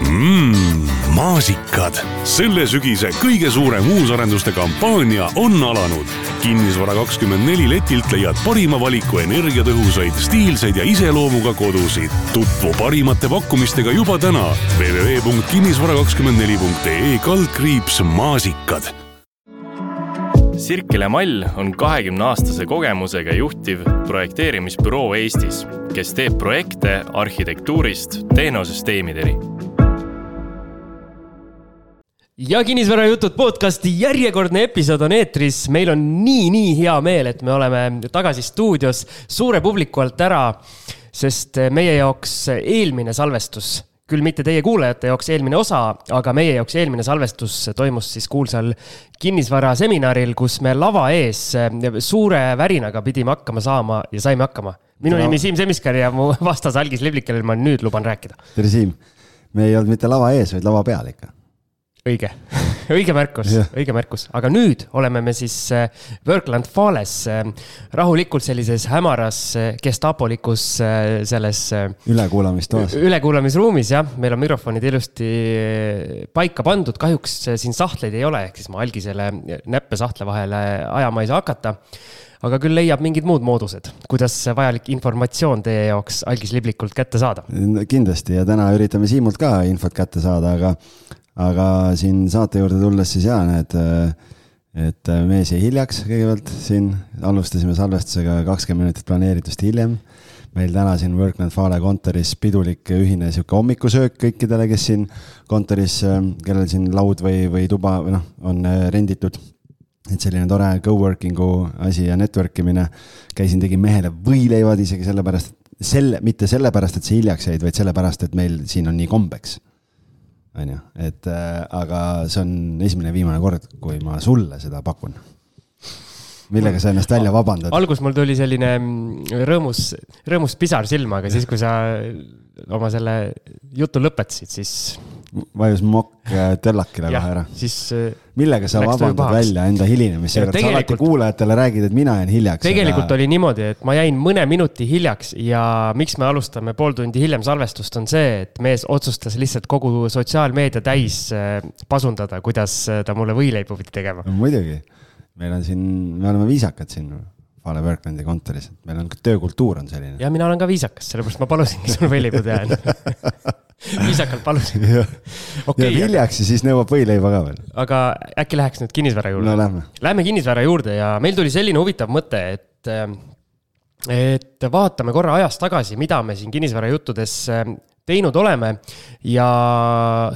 mmm, maasikad. selle sügise kõige suurem uusarenduste kampaania on alanud. kinnisvara kakskümmend neli letilt leiad parima valiku energiatõhusaid, stiilseid ja iseloomuga kodusid. tutvu parimate pakkumistega juba täna www.kinnisvara24.ee kaldkriips maasikad Sirkele Mall on kahekümne aastase kogemusega juhtiv projekteerimisbüroo Eestis, kes teeb projekte arhitektuurist tehnosüsteemideni ja Kinnisvarajutud podcasti järjekordne episood on eetris. meil on nii-nii hea meel, et me oleme tagasi stuudios suure publiku alt ära, sest meie jaoks eelmine salvestus, küll mitte teie kuulajate jaoks eelmine osa, aga meie jaoks eelmine salvestus toimus siis kuulsal kinnisvaraseminaril, kus me lava ees suure värinaga pidime hakkama saama ja saime hakkama. minu no. nimi Siim Semiskar ja mu vastas Algis Liblik, kellel ma nüüd luban rääkida. tere, Siim. me ei olnud mitte lava ees, vaid lava peal ikka õige õige märkus, õige märkus, aga nüüd oleme me siis äh, Workland Fales äh, rahulikult sellises hämaras äh, gestapolikus selles. ülekuulamistoas. ülekuulamisruumis jah, meil on mikrofonid ilusti paika pandud, kahjuks siin sahtleid ei ole, ehk siis ma algisele näppe sahtle vahele ajama ei saa hakata aga küll leiab mingid muud moodused, kuidas vajalik informatsioon teie jaoks algis liblikult kätte saada. kindlasti ja täna üritame Siimult ka infot kätte saada, aga aga siin saate juurde tulles siis jaa, need, et mees jäi hiljaks kõigepealt siin, alustasime salvestusega kakskümmend minutit planeeritust hiljem. meil täna siin Workman Fale kontoris pidulik ühine sihuke hommikusöök kõikidele, kes siin kontoris, kellel siin laud või, või tuba või noh, on renditud et selline tore go-working'u asi ja network imine. käisin, tegin mehele võileivad isegi sellepärast, selle, mitte sellepärast, et sa hiljaks jäid, vaid sellepärast, et meil siin on nii kombeks on ju, et äh, aga see on esimene ja viimane kord, kui ma sulle seda pakun. Millega sa ennast välja vabandad? alguses mul tuli selline mm, rõõmus, rõõmus pisar silma, aga siis, kui sa oma selle jutu lõpetasid, siis. vajus mokk töllakile kohe ära. siis. Äh, millega sa vabandad välja enda hilinemise juures, sa alati kuulajatele räägid, et mina jään hiljaks. tegelikult aga... oli niimoodi, et ma jäin mõne minuti hiljaks ja miks me alustame pool tundi hiljem salvestust, on see, et mees otsustas lihtsalt kogu sotsiaalmeedia täis äh, pasundada, kuidas äh, ta mulle võileibu pidi tegema no,. muidugi, meil on siin, me oleme viisakad siin Vale Worklandi kontoris, et meil on töökultuur on selline. ja mina olen ka viisakas, sellepärast ma palusingi sul võileibu teha viisakalt palusin. okay, ja hiljaks ja siis nõuab võileiba ka veel. aga äkki läheks nüüd kinnisvara juurde? no lähme. Lähme kinnisvara juurde ja meil tuli selline huvitav mõte, et et vaatame korra ajas tagasi, mida me siin kinnisvarajuttudes teinud oleme ja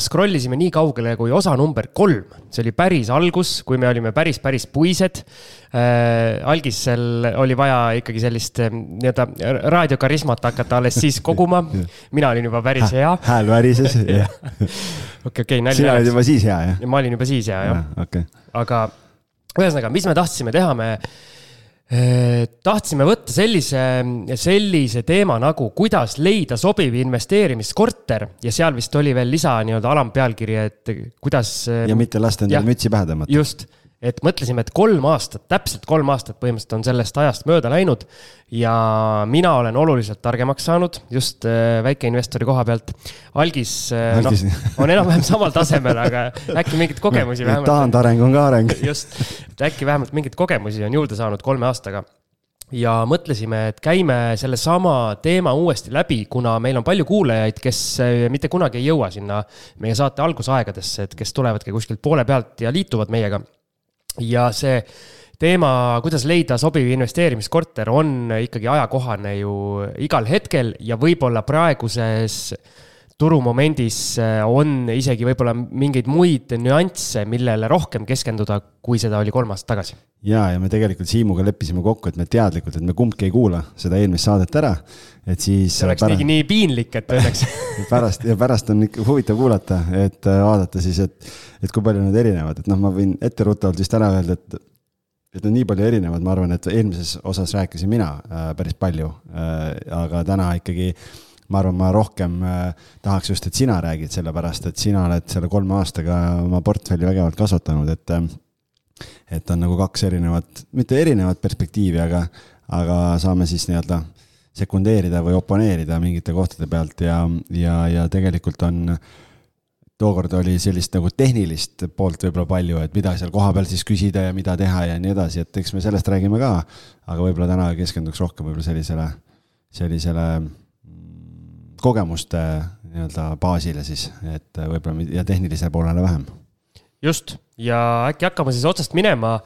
scroll isime nii kaugele kui osa number kolm. see oli päris algus, kui me olime päris, päris puised äh,. algisel oli vaja ikkagi sellist äh, nii-öelda raadiokarismat hakata alles siis koguma. mina olin juba päris hea. hääl värises. okei, okei, nali. sina olid juba siis hea, jah? ma olin juba siis hea, jah ja,. Okay. aga ühesõnaga, mis me tahtsime teha, me tahtsime võtta sellise, sellise teema nagu, kuidas leida sobiv investeerimiskorter ja seal vist oli veel lisa nii-öelda alampealkiri, et kuidas. ja mitte lasta endale mütsi pähe tõmmata. just et mõtlesime, et kolm aastat, täpselt kolm aastat põhimõtteliselt on sellest ajast mööda läinud. ja mina olen oluliselt targemaks saanud just äh, väikeinvestori koha pealt. Algis, äh, Algis. noh, on enam-vähem samal tasemel, aga äkki mingeid kogemusi vähemalt. taandareng on ka areng. just, et äkki vähemalt mingeid kogemusi on juurde saanud kolme aastaga ja mõtlesime, et käime sellesama teema uuesti läbi, kuna meil on palju kuulajaid, kes äh, mitte kunagi ei jõua sinna meie saate algusaegadesse, et kes tulevadki kuskilt poole pealt ja liituvad meiega ja see teema, kuidas leida sobiv investeerimiskorter, on ikkagi ajakohane ju igal hetkel ja võib-olla praeguses turumomendis äh, on isegi võib-olla mingeid muid nüansse, millele rohkem keskenduda, kui seda oli kolm aastat tagasi. ja, ja me tegelikult Siimuga leppisime kokku, et me teadlikult, et me kumbki ei kuula seda eelmist saadet ära, et siis. see oleks pärast... nii piinlik, et õnneks pärast ja pärast on ikka huvitav kuulata, et äh, vaadata siis, et, et kui palju nad erinevad, et noh, ma võin etteruttavalt vist ära öelda, et et nad nii palju erinevad, ma arvan, et eelmises osas rääkisin mina äh, päris palju äh,, aga täna ikkagi äh, ma arvan, ma rohkem äh, tahaks just, et sina räägid, sellepärast et sina oled selle kolme aastaga oma portfelli vägevalt kasvatanud, et äh, et on nagu kaks erinevat, mitte erinevat perspektiivi, aga, aga saame siis nii-öelda sekundeerida või oponeerida mingite kohtade pealt ja, ja, ja tegelikult on tookord oli sellist nagu tehnilist poolt võib-olla palju, et mida seal kohapeal siis küsida ja mida teha ja nii edasi, et eks me sellest räägime ka. aga võib-olla täna keskenduks rohkem võib-olla sellisele, sellisele mm, kogemuste nii-öelda baasile siis, et võib-olla ja tehnilisele poolele vähem. just, ja äkki hakkame siis otsast minema,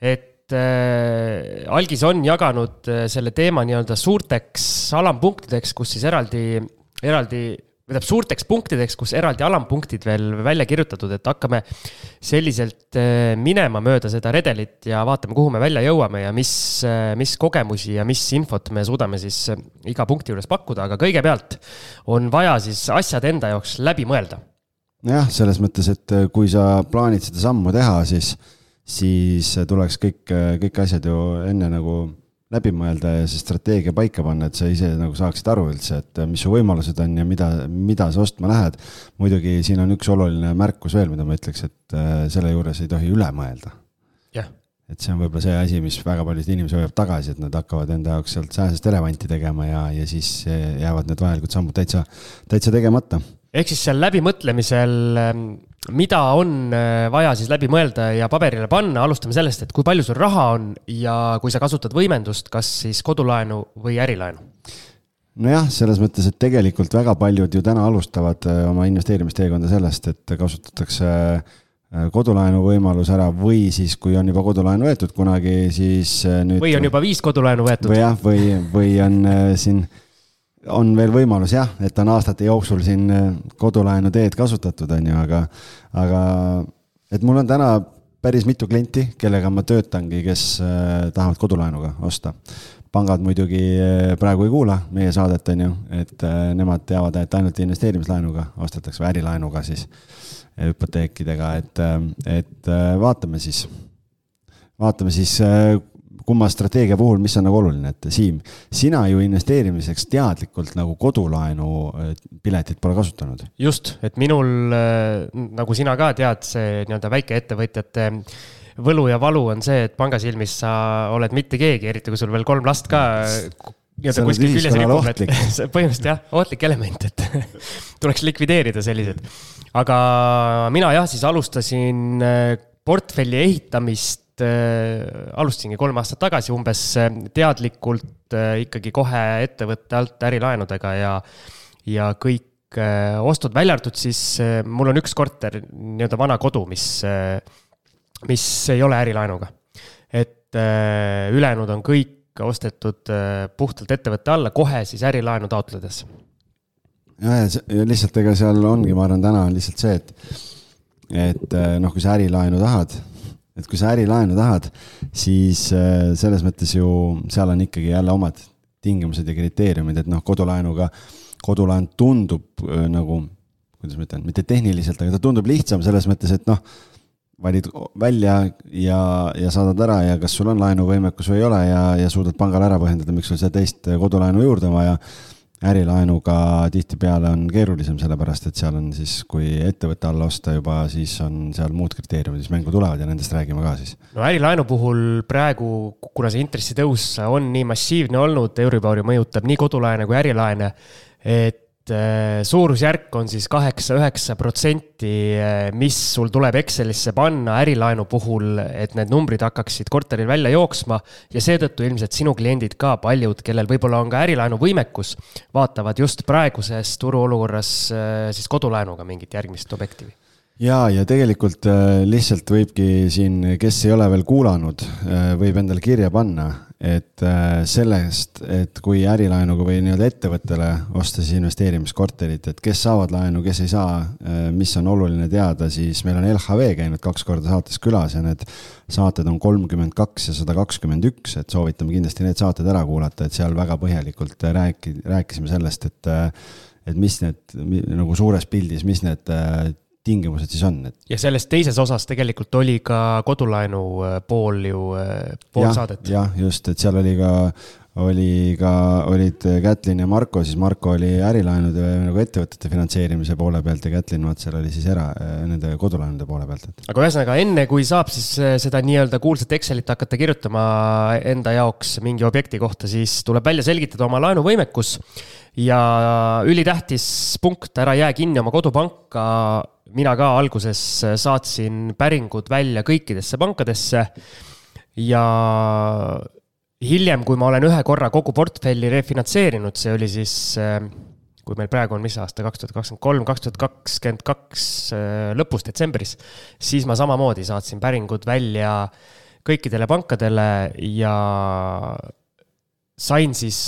et äh, algis on jaganud äh, selle teema nii-öelda suurteks alampunktideks, kus siis eraldi, eraldi tähendab suurteks punktideks, kus eraldi alampunktid veel välja kirjutatud, et hakkame selliselt äh, minema mööda seda redelit ja vaatame, kuhu me välja jõuame ja mis, äh, mis kogemusi ja mis infot me suudame siis äh, iga punkti juures pakkuda, aga kõigepealt on vaja siis asjad enda jaoks läbi mõelda. nojah, selles mõttes, et kui sa plaanid seda sammu teha, siis, siis tuleks kõik, kõik asjad ju enne nagu läbi mõelda ja see strateegia paika panna, et sa ise nagu saaksid aru üldse, et mis su võimalused on ja mida, mida sa ostma lähed. muidugi siin on üks oluline märkus veel, mida ma ütleks, et äh, selle juures ei tohi üle mõelda. et see on võib-olla see asi, mis väga paljusid inimesi hoiab tagasi, et nad hakkavad enda jaoks sealt sääsest elevanti tegema ja, ja siis jäävad need vajalikud sammud täitsa, täitsa tegemata ehk siis seal läbimõtlemisel, ähm, mida on äh, vaja siis läbi mõelda ja paberile panna, alustame sellest, et kui palju sul raha on ja kui sa kasutad võimendust, kas siis kodulaenu või ärilaenu? nojah, selles mõttes, et tegelikult väga paljud ju täna alustavad äh, oma investeerimisteekonda sellest, et kasutatakse äh, kodulaenu võimalus ära või siis, kui on juba kodulaenu võetud kunagi, siis nüüd. või on juba viis kodulaenu võetud. või jah, või, või on siin on veel võimalus jah, et on aastate jooksul siin äh, kodulaenu teed kasutatud, on ju, aga, aga et mul on täna päris mitu klienti, kellega ma töötangi, kes äh, tahavad kodulaenuga osta. pangad muidugi äh, praegu ei kuula meie saadet, on ju, et nemad teavad, et ainult investeerimislaenuga ostetakse või ärilaenuga siis, hüpoteekidega, et, et vaatame siis, vaatame siis kumma strateegia puhul, mis on nagu oluline, et Siim, sina ju investeerimiseks teadlikult nagu kodulaenu äh, piletit pole kasutanud. just, et minul, äh, nagu sina ka tead, see nii-öelda väikeettevõtjate võlu ja valu on see, et panga silmis sa oled mitte keegi, eriti kui sul veel kolm last ka nii-öelda kuskil küljes ripub, et põhimõtteliselt jah, ohtlik element, et tuleks likvideerida sellised. aga mina jah, siis alustasin äh, portfelli ehitamist äh, alustasingi kolm aastat tagasi umbes äh, teadlikult äh, ikkagi kohe ettevõtte alt ärilaenudega ja, ja kõik ostud, välja arvatud siis mul on üks korter, nii-öelda vana kodu, mis mis ei ole ärilaenuga. et ülejäänud on kõik ostetud puhtalt ettevõtte alla, kohe siis ärilaenu taotledes. ja, ja lihtsalt ega seal ongi, ma arvan, täna on lihtsalt see, et, et noh, kui sa ärilaenu tahad et kui sa ärilaenu tahad, siis äh, selles mõttes ju seal on ikkagi jälle omad tingimused ja kriteeriumid, et noh, kodulaenuga, kodulaen tundub äh, nagu, kuidas ma ütlen, mitte tehniliselt, aga ta tundub lihtsam selles mõttes, et noh, valid välja ja, ja saadad ära ja kas sul on laenuvõimekus või ei ole ja, ja suudad pangale ära põhjendada, miks sul seda teist kodulaenu juurde on vaja ärilaenuga tihtipeale on keerulisem, sellepärast et seal on siis, kui ettevõtte alla osta juba, siis on seal muud kriteeriumid, mis mängu tulevad ja nendest räägime ka siis. no ärilaenu puhul praegu, kuna see intressitõus on nii massiivne olnud, Euribori mõjutab nii kodulaene kui ärilaene, et Äh, suurusjärk on siis kaheksa-üheksa protsenti, äh, mis sul tuleb Excelisse panna ärilaenu puhul, et need numbrid hakkaksid korteril välja jooksma. ja seetõttu ilmselt sinu kliendid ka, paljud, kellel võib-olla on ka ärilaenu võimekus, vaatavad just praeguses turuolukorras äh, siis kodulaenuga mingit järgmist objekti ja, ja tegelikult lihtsalt võibki siin, kes ei ole veel kuulanud, võib endale kirja panna, et äh, sellest, et kui ärilaenuga või nii-öelda ettevõttele osta siis investeerimiskorterit, et kes saavad laenu, kes ei saa, äh, mis on oluline teada, siis meil on LHV käinud kaks korda saates külas ja need saated on kolmkümmend kaks ja sada kakskümmend üks, et soovitame kindlasti need saated ära kuulata, et seal väga põhjalikult rääki-, rääkisime sellest, et äh, et mis need nagu suures pildis, mis need tingimused siis on, et. ja selles teises osas tegelikult oli ka kodulaenu äh, pool ju, äh, pool ja, saadet. jah, just, et seal oli ka oli ka, olid Kätlin ja Marko, siis Marko oli ärilaenude nagu ettevõtete finantseerimise poole pealt ja Kätlin, vot seal oli siis era, nende kodulaenude poole pealt, et. aga ühesõnaga enne, kui saab siis äh, seda nii-öelda kuulsat Excelit hakata kirjutama enda jaoks mingi objekti kohta, siis tuleb välja selgitada oma laenuvõimekus. ja ülitähtis punkt, ära jää kinni oma kodupanka. mina ka alguses saatsin päringud välja kõikidesse pankadesse ja hiljem, kui ma olen ühe korra kogu portfelli refinantseerinud, see oli siis, äh, kui meil praegu on mis aasta, kaks tuhat kakskümmend kolm, kaks tuhat kakskümmend kaks äh, lõpus detsembris, siis ma samamoodi saatsin päringud välja kõikidele pankadele ja sain siis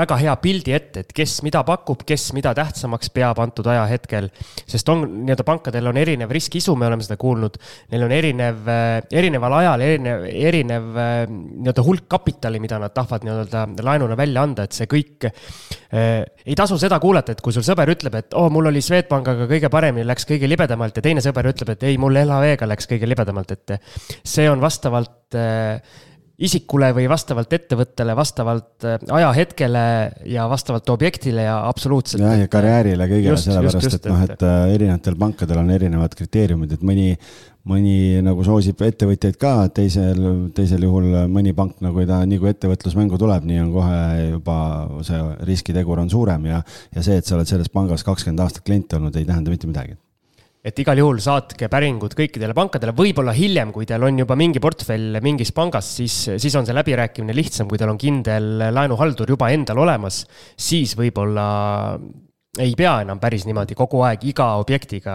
väga hea pildi ette, et kes mida pakub, kes mida tähtsamaks peab antud ajahetkel. sest on nii-öelda pankadel on erinev riskiisu, me oleme seda kuulnud. Neil on erinev, äh, erineval ajal erinev, erinev äh, nii-öelda hulk kapitali, mida nad tahavad nii-öelda laenuna välja anda, et see kõik eh,. ei tasu seda kuulata, et kui sul sõber ütleb, et oo oh,, mul oli Swedbankiga kõige paremini, läks kõige libedamalt ja teine sõber ütleb, et ei, mul LHV-ga läks kõige libedamalt, et see on vastavalt eh, isikule või vastavalt ettevõttele, vastavalt äh, ajahetkele ja vastavalt objektile ja absoluutselt. jah, ja karjäärile kõigele, sellepärast et noh, et äh, erinevatel pankadel on erinevad kriteeriumid, et mõni, mõni nagu soosib ettevõtjaid ka, teisel, teisel juhul mõni pank nagu taha, nii kui ettevõtlusmängu tuleb, nii on kohe juba see riskitegur on suurem ja, ja see, et sa oled selles pangas kakskümmend aastat klient olnud, ei tähenda mitte midagi et igal juhul saatke päringud kõikidele pankadele, võib-olla hiljem, kui teil on juba mingi portfell mingis pangas, siis, siis on see läbirääkimine lihtsam, kui teil on kindel laenuhaldur juba endal olemas, siis võib-olla ei pea enam päris niimoodi kogu aeg iga objektiga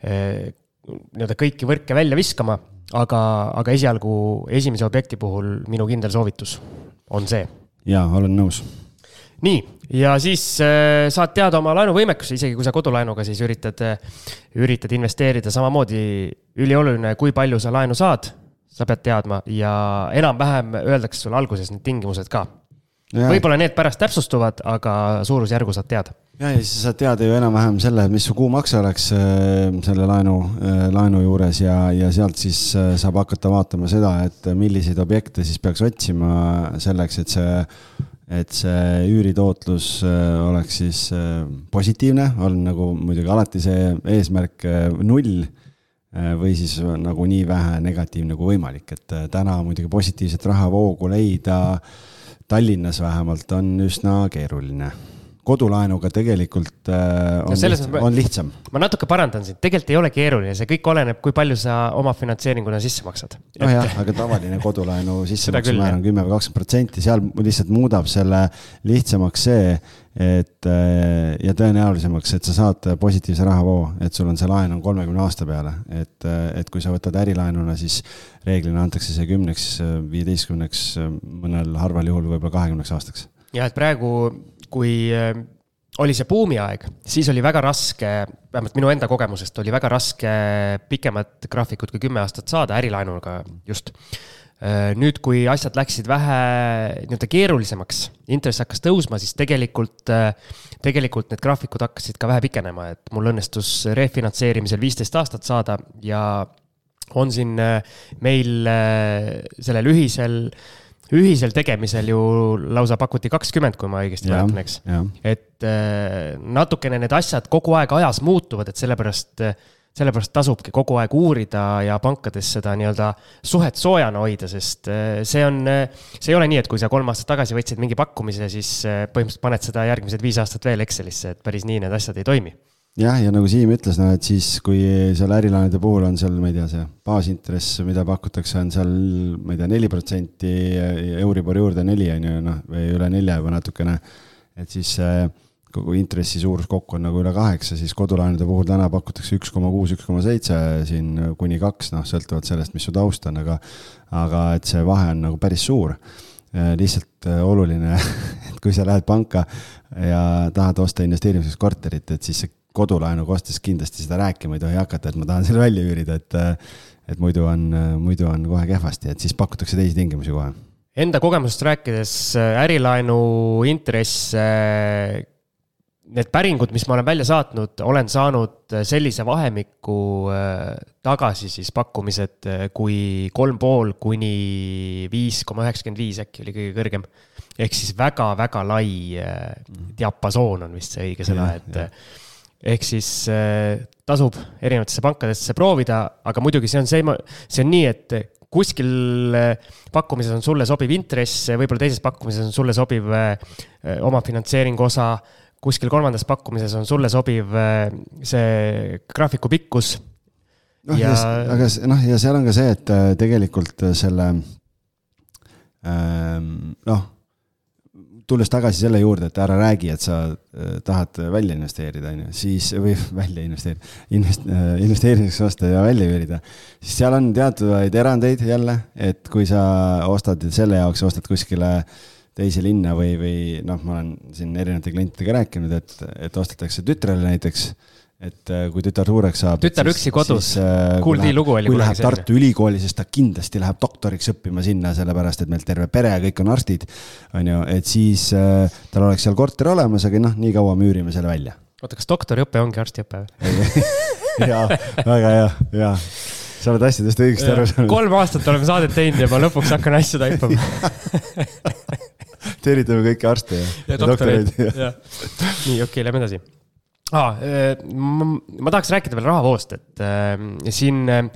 eh, nii-öelda kõiki võrke välja viskama, aga, aga esialgu esimese objekti puhul minu kindel soovitus on see. jaa, olen nõus nii, ja siis äh, saad teada oma laenuvõimekuse, isegi kui sa kodulaenuga siis üritad, äh, üritad investeerida, samamoodi ülioluline, kui palju sa laenu saad, sa pead teadma. Ja enam-vähem öeldakse sulle alguses need tingimused ka. võib-olla need pärast täpsustuvad, aga suurusjärgu saad teada. Ja, ja siis saad teada ju enam-vähem selle, mis su kuumakse oleks äh, selle laenu, laenu juures. Ja, ja sealt siis saab hakata vaatama seda, et milliseid objekte siis peaks otsima selleks, et see et see üüritootlus äh, oleks siis äh, positiivne, on nagu muidugi alati see eesmärk äh, null või siis nagu nii vähe negatiivne kui võimalik, et täna muidugi positiivset rahavoogu leida Tallinnas vähemalt on üsna keeruline kodulaenuga tegelikult äh, on, no lihtsam, on lihtsam. ma natuke parandan sind, tegelikult ei ole keeruline, see kõik oleneb, kui palju sa oma finantseeringuna sisse maksad. nojah, aga tavaline kodulaenu sissemaksemäär on kümme või kakskümmend protsenti, seal lihtsalt muudab selle lihtsamaks see, et äh, ja tõenäolisemaks, et sa saad positiivse rahavoo, et sul on see laen on kolmekümne aasta peale, et, äh, et kui sa võtad ärilaenuna, siis reeglina antakse see kümneks, viieteistkümneks, mõnel harval juhul võib-olla kahekümneks aastaks. jah, et praegu kui äh, oli see buumiaeg, siis oli väga raske, vähemalt minu enda kogemusest oli väga raske pikemat graafikut kui kümme aastat saada ärilaenuga just. Äh, nüüd, kui asjad läksid vähe nii-öelda keerulisemaks, intress hakkas tõusma, siis tegelikult, äh, tegelikult need graafikud hakkasid ka vähe pikenema, et mul õnnestus refinantseerimisel viisteist aastat saada ja on siin meil sellel ühisel äh, ühisel tegemisel ju lausa pakuti kakskümmend, kui ma õigesti mäletan, eks. et äh, natukene need asjad kogu aeg ajas muutuvad, et sellepärast, sellepärast tasubki kogu aeg uurida ja pankades seda nii-öelda suhet soojana hoida, sest äh, see on, see ei ole nii, et kui sa kolm aastat tagasi võtsid mingi pakkumise, siis äh, põhimõtteliselt paned seda järgmised viis aastat veel Excelisse, et päris nii need asjad ei toimi jah, ja nagu Siim ütles, noh, et siis kui seal ärilaenude puhul on seal, ma ei tea, see baasintress, mida pakutakse, on seal, ma ei tea, neli protsenti, Euribor juurde neli on ju, noh, või üle nelja juba natukene. et siis kogu intressi suurus kokku on nagu üle kaheksa, siis kodulaenude puhul täna pakutakse üks koma kuus, üks koma seitse siin kuni kaks, noh, sõltuvalt sellest, mis su taust on, aga, aga et see vahe on nagu päris suur lihtsalt oluline, et kui sa lähed panka ja tahad osta investeerimiseks korterit, et siis see kodulaenuga ostes kindlasti seda rääkima ei tohi hakata, et ma tahan selle välja üürida, et et muidu on, muidu on kohe kehvasti, et siis pakutakse teisi tingimusi kohe. Enda kogemusest rääkides ärilaenu intress need päringud, mis ma olen välja saatnud, olen saanud sellise vahemiku äh, tagasi siis pakkumised äh, kui kolm pool kuni viis koma üheksakümmend viis äkki oli kõige kõrgem. ehk siis väga-väga lai äh, diapasoon on vist see õige sõna, et ehk siis tasub erinevatesse pankadesse proovida, aga muidugi see on see, see on nii, et kuskil pakkumises on sulle sobiv intress, võib-olla teises pakkumises on sulle sobiv omafinantseeringu osa kuskil kolmandas pakkumises on sulle sobiv äh, see graafiku pikkus. noh ja, ja, aga noh, ja seal on ka see, et äh, tegelikult äh, selle ähm, noh, tulles tagasi selle juurde, et ära räägi, et sa tahad välja investeerida, on ju, siis või välja investeerida, invest-, investeerimiseks osta ja välja üürida. siis seal on teatavaid erandeid jälle, et kui sa ostad selle jaoks, ostad kuskile äh, teise linna või, või noh, ma olen siin erinevate klientidega rääkinud, et, et ostetakse tütrele näiteks, et äh, kui tütar suureks saab. tütar üksi kodus, kuuldi lugu oli. kui läheb Tartu Ülikooli, siis ta kindlasti läheb doktoriks õppima sinna, sellepärast et meil terve pere ja kõik on arstid, on ju, et siis äh, tal oleks seal korter olemas, aga noh, nii kaua müürime selle välja. oota, kas doktoriõpe ongi arstiõpe või jaa, väga hea, jaa sa oled asjadest õigesti aru saanud. kolm aastat oleme saadet teinud ja ma lõpuks hakkan asju taipama tervitame kõiki arste ja, ja doktoreid. nii, okei okay,, lähme edasi ah,. Ma, ma tahaks rääkida veel rahavoost, et äh, siin äh,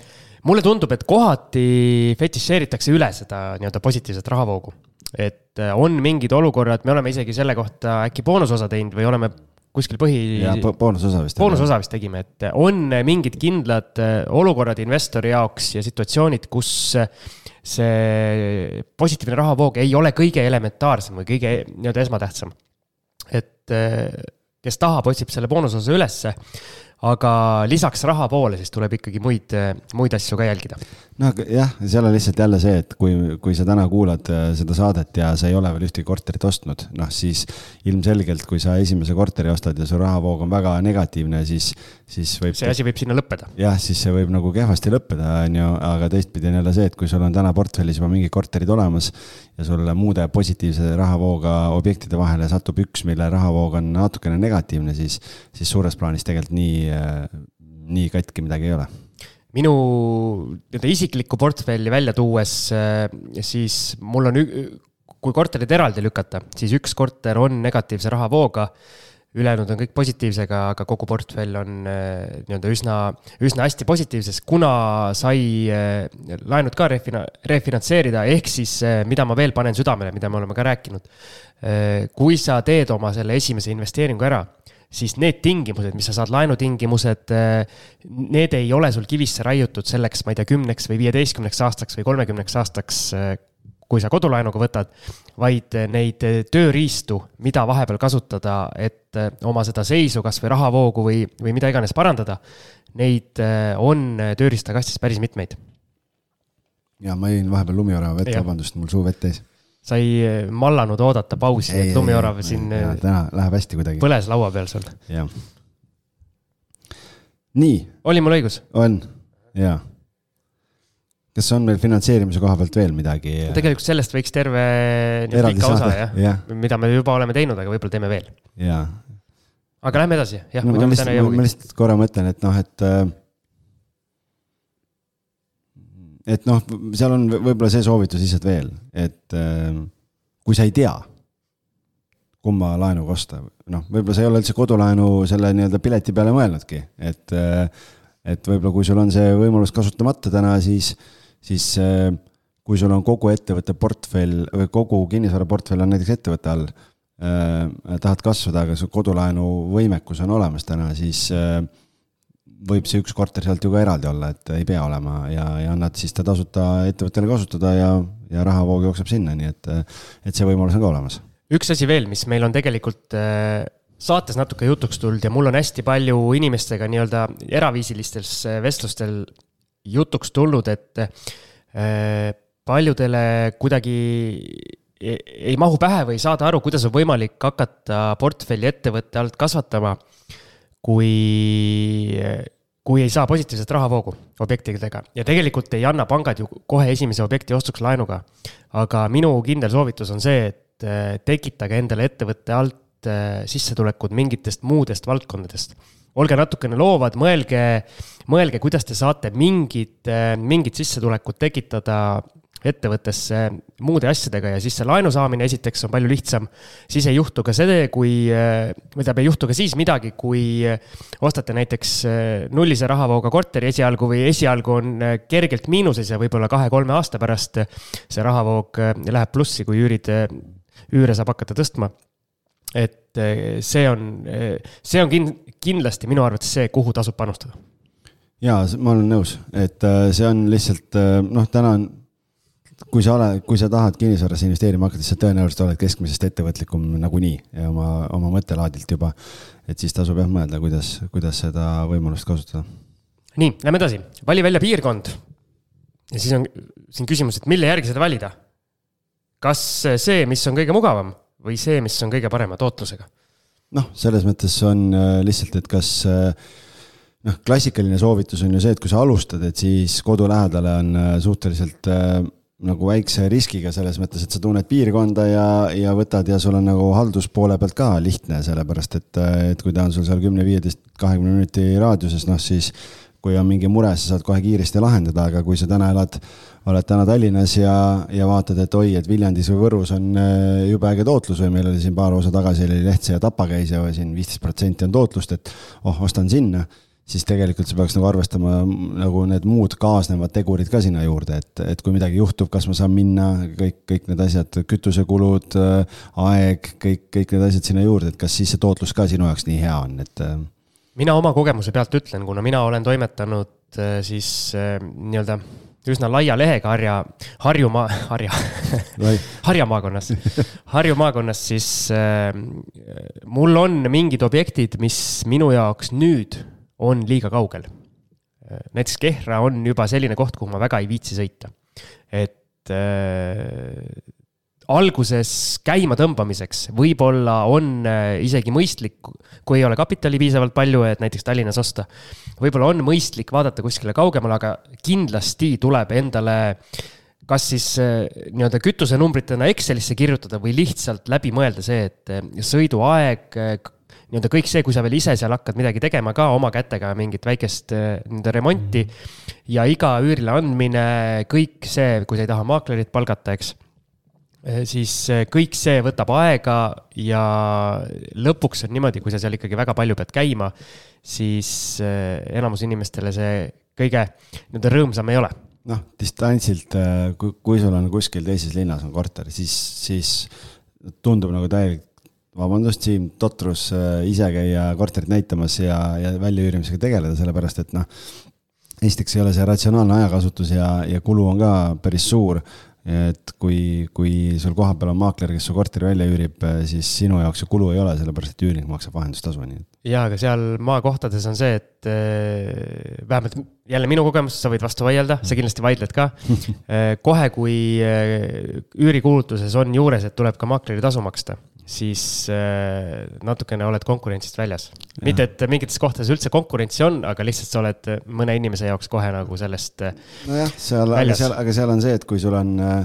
mulle tundub, et kohati fetišeeritakse üle seda nii-öelda positiivset rahavoogu. et äh, on mingid olukorrad, me oleme isegi selle kohta äkki boonusosa teinud või oleme kuskil põhi. boonusosa vist. boonusosa vist tegime, et on mingid kindlad olukorrad investori jaoks ja situatsioonid, kus see positiivne rahavoog ei ole kõige elementaarsem või kõige nii-öelda esmatähtsam. et kes tahab, otsib selle boonusosa ülesse aga lisaks raha poole, siis tuleb ikkagi muid, muid asju ka jälgida. No jah, seal on lihtsalt jälle see, et kui, kui sa täna kuulad äh, seda saadet ja sa ei ole veel ühtegi korterit ostnud, noh siis ilmselgelt, kui sa esimese korteri ostad ja su rahavoog on väga negatiivne, siis, siis võib. see asi võib sinna lõppeda. jah, siis see võib nagu kehvasti lõppeda, on ju, aga teistpidi on jälle see, et kui sul on täna portfellis juba mingid korterid olemas ja sulle muude positiivse rahavooga objektide vahele satub üks, mille rahavoog on natukene negatiivne, siis, siis suures plaanis tegelikult nii, nii katki midagi ei ole minu nii-öelda isiklikku portfelli välja tuues, siis mul on, kui korterid eraldi lükata, siis üks korter on negatiivse rahavooga ülejäänud on kõik positiivsega, aga kogu portfell on äh, nii-öelda üsna, üsna hästi positiivses, kuna sai äh, laenud ka refina-, refinantseerida, ehk siis äh, mida ma veel panen südamele, mida me oleme ka rääkinud. kui sa teed oma selle esimese investeeringu ära, siis need tingimused, mis sa saad, laenutingimused, need ei ole sul kivisse raiutud selleks, ma ei tea, kümneks või viieteistkümneks aastaks või kolmekümneks aastaks, kui sa kodulaenuga võtad, vaid neid tööriistu, mida vahepeal kasutada, et oma seda seisu, kasvõi rahavoogu või, või mida iganes parandada. Neid on tööriistakastis päris mitmeid. ja ma jõin vahepeal lumiorava vett, vabandust, mul suu vett täis. Sa ei mallanud oodata pausi, et lumiorav siin. täna läheb hästi kuidagi. põles laua peal sul. jah. nii. oli mul õigus? on, jaa kas on meil finantseerimise koha pealt veel midagi? tegelikult sellest võiks terve pika osa jah ja., mida me juba oleme teinud, aga võib-olla teeme veel. jaa. aga lähme edasi, jah no,. ma lihtsalt, ma lihtsalt korra mõtlen, et noh, et. Äh, et noh, seal on võib-olla see soovitus lihtsalt veel, et äh, kui sa ei tea, kumma laenuga osta, noh, võib-olla sa ei ole üldse kodulaenu selle nii-öelda pileti peale mõelnudki, et äh, et võib-olla kui sul on see võimalus kasutamata täna, siis siis äh, kui sul on kogu ettevõtte portfell või kogu kinnisvaraportfell on näiteks ettevõtte all, äh, tahad kasvada, aga su kodulaenu võimekus on olemas täna, siis äh, võib see üks korter sealt ju ka eraldi olla, et ei pea olema ja, ja annad siis ta tasuta ettevõttele kasutada ja, ja rahavoog jookseb sinna, nii et, et see võimalus on ka olemas. üks asi veel, mis meil on tegelikult saates natuke jutuks tulnud ja mul on hästi palju inimestega nii-öelda eraviisilistel vestlustel jutuks tulnud, et äh, paljudele kuidagi ei mahu pähe või ei saada aru, kuidas on võimalik hakata portfelli ettevõtte alt kasvatama, kui, kui ei saa positiivset rahavoogu objektidega ja tegelikult ei anna pangad ju kohe esimese objekti ostuks laenuga. aga minu kindel soovitus on see, et äh, tekitage endale ettevõtte alt äh, sissetulekud mingitest muudest valdkondadest. olge natukene loovad, mõelge, mõelge, kuidas te saate mingid, mingid sissetulekud tekitada ettevõttesse muude asjadega ja siis see laenu saamine esiteks on palju lihtsam. siis ei juhtu ka see, kui, tähendab, ei juhtu ka siis midagi, kui ostate näiteks nullise rahavooga korteri esialgu või esialgu on kergelt miinuses ja võib-olla kahe-kolme aasta pärast see rahavoog läheb plussi, kui üürid, üüre saab hakata tõstma. et see on, see on kin-, kindlasti minu arvates see, kuhu tasub panustada jaa, ma olen nõus, et see on lihtsalt noh, täna on kui sa oled, kui sa tahad kinnisvarasse investeerima hakata, siis sa tõenäoliselt oled keskmisest ettevõtlikum nagunii ja oma, oma mõttelaadilt juba. et siis tasub jah mõelda, kuidas, kuidas seda võimalust kasutada. nii, lähme edasi, vali välja piirkond. ja siis on siin küsimus, et mille järgi seda valida. kas see, mis on kõige mugavam või see, mis on kõige parema tootlusega? noh, selles mõttes on äh, lihtsalt, et kas äh, noh, klassikaline soovitus on ju see, et kui sa alustad, et siis kodu lähedale on äh, suhteliselt nagu väikse riskiga selles mõttes, et sa tunned piirkonda ja, ja võtad ja sul on nagu halduspoole pealt ka lihtne, sellepärast et, et kui ta on sul seal kümne, viieteist, kahekümne minuti raadiuses, noh siis kui on mingi mure, sa saad kohe kiiresti lahendada, aga kui sa täna elad, oled täna Tallinnas ja, ja vaatad, et oi, et Viljandis või Võrus on äh, jube äge tootlus või meil oli siin paar osa tagasi oli Lehtse ja Tapa käis ja siin viisteist protsenti on tootlust, et oh, ostan sinna siis tegelikult sa peaks nagu arvestama nagu need muud kaasnevad tegurid ka sinna juurde, et, et kui midagi juhtub, kas ma saan minna, kõik, kõik need asjad, kütusekulud, aeg, kõik, kõik need asjad sinna juurde, et kas siis see tootlus ka sinu jaoks nii hea on, et. Äh, mina oma kogemuse pealt ütlen, kuna mina olen toimetanud äh, siis äh, nii-öelda üsna laia lehega Harja, Harjumaa, Harja Harja maakonnas, Harju maakonnas, siis äh, mul on mingid objektid, mis minu jaoks nüüd on liiga kaugel. näiteks Kehra on juba selline koht, kuhu ma väga ei viitsi sõita. et äh, alguses käima tõmbamiseks võib-olla on äh, isegi mõistlik, kui ei ole kapitali piisavalt palju, et näiteks Tallinnas osta. võib-olla on mõistlik vaadata kuskile kaugemale, aga kindlasti tuleb endale kas siis äh, nii-öelda kütusenumbritena Excelisse kirjutada või lihtsalt läbi mõelda see, et äh, sõiduaeg, nii-öelda kõik see, kui sa veel ise seal hakkad midagi tegema ka oma kätega, mingit väikest äh, nii-öelda remonti. ja iga üürile andmine, kõik see, kui sa ei taha maaklerit palgata, eks. Äh, siis äh, kõik see võtab aega ja lõpuks on niimoodi, kui sa seal ikkagi väga palju pead käima, siis enamus inimestele see kõige nii-öelda rõõmsam ei ole noh, distantsilt, kui, kui sul on kuskil teises linnas on korter, siis, siis tundub nagu täielik vabandust, Siim, totrus äh, ise käia korterit näitamas ja, ja väljaüürimisega tegeleda, sellepärast et noh, esiteks ei ole see ratsionaalne ajakasutus ja, ja kulu on ka päris suur. et kui, kui sul kohapeal on maakler, kes su korteri välja üürib, äh, siis sinu jaoks see kulu ei ole, sellepärast et üürnik maksab vahendustasu, nii et. jaa, aga seal maakohtades on see, et äh, vähemalt jälle minu kogemus, sa võid vastu vaielda, sa kindlasti vaidled ka kohe, kui üürikuulutuses on juures, et tuleb ka maakleri tasu maksta siis äh, natukene oled konkurentsist väljas. mitte, et mingites kohtades üldse konkurentsi on, aga lihtsalt sa oled mõne inimese jaoks kohe nagu sellest äh, nojah, seal, aga seal, aga seal on see, et kui sul on, äh,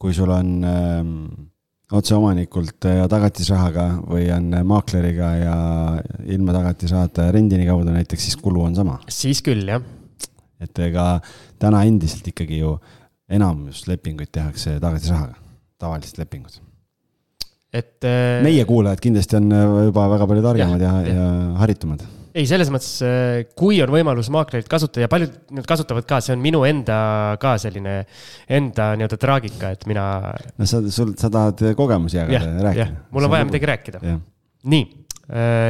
kui sul on ähm, otseomanikult ja tagatisrahaga või on maakleriga ja ilma tagatisrahata rendini kaudu näiteks, siis kulu on sama. siis küll, jah. et ega täna endiselt ikkagi ju enamus lepinguid tehakse tagatisrahaga, tavalised lepingud et. Äh, meie kuulajad kindlasti on äh, juba väga palju targemad ja, ja, ja haritumad ei, selles mõttes, äh, kui on võimalus maaklerit kasutada ja paljud nad kasutavad ka, see on minu enda ka selline, enda nii-öelda traagika, et mina. no sa, sul, sa tahad kogemusi jagada ja rääkida. mul on vaja midagi rääkida. nii,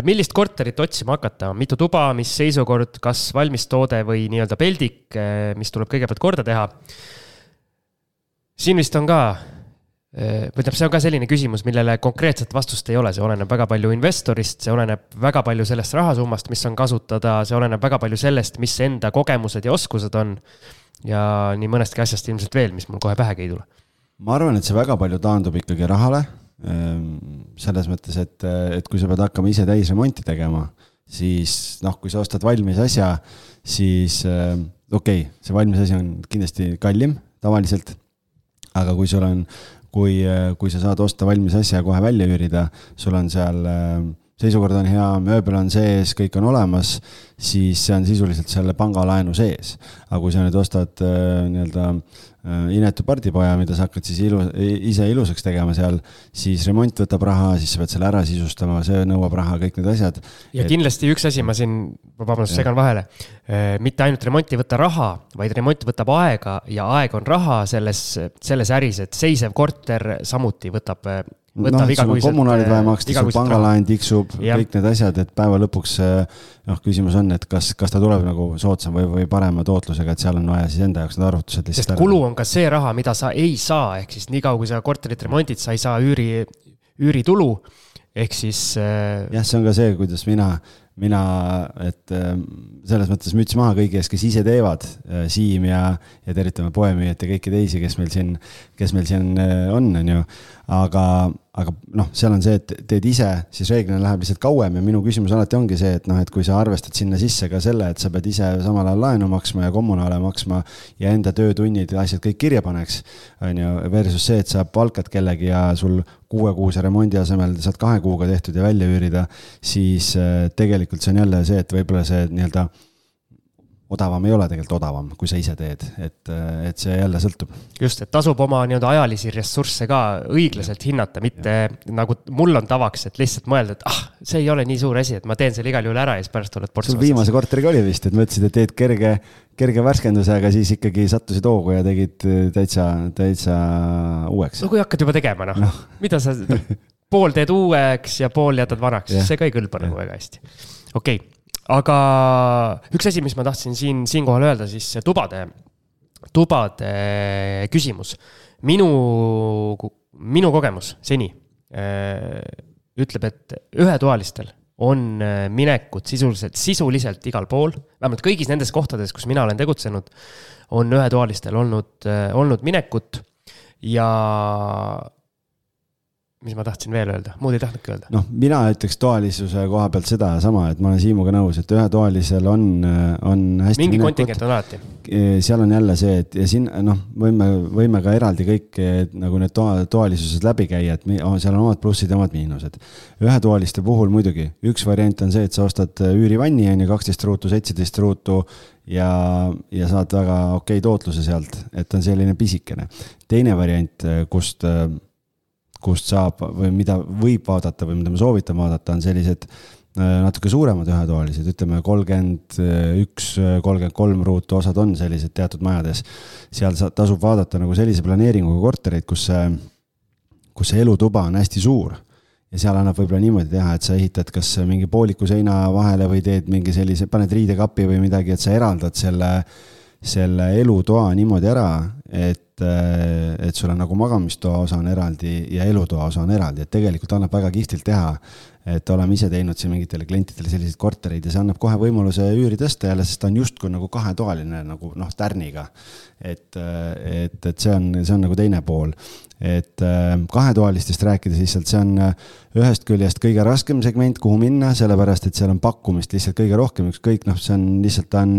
millist korterit otsima hakata, mitu tuba, mis seisukord, kas valmis toode või nii-öelda peldik, mis tuleb kõigepealt korda teha? siin vist on ka tähendab, see on ka selline küsimus, millele konkreetset vastust ei ole, see oleneb väga palju investorist, see oleneb väga palju sellest rahasummast, mis on kasutada, see oleneb väga palju sellest, mis enda kogemused ja oskused on. ja nii mõnestki asjast ilmselt veel, mis mul kohe pähegi ei tule. ma arvan, et see väga palju taandub ikkagi rahale. Ehm, selles mõttes, et, et kui sa pead hakkama ise täisremonti tegema, siis noh, kui sa ostad valmis asja, siis ehm, okei okay,, see valmis asi on kindlasti kallim tavaliselt aga kui sul on kui, kui sa saad osta valmis asja ja kohe välja üürida, sul on seal seisukord on hea, mööbel on sees, kõik on olemas, siis see on sisuliselt selle pangalaenu sees. aga kui sa nüüd ostad äh, nii-öelda äh, inetu pardipoja, mida sa hakkad siis ilu, ise ilusaks tegema seal, siis remont võtab raha, siis sa pead selle ära sisustama, see nõuab raha, kõik need asjad. ja et... kindlasti üks asi, ma siin, vabandust, segan vahele. Äh, mitte ainult remont ei võta raha, vaid remont võtab aega ja aeg on raha selles, selles äris, et seisev korter samuti võtab noh, et sul on kommunaalid vaja maksta, sul pangalaen tiksub, kõik need asjad, et päeva lõpuks noh, küsimus on, et kas, kas ta tuleb nagu soodsam või, või parema tootlusega, et seal on vaja siis enda jaoks need arvutused lihtsalt sest kulu on ka see raha, mida sa ei saa, ehk siis niikaua, kui sa korterit remondid, sa ei saa üüri, üüritulu, ehk siis. Äh, jah, see on ka see, kuidas mina mina, et selles mõttes müts maha kõigi ees, kes ise teevad, äh, Siim ja, ja tervitame poemüüjat ja kõiki teisi, kes meil siin, kes meil siin äh, on, on ju. Aga, aga noh, seal on see, et teed ise, siis reeglina läheb lihtsalt kauem ja minu küsimus alati ongi see, et noh, et kui sa arvestad sinna sisse ka selle, et sa pead ise samal ajal laenu maksma ja kommunaale maksma ja enda töötunnid ja asjad kõik kirja paneks, on ju, versus see, et sa palkad kellegi ja sul kuuekuuse remondi asemel saad kahe kuuga tehtud ja välja üürida, siis äh, tegelikult see on jälle see, et võib-olla see nii-öelda odavam ei ole tegelikult odavam, kui sa ise teed, et, et see jälle sõltub. just, et tasub oma nii-öelda ajalisi ressursse ka õiglaselt hinnata, mitte ja. nagu mul on tavaks, et lihtsalt mõelda, et ah, see ei ole nii suur asi, et ma teen selle igal juhul ära ja siis pärast oled ports. sul viimase korteriga oli vist, et mõtlesid, et teed kerge, kerge värskenduse, aga siis ikkagi sattusid hoogu ja tegid täitsa, täitsa uueks. no kui hakkad juba tegema, noh no., mida sa pool teed uueks ja pool jätad vanaks, see ka ei kõlba nagu väga hästi. okei okay aga üks asi, mis ma tahtsin siin, siinkohal öelda, siis tubade, tubade küsimus. minu, minu kogemus seni äh, ütleb, et ühetoalistel on äh, minekud sisuliselt, sisuliselt igal pool, vähemalt kõigis nendes kohtades, kus mina olen tegutsenud, on ühetoalistel olnud, äh, olnud minekut ja mis ma tahtsin veel öelda, muud ei tahtnudki öelda. noh, mina ütleks toalisuse koha pealt sedasama, et ma olen Siimuga nõus, et ühetoalisel on, on hästi. mingi kontingent on alati. seal on jälle see, et ja siin noh, võime, võime ka eraldi kõik nagu need toa, toalisused läbi käia, et seal on omad plussid ja omad miinused. ühetoaliste puhul muidugi üks variant on see, et sa ostad üürivanni on ju, kaksteist ruutu, seitseteist ruutu ja, ja saad väga okei tootluse sealt, et on selline pisikene. teine variant, kust kust saab või mida võib vaadata või mida ma soovitan vaadata, on sellised äh, natuke suuremad ühetoalised, ütleme kolmkümmend üks, kolmkümmend kolm ruutu, osad on sellised teatud majades. seal tasub vaadata nagu sellise planeeringuga kortereid, kus see, kus see elutuba on hästi suur ja seal annab võib-olla niimoodi teha, et sa ehitad kas mingi pooliku seina vahele või teed mingi sellise, paned riidekapi või midagi, et sa eraldad selle, selle elutoa niimoodi ära, et et, äh, et sul on nagu magamistoa osa on eraldi ja elutoa osa on eraldi, et tegelikult annab väga kihvtilt teha. et oleme ise teinud siin mingitele klientidele selliseid kortereid ja see annab kohe võimaluse üüri tõsta jälle, sest ta on justkui nagu kahetoaline nagu noh, tärniga. et, äh, et, et see on, see on nagu teine pool. et äh, kahetoalistest rääkides lihtsalt see on ühest küljest kõige raskem segment, kuhu minna, sellepärast et seal on pakkumist lihtsalt kõige rohkem, ükskõik noh, see on lihtsalt ta on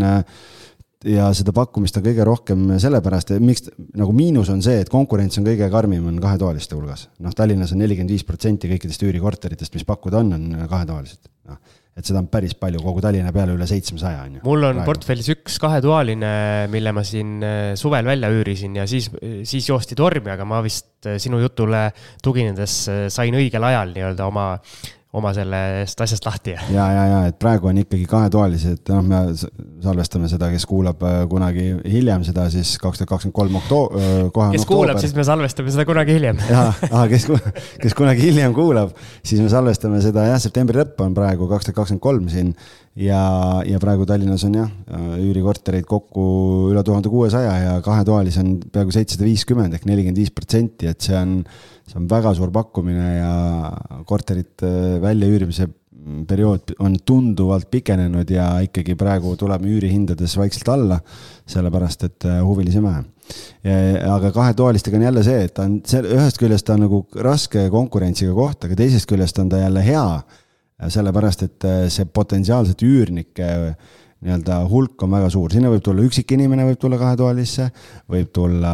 ja seda pakkumist on kõige rohkem sellepärast, miks nagu miinus on see, et konkurents on kõige karmim, on kahetoaliste hulgas. noh, Tallinnas on nelikümmend viis protsenti kõikidest üürikorteritest, mis pakkuda on, on kahetoalised. noh, et seda on päris palju, kogu Tallinna peale üle seitsmesaja on ju. mul on praegu. portfellis üks kahetoaline, mille ma siin äh, suvel välja üürisin ja siis, siis joosti tormi, aga ma vist äh, sinu jutule tuginedes äh, sain õigel ajal nii-öelda oma oma sellest asjast lahti. ja, ja, ja et praegu on ikkagi kahetoalised, noh, me salvestame seda, kes kuulab äh, kunagi hiljem seda siis kaks tuhat kakskümmend kolm oktoo-, äh, kes kuulab, siis me salvestame seda kunagi hiljem. ja, kes, kes kunagi hiljem kuulab, siis me salvestame seda jah, septembri lõpp on praegu kaks tuhat kakskümmend kolm siin ja, ja praegu Tallinnas on jah, üürikortereid kokku üle tuhande kuuesaja ja kahetoalisi on peaaegu seitsesada viiskümmend ehk nelikümmend viis protsenti, et see on see on väga suur pakkumine ja korterite väljaüürimise periood on tunduvalt pikenenud ja ikkagi praegu tuleme üürihindades vaikselt alla, sellepärast et äh, huvilisi on vähe. aga kahetoalistega on jälle see, et ta on, ühest küljest ta on nagu raske konkurentsiga koht, aga teisest küljest on ta jälle hea, sellepärast et äh, see potentsiaalset üürnike nii-öelda hulk on väga suur, sinna võib tulla üksik inimene, võib tulla kahetoalisse, võib tulla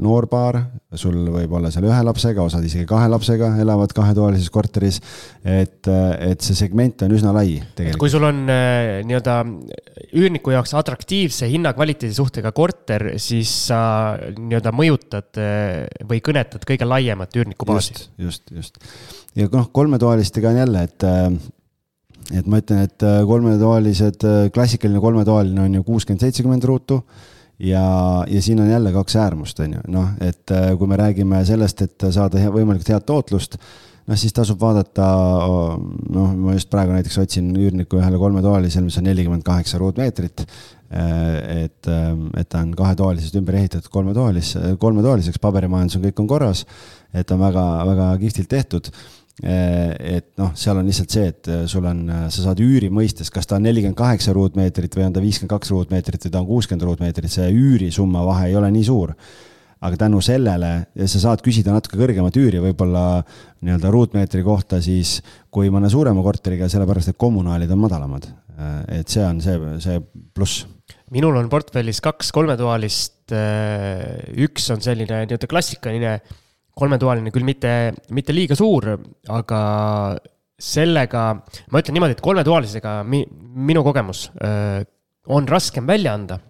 noorpaar, sul võib olla seal ühe lapsega, osad isegi kahe lapsega elavad kahetoalises korteris. et, et see segment on üsna lai tegelikult. kui sul on äh, nii-öelda üürniku jaoks atraktiivse hinna-kvaliteedi suhtega korter, siis sa nii-öelda mõjutad äh, või kõnetad kõige laiemat üürnikubaasi. just, just, just. ja noh, kolmetoalistega on jälle, et äh, et ma ütlen, et äh, kolmetoalised, äh, klassikaline kolmetoaline on ju kuuskümmend, seitsekümmend ruutu ja, ja siin on jälle kaks äärmust, on ju, noh, et äh, kui me räägime sellest, et saada hea, võimalikult head tootlust, noh, siis tasub vaadata, noh, ma just praegu näiteks otsin üürniku ühele kolmetoalisele, mis on nelikümmend kaheksa ruutmeetrit. et, et ta on kahetoalisest ümber ehitatud kolmetoalis, kolmetoaliseks, paberimajandus on, kõik on korras, et on väga, väga kihvtilt tehtud Eh, et noh, seal on lihtsalt see, et eh, sul on, eh, sa saad üüri mõistes, kas ta on nelikümmend kaheksa ruutmeetrit või on ta viiskümmend kaks ruutmeetrit või ta on kuuskümmend ruutmeetrit, see üürisumma vahe ei ole nii suur. aga tänu sellele sa saad küsida natuke kõrgemat üüri, võib-olla nii-öelda ruutmeetri kohta siis kui mõne suurema korteriga, sellepärast et kommunaalid on madalamad. et see on see, see pluss minul on portfellis kaks kolmetoalist, üks on selline nii-öelda klassikaline kolmetoaline küll mitte, mitte liiga suur, aga sellega, ma ütlen niimoodi, et kolmetoalisega mi, minu kogemus öö, on raskem välja anda.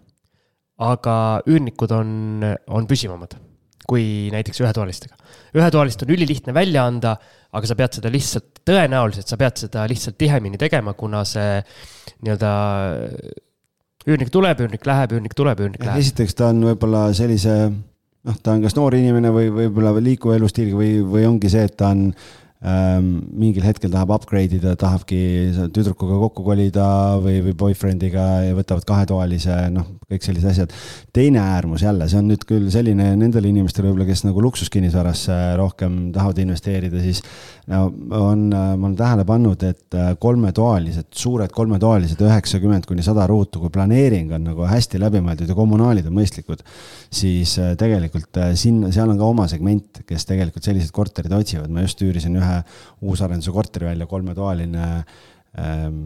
aga üürnikud on, on püsivamad kui näiteks ühetoalistega. ühetoalist on ülilihtne välja anda, aga sa pead seda lihtsalt, tõenäoliselt sa pead seda lihtsalt tihemini tegema, kuna see nii-öelda üürnik tuleb, üürnik läheb, üürnik tuleb, üürnik läheb. esiteks ta on võib-olla sellise noh, ta on kas noor inimene või võib-olla liikuva elustiiliga või, või ongi see, et ta on ähm, mingil hetkel tahab upgrade ida, tahabki tüdrukuga kokku kolida või, või boyfriend'iga ja võtavad kahetoalise, noh, kõik sellised asjad. teine äärmus jälle, see on nüüd küll selline nendele inimestele võib-olla, kes nagu luksuskinnisvarasse rohkem tahavad investeerida, siis on, ma olen tähele pannud, et äh, kolmetoalised, suured kolmetoalised, üheksakümmend kuni sada ruutu, kui planeering on nagu hästi läbimõeldud ja kommunaalid on mõistlikud, siis äh, tegelikult äh, sinna, seal on ka oma segment, kes tegelikult selliseid korterid otsivad, ma just üürisin ühe uusarenduse korteri välja, kolmetoaline, ähm,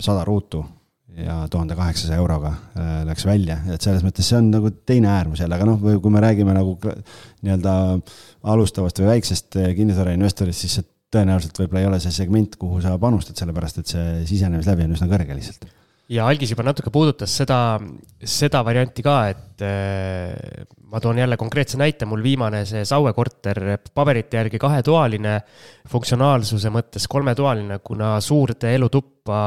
sada ruutu ja tuhande kaheksasaja euroga läks välja, et selles mõttes see on nagu teine äärmus jälle, aga noh, või kui me räägime nagu nii-öelda alustavast või väiksest kinnisvarainvestorist, siis see tõenäoliselt võib-olla ei ole see segment, kuhu sa panustad, sellepärast et see sisenemisläbi on üsna kõrge lihtsalt. ja Algis juba natuke puudutas seda, seda varianti ka, et äh, ma toon jälle konkreetse näite, mul viimane see Saue korter, paberite järgi kahetoaline, funktsionaalsuse mõttes kolmetoaline, kuna suurde elutuppa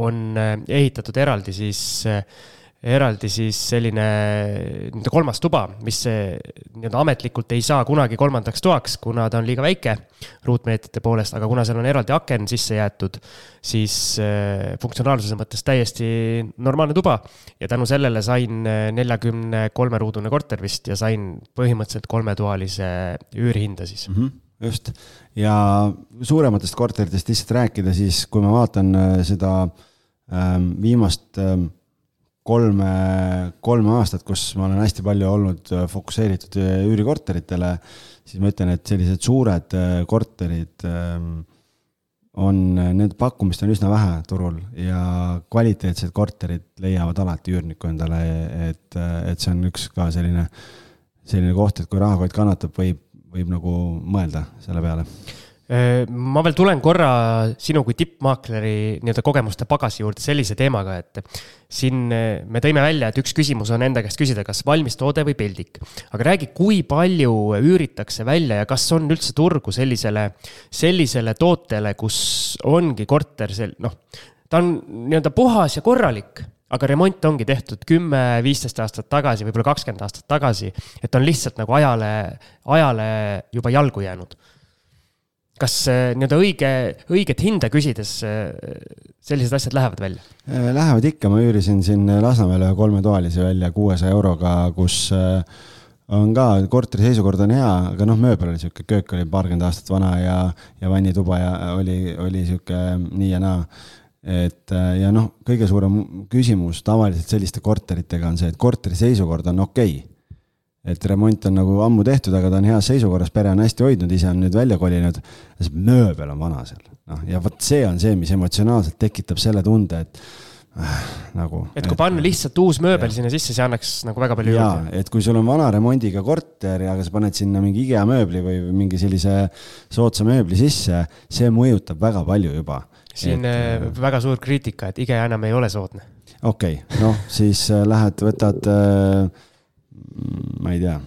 on äh, ehitatud eraldi, siis äh, eraldi siis selline nii-öelda kolmas tuba, mis nii-öelda ametlikult ei saa kunagi kolmandaks toaks, kuna ta on liiga väike ruutmeetrite poolest, aga kuna seal on eraldi aken sisse jäetud, siis äh, funktsionaalsuse mõttes täiesti normaalne tuba. ja tänu sellele sain äh, neljakümne kolme ruudune korter vist ja sain põhimõtteliselt kolmetoalise üürihinda siis mm. -hmm just, ja suurematest korteritest lihtsalt rääkida, siis kui ma vaatan äh, seda ähm, viimast ähm, kolme, kolme aastat, kus ma olen hästi palju olnud äh, fokusseeritud äh, üürikorteritele, siis ma ütlen, et sellised suured äh, korterid ähm, on, nende pakkumist on üsna vähe turul ja kvaliteetsed korterid leiavad alati üürniku endale, et, et see on üks ka selline, selline koht, et kui rahakott kannatab, võib, võib nagu mõelda selle peale ma veel tulen korra sinu kui tippmaakleri nii-öelda kogemuste pagasi juurde sellise teemaga, et siin äh, me tõime välja, et üks küsimus on enda käest küsida, kas valmis toode või peldik. aga räägi, kui palju üüritakse välja ja kas on üldse turgu sellisele, sellisele tootele, kus ongi korter sel-, noh, ta on nii-öelda puhas ja korralik aga remont ongi tehtud kümme, viisteist aastat tagasi, võib-olla kakskümmend aastat tagasi, et on lihtsalt nagu ajale, ajale juba jalgu jäänud kas äh, nii-öelda õige, õiget hinda küsides äh, sellised asjad lähevad välja? Äh, lähevad ikka, ma üürisin siin Lasnamäel ühe kolmetoalise välja kuuesaja euroga, kus on ka, korteri seisukord on hea, aga noh, mööbel oli sihuke, köök oli paarkümmend aastat vana ja, ja vannituba ja oli, oli sihuke nii ja naa. et ja noh, kõige suurem küsimus tavaliselt selliste korteritega on see, et korteri seisukord on okei okay et remont on nagu ammu tehtud, aga ta on heas seisukorras, pere on hästi hoidnud, ise on nüüd välja kolinud. mööbel on vana seal, noh ja vot see on see, mis emotsionaalselt tekitab selle tunde, et nagu. et kui panna lihtsalt uus mööbel sinna sisse, see annaks nagu väga palju jaa, et kui sul on vana remondiga korter ja sa paned sinna mingi IKEA mööbli või mingi sellise soodsa mööbli sisse, see mõjutab väga palju juba. siin et, äh, väga suur kriitika, et IKEA enam ei ole soodne. okei okay,, noh siis äh, lähed, võtad äh,, ma ei tea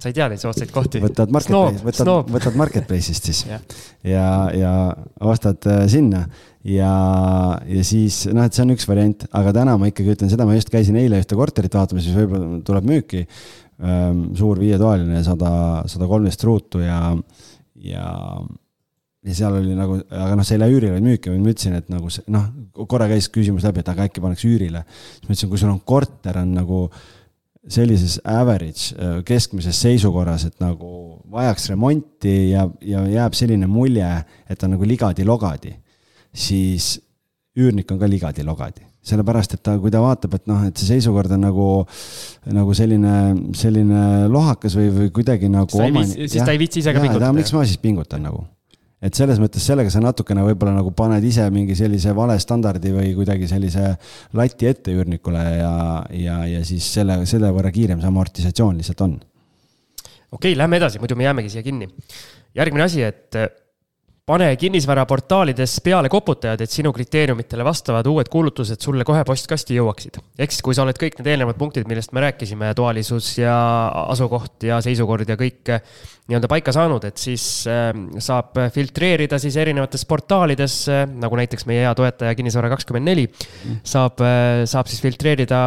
sa ei tea neid soodsaid kohti? võtad marketplace, võtad, võtad marketplace'ist siis ja, ja, ja ostad äh, sinna ja, ja siis noh, et see on üks variant, aga täna ma ikkagi ütlen seda, ma just käisin eile ühte korterit vaatamas, mis võib-olla tuleb müüki ähm,. suur viietoaline, sada, sada kolmteist ruutu ja, ja ja seal oli nagu, aga noh, see ei lähe üürile, vaid müüki, ma ütlesin, et nagu see noh, korra käis küsimus läbi, et aga äkki pannakse üürile. siis ma ütlesin, kui sul on korter on nagu äh, sellises average, äh, keskmises seisukorras, et nagu vajaks remonti ja, ja jääb selline mulje, et on nagu ligadi-logadi, siis üürnik on ka ligadi-logadi. sellepärast, et ta, kui ta vaatab, et noh, et see seisukord on nagu, nagu selline, selline lohakas või, või kuidagi nagu. siis ta ei viitsi ise ka pingutada. miks ma siis pingutan nagu et selles mõttes sellega sa natukene võib-olla nagu paned ise mingi sellise vale standardi või kuidagi sellise lati ette üürnikule ja, ja, ja siis selle, selle võrra kiirem see amortisatsioon lihtsalt on. okei okay,, lähme edasi, muidu me jäämegi siia kinni. järgmine asi, et pane kinnisvaraportaalides peale koputajad, et sinu kriteeriumitele vastavad uued kuulutused sulle kohe postkasti jõuaksid. ehk siis, kui sa oled kõik need eelnevad punktid, millest me rääkisime, toalisus ja asukoht ja seisukord ja kõik eh, nii-öelda paika saanud, et siis eh, saab filtreerida siis erinevates portaalides, eh, nagu näiteks meie hea toetaja Kinnisvara kakskümmend neli, saab, saab siis filtreerida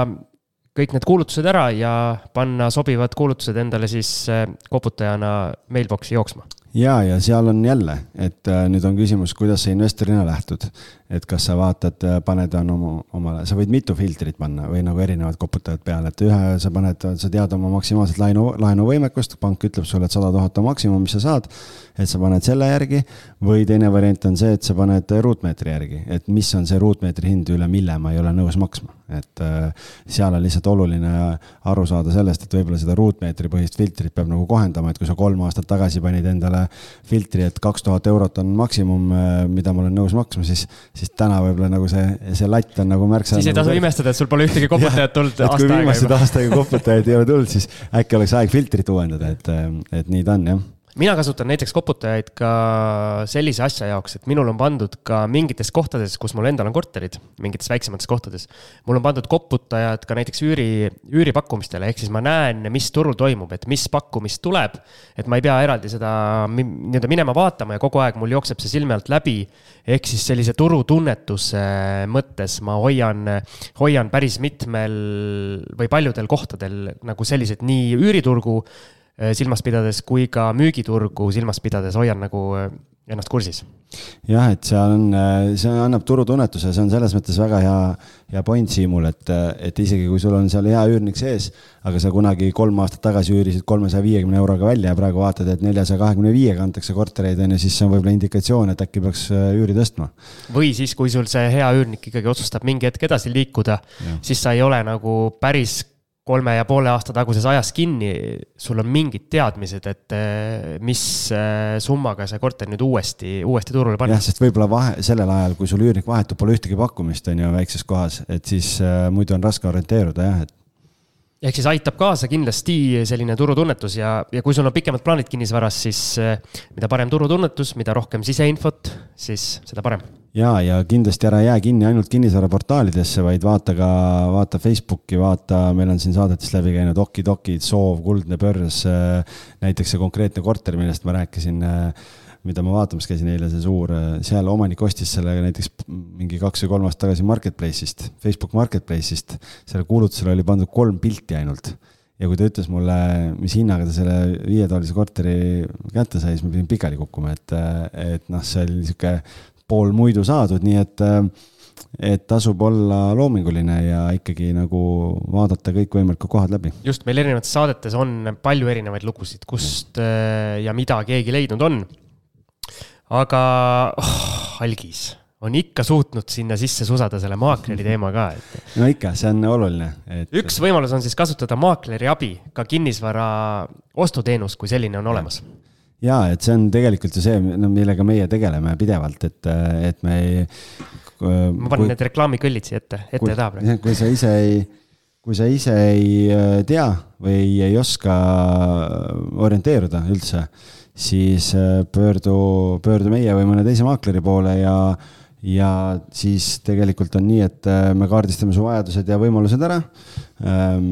kõik need kuulutused ära ja panna sobivad kuulutused endale siis koputajana mailbox'i jooksma ja, ja seal on jälle, et äh, nüüd on küsimus, kuidas sa investorina lähtud. et kas sa vaatad, äh, paned on oma, omale, sa võid mitu filtrit panna või nagu erinevad koputajad peale, et ühe sa paned, sa tead oma maksimaalset laenu, laenuvõimekust, pank ütleb sulle, et sada tuhat on maksimum, mis sa saad. Et sa paned selle järgi või teine variant on see, et sa paned ruutmeetri järgi, et mis on see ruutmeetri hind, üle mille ma ei ole nõus maksma. et äh, seal on lihtsalt oluline aru saada sellest, et võib-olla seda ruutmeetri põhist filtrit peab nagu kohendama, et kui sa kolm aastat tagasi panid endale filtri, et kaks tuhat eurot on maksimum, äh, mida ma olen nõus maksma, siis, siis täna võib-olla nagu see, see latt on nagu märksa. siis ei nagu tasu imestada, et sul pole ühtegi koputajat tulnud aasta aega juba. kui viimased aasta aega koputajaid ei ole tulnud, siis äkki oleks aeg filtrit uuendada, et, äh, et nii ta on, jah mina kasutan näiteks koputajaid ka sellise asja jaoks, et minul on pandud ka mingites kohtades, kus mul endal on korterid, mingites väiksemates kohtades. mul on pandud koputajad ka näiteks üüri, üüripakkumistele, ehk siis ma näen, mis turul toimub, et mis pakkumist tuleb. et ma ei pea eraldi seda nii-öelda minema vaatama ja kogu aeg mul jookseb see silme alt läbi. ehk siis sellise turutunnetuse mõttes ma hoian, hoian päris mitmel või paljudel kohtadel nagu selliseid nii üüriturgu silmas pidades kui ka müügiturgu silmas pidades hoian nagu äh, ennast kursis. jah, et seal on, äh, see annab turutunnetuse, see on selles mõttes väga hea, hea point Siimul, et, et isegi kui sul on seal hea üürnik sees, aga sa kunagi kolm aastat tagasi üürisid kolmesaja viiekümne euroga välja ja praegu vaatad, et neljasaja kahekümne viiega antakse kortereid, on ju, siis see on võib-olla indikatsioon, et äkki peaks üüri tõstma. või siis, kui sul see hea üürnik ikkagi otsustab mingi hetk edasi liikuda, siis sa ei ole nagu päris kolme ja poole aasta taguses ajas kinni, sul on mingid teadmised, et eh, mis eh, summaga see korter nüüd uuesti, uuesti turule panna. jah, sest võib-olla vahe, sellel ajal, kui sul üürnik vahetub, pole ühtegi pakkumist, on ju, väikses kohas, et siis äh, muidu on raske orienteeruda jah, et ehk siis aitab kaasa kindlasti selline turutunnetus ja, ja kui sul on pikemad plaanid kinnisvaras, siis mida parem turutunnetus, mida rohkem siseinfot, siis seda parem ja, ja kindlasti ära jää kinni ainult kinnisvaraportaalidesse, vaid vaata ka, vaata Facebooki, vaata, meil on siin saadetes läbi käinud Okidokid, Soov, Kuldne Börs. näiteks see konkreetne korter, millest ma rääkisin, mida ma vaatamas käisin eile, see suur, seal omanik ostis selle näiteks mingi kaks või kolm aastat tagasi Marketplace'ist, Facebook Marketplace'ist. selle kuulutusele oli pandud kolm pilti ainult ja kui ta ütles mulle, mis hinnaga ta selle viietoalise korteri kätte sai, siis ma pidin pikali kukkuma, et, et noh, see oli niisugune pool muidu saadud, nii et, et tasub olla loominguline ja ikkagi nagu vaadata kõikvõimalikud kohad läbi. just, meil erinevates saadetes on palju erinevaid lugusid, kust ja, ja mida keegi leidnud on. aga oh, algis on ikka suutnud sinna sisse susada selle maakleri teema ka, et. no ikka, see on oluline et.... üks võimalus on siis kasutada maakleri abi, ka kinnisvara ostuteenus kui selline on olemas ja et see on tegelikult ju see, no millega meie tegeleme pidevalt, et, et me ei. ma panen kui, need reklaamikõllid siia ette, ette ja taha praegu. kui sa ise ei, kui sa ise ei äh, tea või ei oska orienteeruda üldse, siis äh, pöördu, pöördu meie või mõne teise maakleri poole ja ja siis tegelikult on nii, et äh, me kaardistame su vajadused ja võimalused ära. Ähm,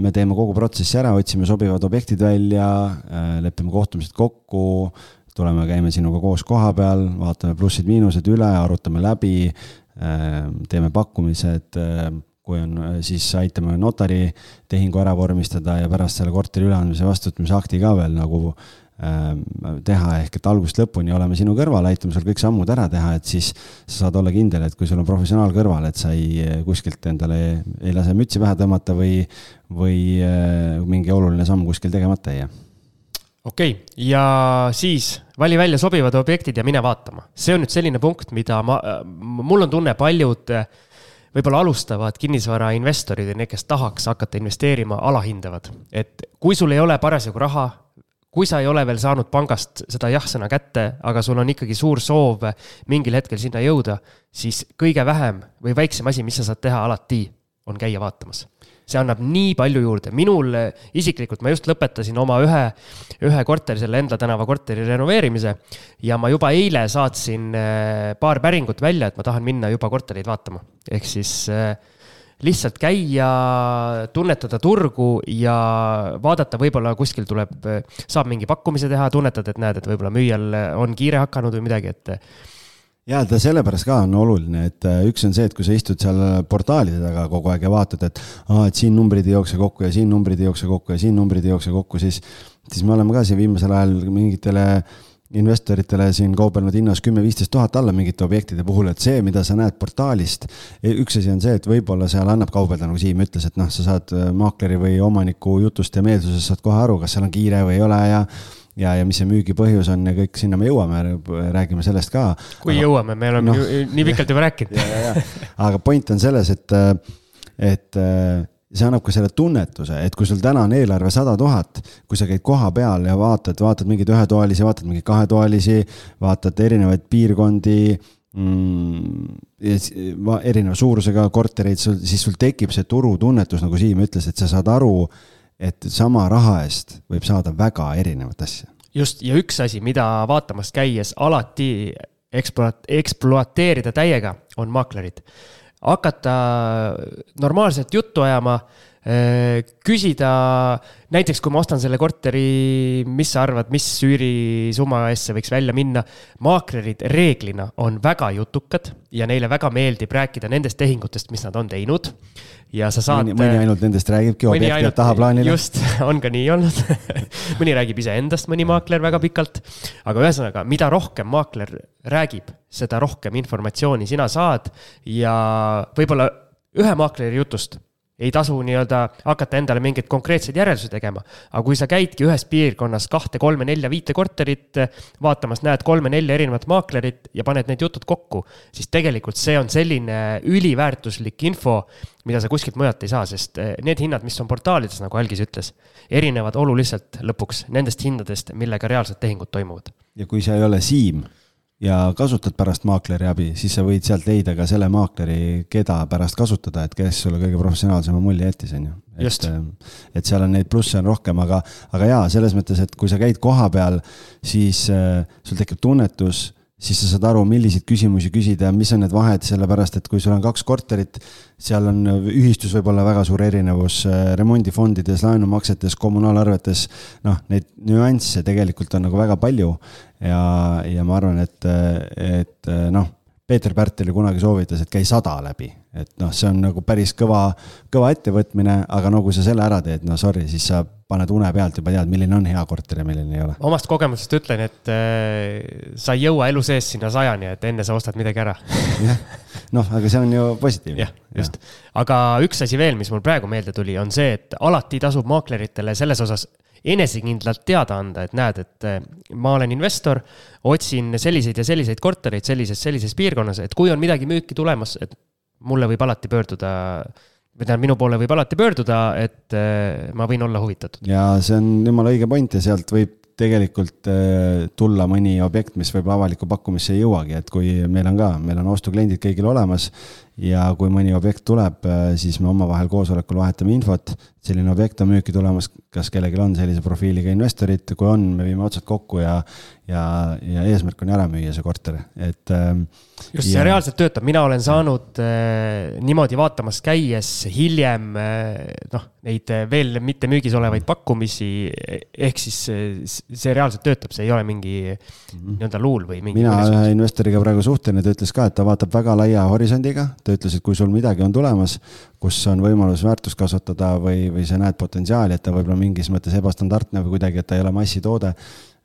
me teeme kogu protsessi ära, otsime sobivad objektid välja, äh, lepime kohtumised kokku, tuleme, käime sinuga koos koha peal, vaatame plussid-miinused üle, arutame läbi, ähm, teeme pakkumised, ähm, kui on, siis aitame notari tehingu ära vormistada ja pärast selle korteri üleandmise vastuvõtmise akti ka veel nagu teha, ehk et algusest lõpuni oleme sinu kõrval, aitame sul kõik sammud ära teha, et siis sa saad olla kindel, et kui sul on professionaal kõrval, et sa ei kuskilt endale ei lase mütsi pähe tõmmata või, või äh, mingi oluline samm kuskil tegemata ei jää okei okay., ja siis vali välja sobivad objektid ja mine vaatama. see on nüüd selline punkt, mida ma, mul on tunne, paljud võib-olla alustavad kinnisvarainvestorid ja need, kes tahaks hakata investeerima, alahindavad. et kui sul ei ole parasjagu raha kui sa ei ole veel saanud pangast seda jah-sõna kätte, aga sul on ikkagi suur soov mingil hetkel sinna jõuda, siis kõige vähem või väiksem asi, mis sa saad teha alati, on käia vaatamas. see annab nii palju juurde, minul isiklikult, ma just lõpetasin oma ühe, ühe korteri, selle Endla tänava korteri renoveerimise ja ma juba eile saatsin eh, paar päringut välja, et ma tahan minna juba kortereid vaatama, ehk siis äh, lihtsalt käia, tunnetada turgu ja vaadata, võib-olla kuskil tuleb, saab mingi pakkumise teha, tunnetad, et näed, et võib-olla müüjal on kiire hakanud või midagi, et ja ta sellepärast ka on oluline, et äh, üks on see, et kui sa istud seal portaalide taga kogu aeg ja vaatad, et aa, et siin numbrid ei jookse kokku ja siin numbrid ei jookse kokku ja siin numbrid ei jookse kokku, siis, siis me oleme ka siin viimasel ajal mingitele äh, investoritele siin kaubelnud hinnas kümme-viisteist tuhat alla mingite objektide puhul, et see, mida sa näed portaalist, e, üks asi on see, et võib-olla seal annab kaubelda, nagu Siim ütles, et noh, sa saad äh, maakleri või omaniku jutust ja meelsusest saad kohe aru, kas seal on kiire või ei ole ja ja, ja mis see müügi põhjus on ja kõik sinna me jõuame, räägime sellest ka. kui aga, jõuame, me oleme no, nii pikalt juba rääkinud. aga point on selles, et, et see annab ka selle tunnetuse, et kui sul täna on eelarve sada tuhat, kui sa käid koha peal ja vaatad, vaatad mingeid ühetoalisi, vaatad mingeid kahetoalisi, vaatad erinevaid piirkondi mm,, erineva suurusega kortereid, sul, siis sul tekib see turutunnetus, nagu Siim ütles, et sa saad aru, et sama raha eest võib saada väga erinevat asja. just, ja üks asi, mida vaatamas käies alati ekspluat-, ekspluateerida täiega, on maaklerid hakata normaalselt juttu ajama, küsida, näiteks kui ma ostan selle korteri, mis sa arvad, mis üürisumma eest see võiks välja minna. maaklerid reeglina on väga jutukad ja neile väga meeldib rääkida nendest tehingutest, mis nad on teinud ja sa saad. mõni ainult nendest räägibki, objekt jääb tahaplaanile. just, on ka nii olnud mõni räägib iseendast, mõni maakler väga pikalt. aga ühesõnaga, mida rohkem maakler räägib, seda rohkem informatsiooni sina saad ja võib-olla ühe maakleri jutust ei tasu nii-öelda hakata endale mingeid konkreetseid järeldusi tegema. aga kui sa käidki ühes piirkonnas kahte, kolme, nelja, viite korterit vaatamas, näed kolme-nelja erinevat maaklerit ja paned need jutud kokku, siis tegelikult see on selline üliväärtuslik info, mida sa kuskilt mujalt ei saa, sest eh, need hinnad, mis on portaalides, nagu Algis ütles, erinevad oluliselt lõpuks nendest hindadest, millega reaalsed tehingud toimuvad. ja kui sa ei ole Siim ja kasutad pärast maakleri abi, siis sa võid sealt leida ka selle maakleri, keda pärast kasutada, et kes sulle kõige professionaalsema mulje jättis, on ju. et, äh, et seal on neid plusse on rohkem, aga, aga jaa, selles mõttes, et kui sa käid koha peal, siis äh, sul tekib tunnetus siis sa saad aru, milliseid küsimusi küsida ja mis on need vahed, sellepärast et kui sul on kaks korterit, seal on ühistus võib olla väga suur erinevus äh, remondifondides, laenumaksetes, kommunaalarvetes, noh, neid nüansse tegelikult on nagu väga palju. Ja, ja ma arvan, et, et noh, Peeter Pärtel ju kunagi soovitas, et käi sada läbi, et noh, see on nagu päris kõva, kõva ettevõtmine, aga no kui sa selle ära teed, no sorry, siis sa paned une pealt juba tead, milline on hea korter ja milline ei ole. omast kogemusest ütlen, et äh, sa ei jõua elu sees sinna sajani, et enne sa ostad midagi ära. Jah, noh, aga see on ju positiivne. jah, just. Ja.. aga üks asi veel, mis mul praegu meelde tuli, on see, et alati tasub maakleritele selles osas enesekindlalt teada anda, et näed, et äh, ma olen investor, otsin selliseid ja selliseid kortereid sellises, sellises piirkonnas, et kui on midagi müüki tulemas, et mulle võib alati pöörduda või tähendab, minu poole võib alati pöörduda, et äh, ma võin olla huvitatud. ja see on jumala õige point ja sealt võib tegelikult äh, tulla mõni objekt, mis võib-olla avalikku pakkumisse ei jõuagi, et kui meil on ka, meil on ostukliendid kõigil olemas ja kui mõni objekt tuleb, siis me omavahel koosolekul vahetame infot. Selline objekt on müüki tulemas, kas kellelgi on sellise profiiliga investorid, kui on, me viime otsad kokku ja, ja, ja eesmärk on ära müüa see korter, et. Ähm, just, see reaalselt töötab, mina olen saanud äh, niimoodi vaatamas käies hiljem äh, noh, neid äh, veel mitte müügis olevaid pakkumisi. ehk siis see reaalselt töötab, see ei ole mingi -hmm. nii-öelda luul või mingi. mina ühe investoriga praegu suhtlen ja ta ütles ka, et ta vaatab väga laia horisondiga ta ütles, et kui sul midagi on tulemas, kus on võimalus väärtust kasvatada või, või sa näed potentsiaali, et ta võib-olla mingis mõttes ebastandardne või kuidagi, et ta ei ole massitoode,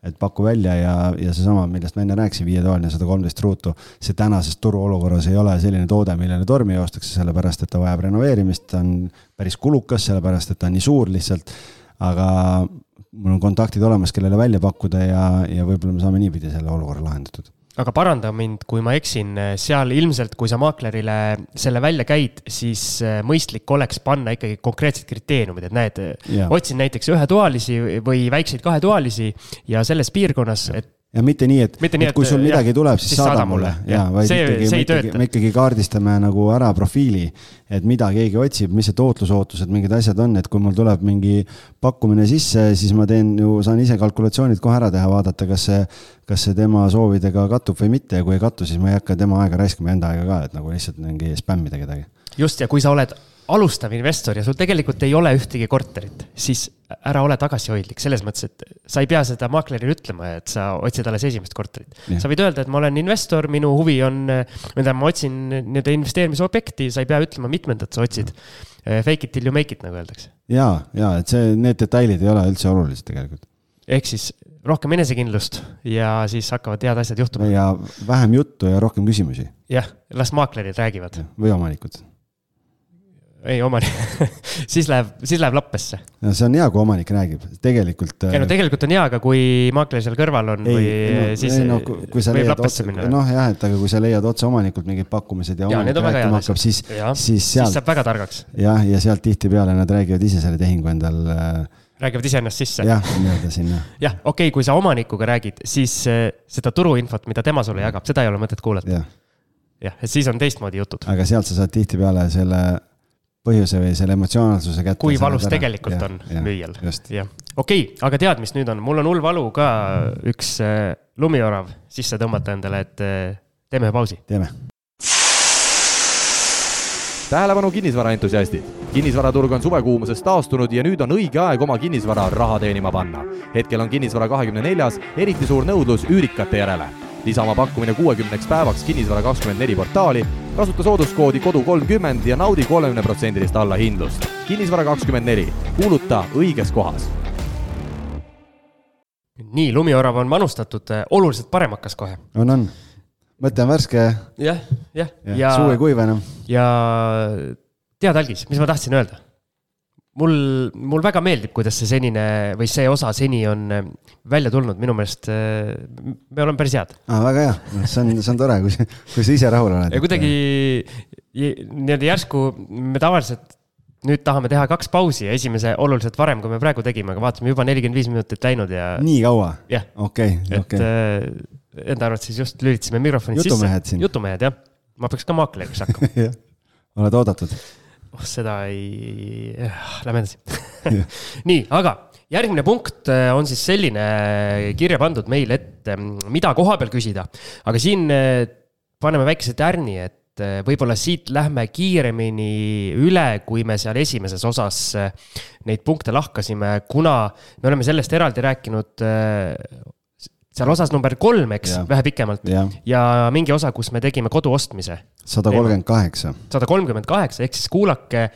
et paku välja ja, ja seesama, millest ma enne rääkisin, viietoaline sada kolmteist ruutu, see tänases turuolukorras ei ole selline toode, millele tormi joostakse, sellepärast et ta vajab renoveerimist, ta on päris kulukas, sellepärast et ta on nii suur lihtsalt, aga mul on kontaktid olemas, kellele välja pakkuda ja, ja võib-olla me saame niipidi selle olukorra lahendatud aga paranda mind, kui ma eksin, seal ilmselt, kui sa maaklerile selle välja käid, siis äh, mõistlik oleks panna ikkagi konkreetsed kriteeriumid, et näed, otsin näiteks ühetoalisi või väikseid kahetoalisi ja selles piirkonnas, et ja mitte nii, et, et, et kui sul midagi jah, tuleb, siis, saada mulle, ja, vaid see, ikkagi, me ikkagi, me ikkagi kaardistame nagu ära profiili, et mida keegi otsib, mis see tootlusootused, mingid asjad on, et kui mul tuleb mingi pakkumine sisse, siis ma teen ju, saan ise kalkulatsioonid kohe ära teha, vaadata, kas see, kas see tema soovidega kattub või mitte ja kui ei kattu, siis ma ei hakka tema aega raiskama, enda aega ka, et nagu lihtsalt mingi spämmida kedagi. just, ja kui sa oled alustav investor ja sul tegelikult ei ole ühtegi korterit, siis ära ole tagasihoidlik selles mõttes, et sa ei pea seda maaklerile ütlema, et sa otsid alles esimest korterit. sa võid öelda, et ma olen investor, minu huvi on, mida ma otsin nii-öelda investeerimisobjekti, sa ei pea ütlema, mitmendat sa otsid. Fake it till you make it, nagu öeldakse. ja, ja et see, need detailid ei ole üldse olulised tegelikult. ehk siis rohkem enesekindlust ja siis hakkavad head asjad juhtuma. ja vähem juttu ja rohkem küsimusi. jah, las maaklerid räägivad. või omanikud ei, omanik siis läheb, siis läheb lappesse. no see on hea, kui omanik räägib, tegelikult. ei no äh, tegelikult on hea, aga kui maakler seal kõrval on ei, või no, siis ei, no, kui sa võib lappesse minna. noh jah, et aga kui sa leiad otse omanikult mingid pakkumised ja, ja omanik rääkima hakkab, siis, siis sealt. siis saab väga targaks. jah, ja sealt tihtipeale nad räägivad ise selle tehingu endal äh, räägivad iseennast sisse. jah, nii-öelda sinna. jah, okei okay,, kui sa omanikuga räägid, siis äh, seda turuinfot, mida tema sulle jagab, seda ei ole mõtet kuulata. jah, et siis on teistmoodi jutud. aga sealt sa saad tihtipeale selle põhjuse või selle emotsionaalsuse kätte. kui valus tegelikult ja, on ja, müüjal, jah. okei okay,, aga tead, mis nüüd on, mul on hull valu ka üks äh, lumiorav sisse tõmmata endale, et äh, teeme pausi. teeme. tähelepanu, kinnisvaraentusiastid. kinnisvaraturg on suvekuumusest taastunud ja nüüd on õige aeg oma kinnisvara raha teenima panna. hetkel on kinnisvara kahekümne neljas eriti suur nõudlus üürikate järele lisa oma pakkumine kuuekümneks päevaks Kinnisvara24 portaali, kasuta sooduskoodi kodu kolmkümmend ja naudi kolmekümneprotsendilist allahindlust. kinnisvara24, kuuluta õiges kohas. nii, lumiorav on manustatud, oluliselt parem hakkas kohe. on, on. mõte on värske. jah, jah. ja, ja suu ei kuiva enam. ja tead, Algis, mis ma tahtsin öelda? Mul, mul väga meeldib, kuidas see senine või see osa seni on äh, välja tulnud, minu meelest äh, me oleme päris head ah,. väga hea, see on, see on tore, kui, kui sa ise rahul oled. ja kuidagi nii-öelda järsku me tavaliselt nüüd tahame teha kaks pausi ja esimese oluliselt varem, kui me praegu tegime, aga vaatame juba nelikümmend viis minutit läinud ja. nii kaua? okei, okei. et äh, enda arvates siis just lülitasime mikrofonid jutumehed sisse. jutumehed jah, ma peaks ka maakleriks hakkama oled oodatud oh seda ei, lähme edasi. Nii, aga järgmine punkt äh, on siis selline äh, kirja pandud meil, et ähm, mida koha peal küsida, aga siin paneme väikese tärni, et võib-olla siit lähme kiiremini üle, kui me seal esimeses osas neid punkte lahkasime, kuna me oleme sellest eraldi rääkinud seal osas number kolm, eks, vähe pikemalt ja. ja mingi osa, kus me tegime kodu ostmise. sada kolmkümmend kaheksa. sada kolmkümmend kaheksa, ehk siis kuulake,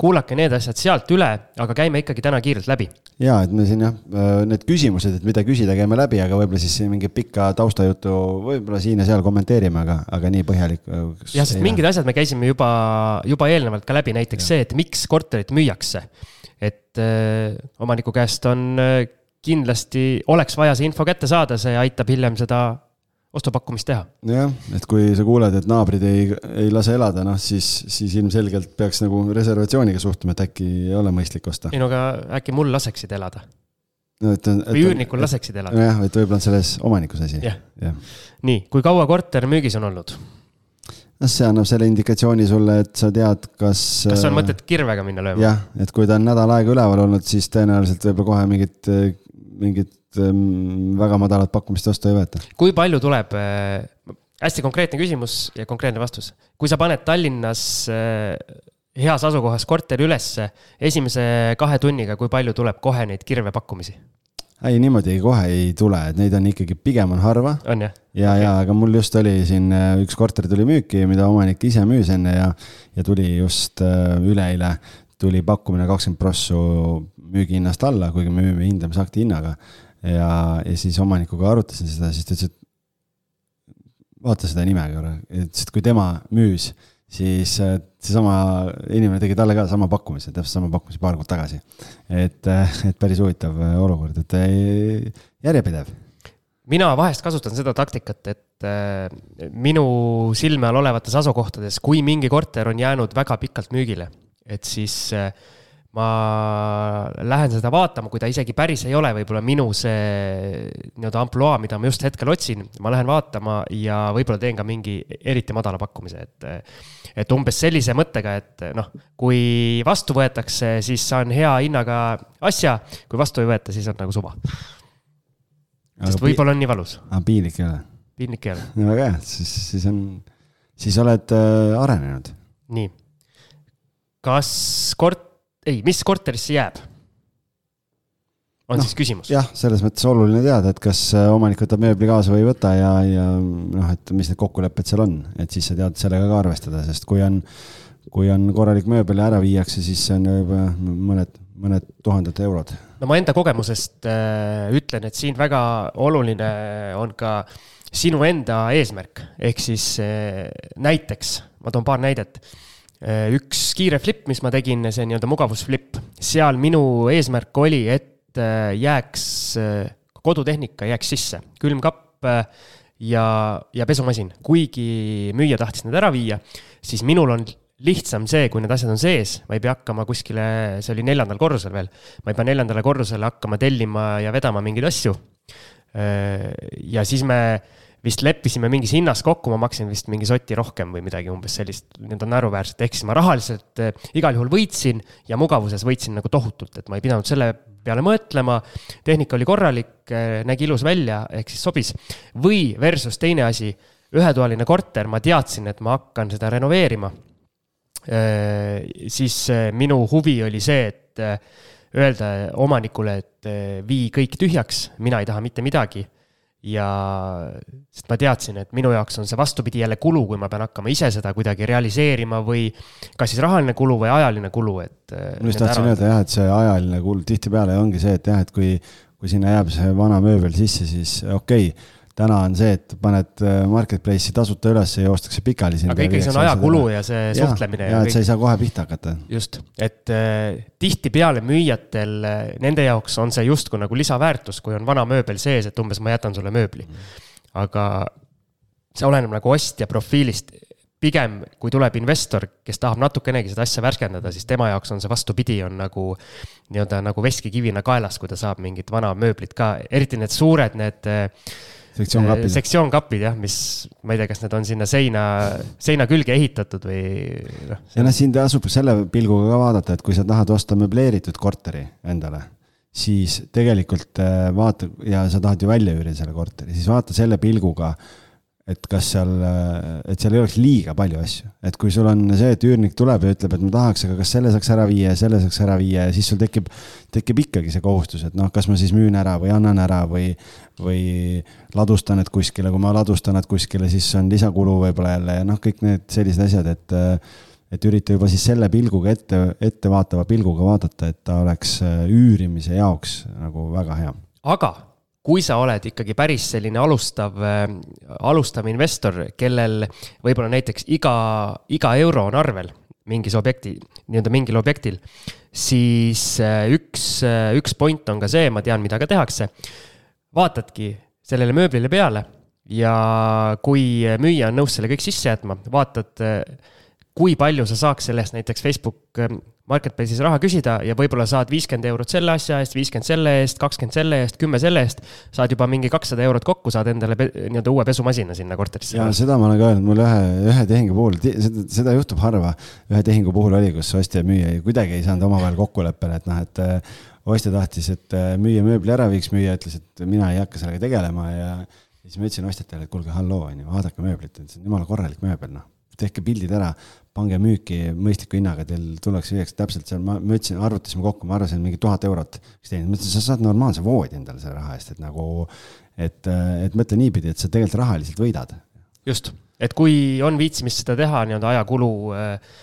kuulake need asjad sealt üle, aga käime ikkagi täna kiirelt läbi. ja, et me siin jah, need küsimused, et mida küsida, käime läbi, aga võib-olla siis mingi pika taustajutu võib-olla siin ja seal kommenteerime, aga, aga nii põhjalik. jah, sest mingid lähe. asjad me käisime juba, juba eelnevalt ka läbi, näiteks ja. see, et miks korterit müüakse. et öö, omaniku käest on öö, kindlasti oleks vaja see info kätte saada, see aitab hiljem seda ostupakkumist teha. jah, et kui sa kuuled, et naabrid ei, ei lase elada, noh siis, siis ilmselgelt peaks nagu reservatsiooniga suhtuma, et äkki ei ole mõistlik osta. ei no aga äkki mul laseksid elada? no või üürnikul laseksid elada. jah, et võib-olla on selles omanikus asi. jah ja. ja.. nii, kui kaua korter müügis on olnud? noh, see annab selle indikatsiooni sulle, et sa tead, kas. kas on mõtet kirvega minna lööma? jah, et kui ta on nädal aega üleval olnud, siis tõenäoliselt võib-olla kohe mingit, mingit ähm, väga madalat pakkumist vastu ei võeta. kui palju tuleb äh,, hästi konkreetne küsimus ja konkreetne vastus. kui sa paned Tallinnas äh, heas asukohas korteri ülesse, esimese kahe tunniga, kui palju tuleb kohe neid kirvepakkumisi? ei, niimoodi kohe ei tule, et neid on ikkagi, pigem on harva. ja, ja, ja, aga mul just oli siin äh, üks korter tuli müüki, mida omanik ise müüs enne ja, ja tuli just üleeile tuli pakkumine kakskümmend prossu müügihinnast alla, kuigi me müüme hindamisakti hinnaga. ja, ja siis omanikuga arutasin seda, siis ta ütles, et vaata seda nime korra, ütles, et kui tema müüs siis äh, seesama inimene tegi talle ka sama pakkumise, täpselt sama pakkumise paar kuud tagasi. et, äh, et päris huvitav äh, olukord, et järjepidev. mina vahest kasutan seda taktikat, et minu silme all olevates asukohtades, kui mingi korter on jäänud väga pikalt müügile, et siis ma lähen seda vaatama, kui ta isegi päris ei ole võib-olla minu see nii-öelda ampluaa, mida ma just hetkel otsin, ma lähen vaatama ja võib-olla teen ka mingi eriti madala pakkumise, et. et umbes sellise mõttega, et noh, kui vastu võetakse, siis saan hea hinnaga asja, kui vastu ei võeta, siis on nagu suva. sest võib-olla on nii valus. aga piinlik ei ole? piinlik ei ole. no väga hea, siis, siis on, siis oled äh, arenenud. nii. kas kort-, ei, mis korterisse jääb? on no, siis küsimus. jah, selles mõttes oluline teada, et kas äh, omanik võtab mööbli kaasa või ei võta ja, ja noh, et mis need kokkulepped seal on, et siis sa tead sellega ka arvestada, sest kui on, kui on korralik mööbel ja ära viiakse, siis see on juba mõned, mõned tuhanded eurod. no ma enda kogemusest äh, ütlen, et siin väga oluline on ka sinu enda eesmärk, ehk siis äh, näiteks, ma toon paar näidet üks kiire flip, mis ma tegin, see nii-öelda mugavusflip, seal minu eesmärk oli, et äh, jääks, äh, kodutehnika jääks sisse, külmkapp ja, ja pesumasin. kuigi müüja tahtis need ära viia, siis minul on lihtsam see, kui need asjad on sees, ma ei pea hakkama kuskile, see oli neljandal korrusel veel, ma ei pea neljandale korrusele hakkama tellima ja vedama mingeid asju. ja siis me vist leppisime mingis hinnas kokku, ma maksin vist mingi soti rohkem või midagi umbes sellist, need on naeruväärset, ehk siis ma rahaliselt eh, igal juhul võitsin ja mugavuses võitsin nagu tohutult, et ma ei pidanud selle peale mõtlema. tehnika oli korralik, eh, nägi ilus välja, ehk siis sobis. või versus teine asi, ühetoaline korter, ma teadsin, et ma hakkan seda renoveerima. Eh, siis minu huvi oli see, et öelda omanikule, et vii kõik tühjaks, mina ei taha mitte midagi ja sest ma teadsin, et minu jaoks on see vastupidi jälle kulu, kui ma pean hakkama ise seda kuidagi realiseerima või kas siis rahaline kulu või ajaline kulu, et. Ma just tahtsin öelda jah, et see ajaline kulu tihtipeale ongi see, et jah, et kui, kui sinna jääb see vana mööbel sisse, siis okei okay, täna on see, et paned äh, marketplace'i tasuta üles ja joostakse pikali. aga ikkagi see on ajakulu ja see suhtlemine. ja, ja, et sa ei saa kohe pihta hakata. just, et äh, tihtipeale müüjatel, äh, nende jaoks on see justkui nagu lisaväärtus, kui on vana mööbel sees, et umbes ma jätan sulle mööbli. aga see oleneb nagu ostja profiilist. pigem, kui tuleb investor, kes tahab natukenegi seda asja värskendada, siis tema jaoks on see vastupidi, on nagu nii-öelda nagu veskikivina kaelas, kui ta saab mingit vana mööblit ka, eriti need suured, need sektsioonkapid. sektsioonkapid jah, mis, ma ei tea, kas need on sinna seina, seina külge ehitatud või noh. ja noh, siin tasub selle pilguga ka vaadata, et kui sa tahad osta möbleeritud korteri endale, siis tegelikult äh, vaata ja sa tahad ju välja üürida selle korteri, siis vaata selle pilguga et kas seal, et seal ei oleks liiga palju asju, et kui sul on see, et üürnik tuleb ja ütleb, et ma tahaks, aga kas selle saaks ära viia ja selle saaks ära viia ja siis sul tekib, tekib ikkagi see kohustus, et noh, kas ma siis müün ära või annan ära või, või ladustan need kuskile, kui ma ladustan nad kuskile, siis on lisakulu võib-olla jälle ja noh, kõik need sellised asjad, et et ürita juba siis selle pilguga ette, ettevaatava pilguga vaadata, et ta oleks üürimise jaoks nagu väga hea. aga kui sa oled ikkagi päris selline alustav, äh, alustav investor, kellel võib-olla näiteks iga, iga euro on arvel mingis objekti, nii-öelda mingil objektil, siis äh, üks, äh, üks point on ka see, ma tean, mida ka tehakse. vaatadki sellele mööblile peale ja kui müüja on nõus selle kõik sisse jätma, vaatad kui palju sa saaks sellest näiteks Facebook ähm, Marketplace'is raha küsida ja võib-olla saad viiskümmend eurot selle asja eest, viiskümmend selle eest, kakskümmend selle eest, kümme selle eest. saad juba mingi kakssada eurot kokku, saad endale nii-öelda uue pesumasina sinna korterisse. ja seda ma olen ka öelnud, mul ühe, ühe tehingu puhul, seda, seda juhtub harva. ühe tehingu puhul oli, kus ostja ja müüja kuidagi ei saanud omavahel kokkuleppele, et noh, et äh, ostja tahtis, et äh, müüja mööbli ära viiks, müüja ütles, et mina ei hakka sellega tegelema ja siis ma ütlesin ostjatele, et kuulge, halloo, onju, vaadake mööblit, see on jumala korralik mööbel, noh tehke pildid ära, pange müüki mõistliku hinnaga, teil tullakse viiakse täpselt seal, ma, ma ütlesin, arvutasime kokku, ma arvasin mingi tuhat eurot. siis teenid, ma ütlesin, sa saad normaalse voodi endale selle raha eest, et nagu, et, et mõtle niipidi, et sa tegelikult rahaliselt võidad. just, et kui on viitsimist seda teha nii-öelda ajakulu äh,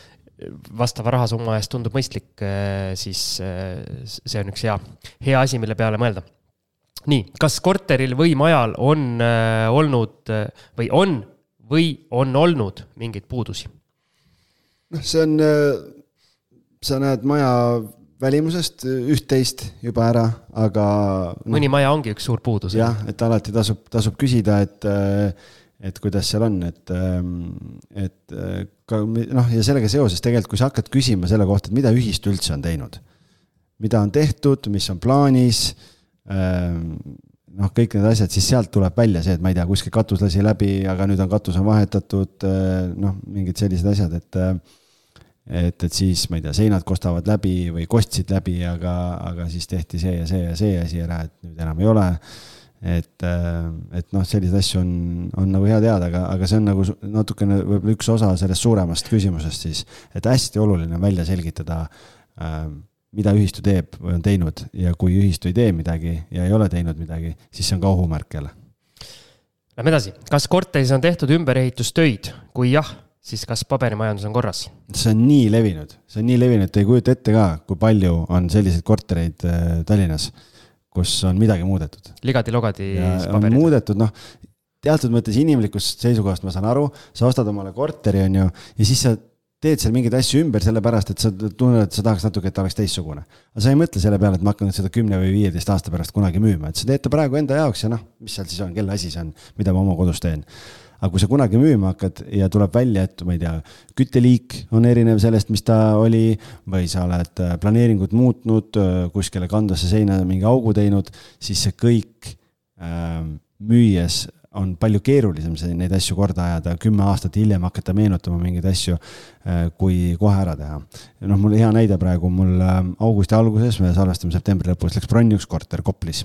vastava rahasumma eest tundub mõistlik, äh, siis äh, see on üks hea, hea asi, mille peale mõelda nii, kas korteril või majal on olnud või on või on olnud mingeid puudusi? Noh, see on, äh, sa näed maja välimusest üht-teist juba ära, aga no,. mõni maja ongi üks suur puudus. jah, et alati tasub, tasub küsida, et, äh, et kuidas seal on, et, ähm, et äh, ka noh, ja sellega seoses tegelikult, kui sa hakkad küsima selle kohta, et mida ühistu üldse on teinud, mida on tehtud, mis on plaanis ähm, noh, kõik need asjad, siis sealt tuleb välja see, et ma ei tea, kuskil katus lasi läbi, aga nüüd on katus on vahetatud, noh, mingid sellised asjad, et et, et siis, ma ei tea, seinad kostavad läbi või kostsid läbi, aga, aga siis tehti see ja see ja see asi ära, et nüüd enam ei ole. et, eh, et noh, selliseid asju on, on nagu hea teada, aga, aga see on nagu natukene võib-olla üks osa sellest suuremast küsimusest siis, et hästi oluline on välja selgitada äh, mida ühistu teeb või on teinud ja kui ühistu ei tee midagi ja ei ole teinud midagi, siis see on ka ohumärk jälle. Lähme edasi, kas korteris on tehtud ümberehitustöid, kui jah, siis kas paberimajandus on korras? see on nii levinud, see on nii levinud, te ei kujuta ette ka, kui palju on selliseid kortereid äh, Tallinnas, kus on midagi muudetud. ligadi-logadi paberid. muudetud, noh, teatud mõttes inimlikust seisukohast ma saan aru, sa ostad omale korteri, on ju, ja siis sa teed seal mingeid asju ümber sellepärast, et sa tunned, et sa tahaks natuke, et ta oleks teistsugune. aga sa ei mõtle selle peale, et ma hakkan seda kümne või viieteist aasta pärast kunagi müüma, et sa teed ta praegu enda jaoks ja noh, mis seal siis on, kelle asi see on, mida ma oma kodus teen. Aga kui sa kunagi müüma hakkad ja tuleb välja, et ma ei tea, kütteliik on erinev sellest, mis ta oli, või sa oled äh, planeeringut muutnud, äh, kuskile kandasse seina mingi augu teinud, siis see kõik äh, müües on palju keerulisem see, neid asju korda ajada, kümme aastat hiljem hakata meenutama mingeid asju, äh, kui kohe ära teha. noh, mul hea näide praegu, mul äh, augusti alguses, me salvestame septembri lõpus, läks bronn üks korter Koplis,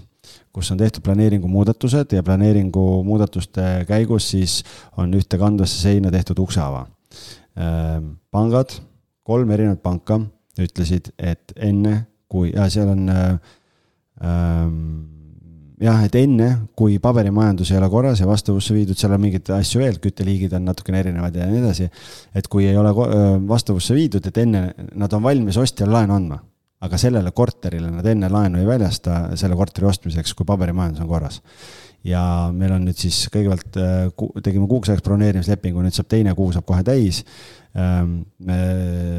kus on tehtud planeeringu muudatused ja planeeringu muudatuste käigus siis on ühte kandvasse seina tehtud ukseava. Äh, pangad, kolm erinevat panka ütlesid, et enne kui, seal on ähm, jah, et enne, kui paberimajandus ei ole korras ja vastavusse viidud, seal on mingeid asju veel, kütteliigid on natukene erinevad ja nii edasi. et kui ei ole vastavusse viidud, et enne nad on valmis ostjale laenu andma, aga sellele korterile nad enne laenu ei väljasta selle korteri ostmiseks, kui paberimajandus on korras. ja meil on nüüd siis kõigepealt tegime kuuks ajaks broneerimislepingu, nüüd saab teine kuu saab kohe täis. me,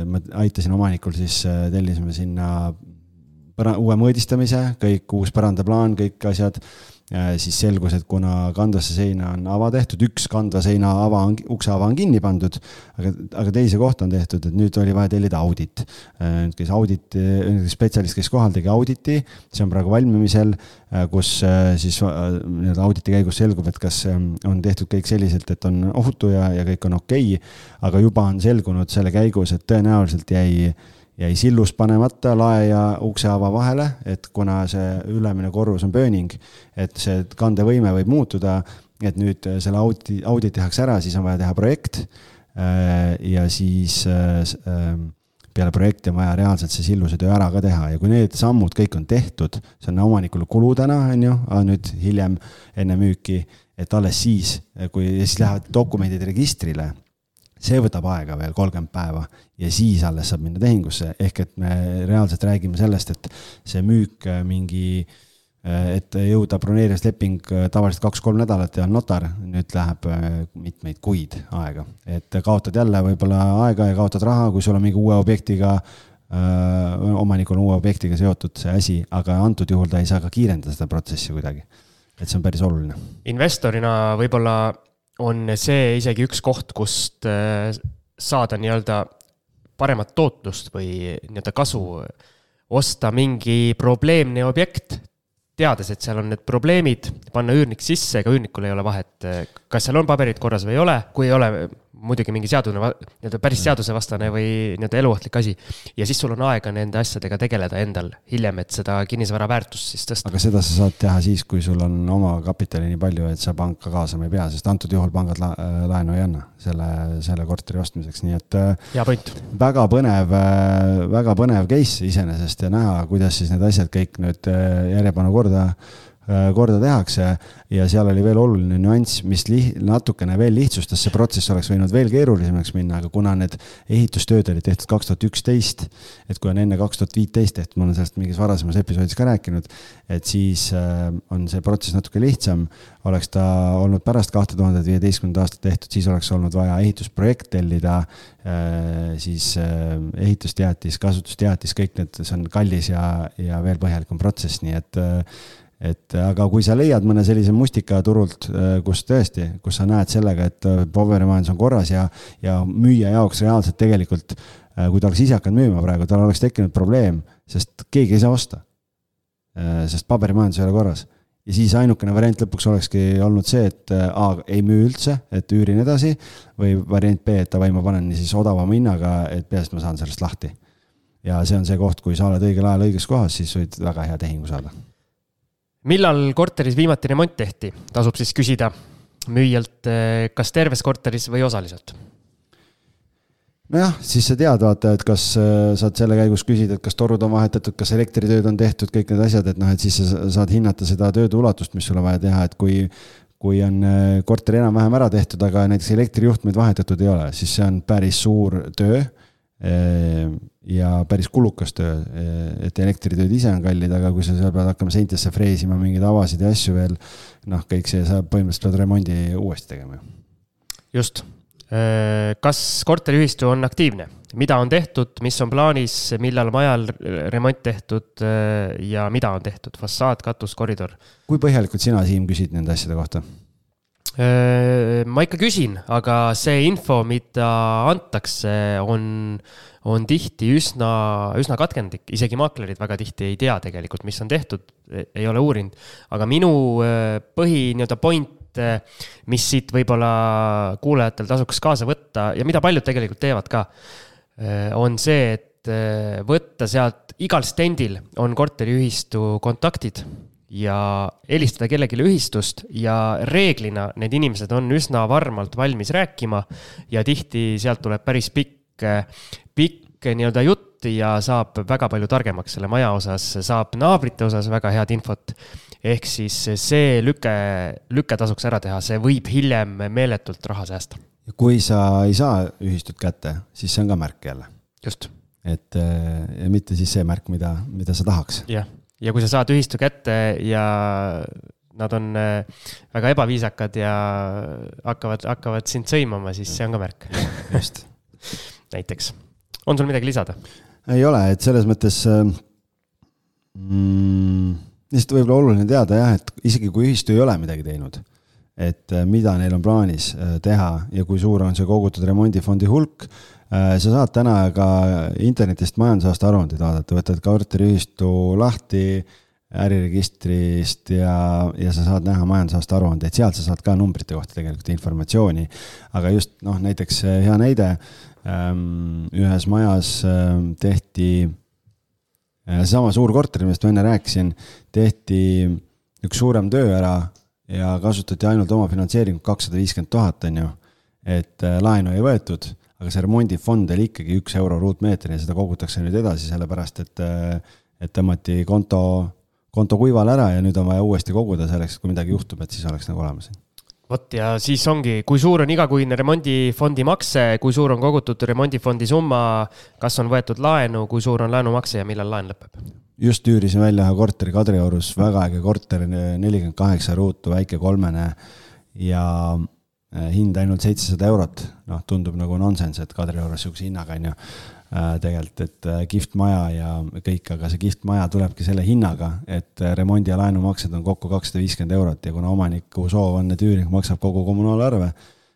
ma aitasin omanikul siis, tellisime sinna uue mõõdistamise, kõik uus põrandaplaan, kõik asjad. siis selgus, et kuna kandvasse seina on ava tehtud, üks kandva seina ava on, ukseava on kinni pandud, aga, aga teise kohta on tehtud, et nüüd oli vaja tellida audit. nüüd käis audit, spetsialist käis kohal, tegi auditi, see on praegu valmimisel, kus siis nii-öelda auditi käigus selgub, et kas on tehtud kõik selliselt, et on ohutu ja, ja kõik on okei okay,. aga juba on selgunud selle käigus, et tõenäoliselt jäi jäi sillus panemata lae ja uksehaava vahele, et kuna see ülemine korrus on burning, et see kandevõime võib muutuda, et nüüd selle auditi, audit tehakse ära, siis on vaja teha projekt. Äh, ja siis äh, ähm, peale projekti on vaja reaalselt see silluse töö ära ka teha ja kui need sammud kõik on tehtud, see on omanikule kulu täna, on ju, nüüd hiljem enne müüki, et alles siis, kui siis lähevad dokumendid registrile see võtab aega veel kolmkümmend päeva ja siis alles saab minna tehingusse, ehk et me reaalselt räägime sellest, et see müük äh, mingi, äh, et jõuda broneerimisleping äh, tavaliselt kaks-kolm nädalat ja on notar, nüüd läheb mitmeid kuid aega. et kaotad jälle võib-olla aega ja kaotad raha, kui sul on mingi uue objektiga omanikul on uue objektiga seotud see asi, aga antud juhul ta ei saa ka kiirendada seda protsessi kuidagi. et see on päris oluline. investorina võib-olla on see isegi üks koht, kust saada nii-öelda paremat tootlust või nii-öelda kasu, osta mingi probleemne objekt, teades, et seal on need probleemid, panna üürnik sisse, ega üürnikul ei ole vahet, kas seal on paberid korras või ei ole, kui ei ole, muidugi mingi seadune, nii-öelda päris seadusevastane või nii-öelda eluohtlik asi. ja siis sul on aega nende asjadega tegeleda endal hiljem, et seda kinnisvara väärtust siis tõsta. aga seda sa saad teha siis, kui sul on omakapitali nii palju, et sa panka kaasama ei pea, sest antud juhul pangad la laenu ei anna selle, selle korteri ostmiseks, nii et. Äh, hea point. väga põnev, äh, väga põnev case iseenesest ja näha, kuidas siis need asjad kõik nüüd äh, järjepanu korda Äh, korda tehakse. Ja seal oli veel oluline nüanss, mis li-, natukene veel lihtsustas, see protsess oleks võinud veel keerulisemaks minna, aga kuna need ehitustööd olid tehtud kaks tuhat üksteist, et kui on enne kaks tuhat viiteist tehtud, ma olen sellest mingis varasemas episoodis ka rääkinud, et siis äh, on see protsess natuke lihtsam, oleks ta olnud pärast kahte tuhandet viieteistkümnendat aastat tehtud, siis oleks olnud vaja ehitusprojekt tellida, äh, siis ehitusteatis, kasutusteatis, kõik need, see on kallis ja, ja veel põhjalikum protsess, nii et et aga kui sa leiad mõne sellise mustika turult, äh, kus tõesti, kus sa näed sellega, et äh, paberimajandus on korras ja, ja müüja jaoks reaalselt tegelikult, äh, kui ta oleks ise hakanud müüma praegu, tal oleks tekkinud probleem, sest keegi ei saa osta. sest paberimajandus ei ole korras. ja siis ainukene variant lõpuks olekski olnud see, et A ei müü üldse, et üürin edasi või variant B, et davai, ma panen siis odavama hinnaga, et peaasi, et ma saan sellest lahti. ja see on see koht, kui sa oled õigel ajal õiges kohas, siis võid väga hea tehingu saada millal korteris viimati remont tehti, tasub siis küsida müüjalt, eh, kas terves korteris või osaliselt? nojah, siis sa tead, vaata, et kas äh, saad selle käigus küsida, et kas torud on vahetatud, kas elektritööd on tehtud, kõik need asjad, et noh, et siis sa saad hinnata seda tööde ulatust, mis sul on vaja teha, et kui kui on äh, korter enam-vähem ära tehtud, aga näiteks elektrijuhtmeid vahetatud ei ole, siis see on päris suur töö ja päris kulukas töö, eh, et elektritööd ise on kallid, aga kui sa seal pead hakkama seintesse freesima mingeid avasid ja asju veel, noh, kõik see, sa põhimõtteliselt pead remondi uuesti tegema ju. just. Ehm, kas korteriühistu on aktiivne, mida on tehtud, mis on plaanis, millal majal remont tehtud eh, ja mida on tehtud, fassaad, katus, koridor? kui põhjalikult sina, Siim, küsid nende asjade kohta? Äh, ma ikka küsin, aga see info, mida antakse, on, on tihti üsna, üsna katkendlik, isegi maaklerid väga tihti ei tea tegelikult, mis on tehtud, ei ole uurinud. aga minu äh, põhi nii-öelda point, äh, mis siit võib-olla kuulajatel tasuks kaasa võtta ja mida paljud tegelikult teevad ka, on see, et võtta sealt, igal stendil on korteriühistu kontaktid ja helistada kellelegi ühistust ja reeglina need inimesed on üsna varmalt valmis rääkima ja tihti sealt tuleb päris pikk, pikk nii-öelda jutt ja saab väga palju targemaks selle maja osas, saab naabrite osas väga head infot. ehk siis see lüke, lüke tasuks ära teha, see võib hiljem meeletult raha säästa. kui sa ei saa ühistut kätte, siis see on ka märk jälle. just. et ja mitte siis see märk, mida, mida sa tahaks. jah ja kui sa saad ühistu kätte ja nad on äh, väga ebaviisakad ja hakkavad, hakkavad sind sõimama, siis see on ka märk. just. näiteks. on sul midagi lisada? ei ole, et selles mõttes äh, mm, lihtsalt võib-olla oluline teada jah, et isegi kui ühistu ei ole midagi teinud, et äh, mida neil on plaanis teha ja kui suur on see kogutud remondifondi hulk sa saad täna ka internetist majandusaasta aruandeid vaadata, võtad korteriühistu lahti äriregistrist ja, ja sa saad näha majandusaasta aruandeid, sealt sa saad ka numbrite kohta tegelikult informatsiooni. aga just noh, näiteks hea näide, ähm, ühes majas ähm, tehti, äh, seesama suur korter, millest ma enne rääkisin, tehti üks suurem töö ära ja kasutati ainult omafinantseeringut kakssada viiskümmend tuhat, on ju. et äh, laenu ei võetud aga see remondifond oli ikkagi üks euro ruutmeetrini ja seda kogutakse nüüd edasi, sellepärast et, et tõmmati konto, konto kuivale ära ja nüüd on vaja uuesti koguda selleks, kui midagi juhtub, et siis oleks nagu olemas vot ja siis ongi, kui suur on igakuine remondifondi makse, kui suur on kogutud remondifondi summa, kas on võetud laenu, kui suur on laenumakse ja millal laen lõpeb? just üürisin välja ühe korteri Kadriorus, väga äge korter, nelikümmend kaheksa ruutu, väike kolmene ja hind ainult seitsesada eurot, noh, tundub nagu nonsense, et Kadriorus sihukese hinnaga on ju äh, tegelikult, et äh, kihvt maja ja kõik, aga see kihvt maja tulebki selle hinnaga, et remondi ja laenumaksed on kokku kakssada viiskümmend eurot ja kuna omaniku soov on, et üürnik maksab kogu kommunaalarve,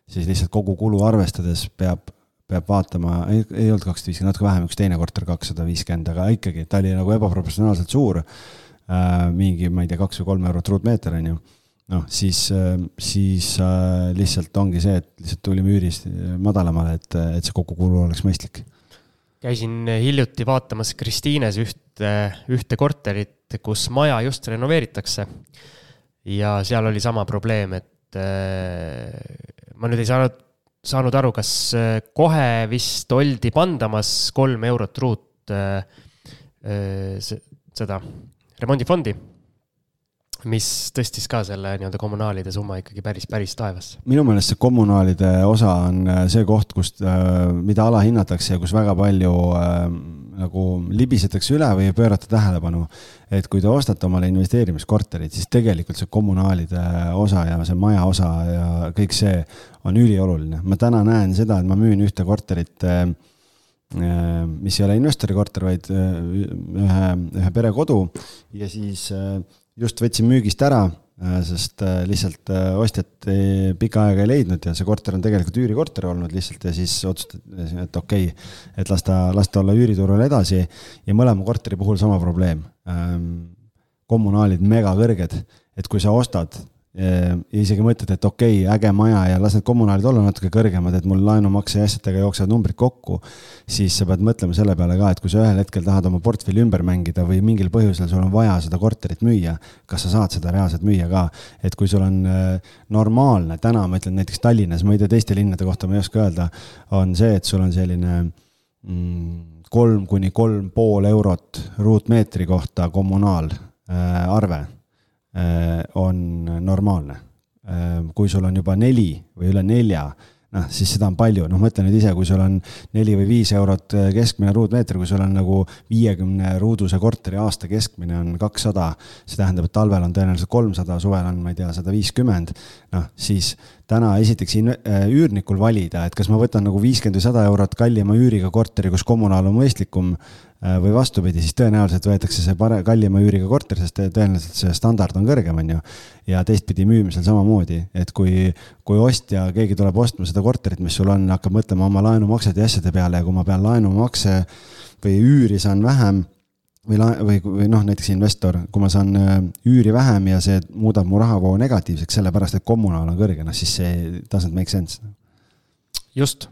siis lihtsalt kogu kulu arvestades peab, peab vaatama, ei, ei olnud kakssada viiskümmend, natuke vähem, üks teine korter kakssada viiskümmend, aga ikkagi ta oli nagu ebaproportsionaalselt suur äh,. mingi, ma ei tea, kaks või kolm eurot ruutmeeter, on ju. Noh, siis äh,, siis äh, lihtsalt ongi see, et lihtsalt tulime üürist madalamale, et, et see kokkukulu oleks mõistlik. käisin hiljuti vaatamas Kristiines ühte, ühte korterit, kus maja just renoveeritakse. ja seal oli sama probleem, et äh, ma nüüd ei saanud saanud aru, kas äh, kohe vist oldi pandamas kolm eurot ruut äh, äh, seda remondifondi, mis tõstis ka selle nii-öelda kommunaalide summa ikkagi päris, päris taevasse. minu meelest see kommunaalide osa on see koht, kust, mida alahinnatakse ja kus väga palju nagu libisetakse üle või ei pöörata tähelepanu. et kui te ostate omale investeerimiskorterit, siis tegelikult see kommunaalide osa ja see maja osa ja kõik see on ülioluline. ma täna näen seda, et ma müün ühte korterit, äh, mis ei ole investori korter, vaid äh, ühe, ühe perekodu ja siis äh, just võtsin müügist ära Äh, sest äh, lihtsalt äh, ostjat pikka aega ei leidnud ja see korter on tegelikult üürikorter olnud lihtsalt ja siis otsustati, et okei okay,, et las ta, las ta olla üüriturul edasi ja mõlema korteri puhul sama probleem. Ähm, kommunaalid mega kõrged, et kui sa ostad ja isegi mõtled, et okei okay,, äge maja ja las need kommunaalid olla natuke kõrgemad, et mul laenumakse ja asjadega jooksevad numbrid kokku, siis sa pead mõtlema selle peale ka, et kui sa ühel hetkel tahad oma portfelli ümber mängida või mingil põhjusel sul on vaja seda korterit müüa, kas sa saad seda reaalselt müüa ka. et kui sul on äh, normaalne, täna ma ütlen näiteks Tallinnas, ma ei tea, teiste linnade kohta ma ei oska öelda, on see, et sul on selline mm, kolm kuni kolm pool eurot ruutmeetri kohta kommunaalarve Äh, on normaalne. Äh, kui sul on juba neli või üle nelja, noh, siis seda on palju, noh, mõtle nüüd ise, kui sul on neli või viis eurot äh, keskmine ruutmeeter, kui sul on nagu viiekümne ruuduse korteri aasta keskmine on kakssada, see tähendab, et talvel on tõenäoliselt kolmsada, suvel on, ma ei tea, sada viiskümmend, noh, siis täna esiteks üürnikul valida, et kas ma võtan nagu viiskümmend või sada eurot kallima üüriga korteri, kus kommunaal on mõistlikum Äh, või vastupidi, siis tõenäoliselt võetakse see pare-, kallima üüriga korter, sest tõenäoliselt see standard on kõrgem, on ju. ja teistpidi müümisel samamoodi, et kui, kui ostja, keegi tuleb ostma seda korterit, mis sul on, hakkab mõtlema oma laenumaksete ja asjade peale ja kui ma pean laenumakse või üüri saan vähem või la-, või, või noh, näiteks investor, kui ma saan äh, üüri vähem ja see muudab mu rahavoo negatiivseks, sellepärast et kommunaal on kõrge, noh siis see doesn't make sense. just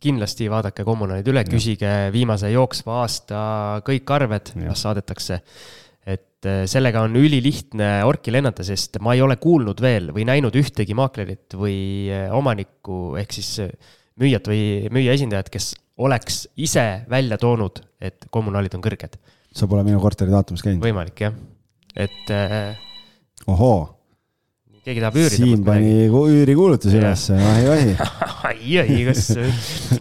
kindlasti vaadake kommunaalid üle, küsige viimase jooksva aasta kõik arved, las saadetakse. et eh, sellega on ülilihtne orki lennata, sest ma ei ole kuulnud veel või näinud ühtegi maaklerit või eh, omanikku ehk siis eh, müüjat või müüja esindajat, kes oleks ise välja toonud, et kommunaalid on kõrged. sa pole minu korteri vaatamas käinud? võimalik jah, et. ohoo keegi tahab üürida. Siim pani üürikuulutuse ülesse, vahi, vahi. ai, ai, kas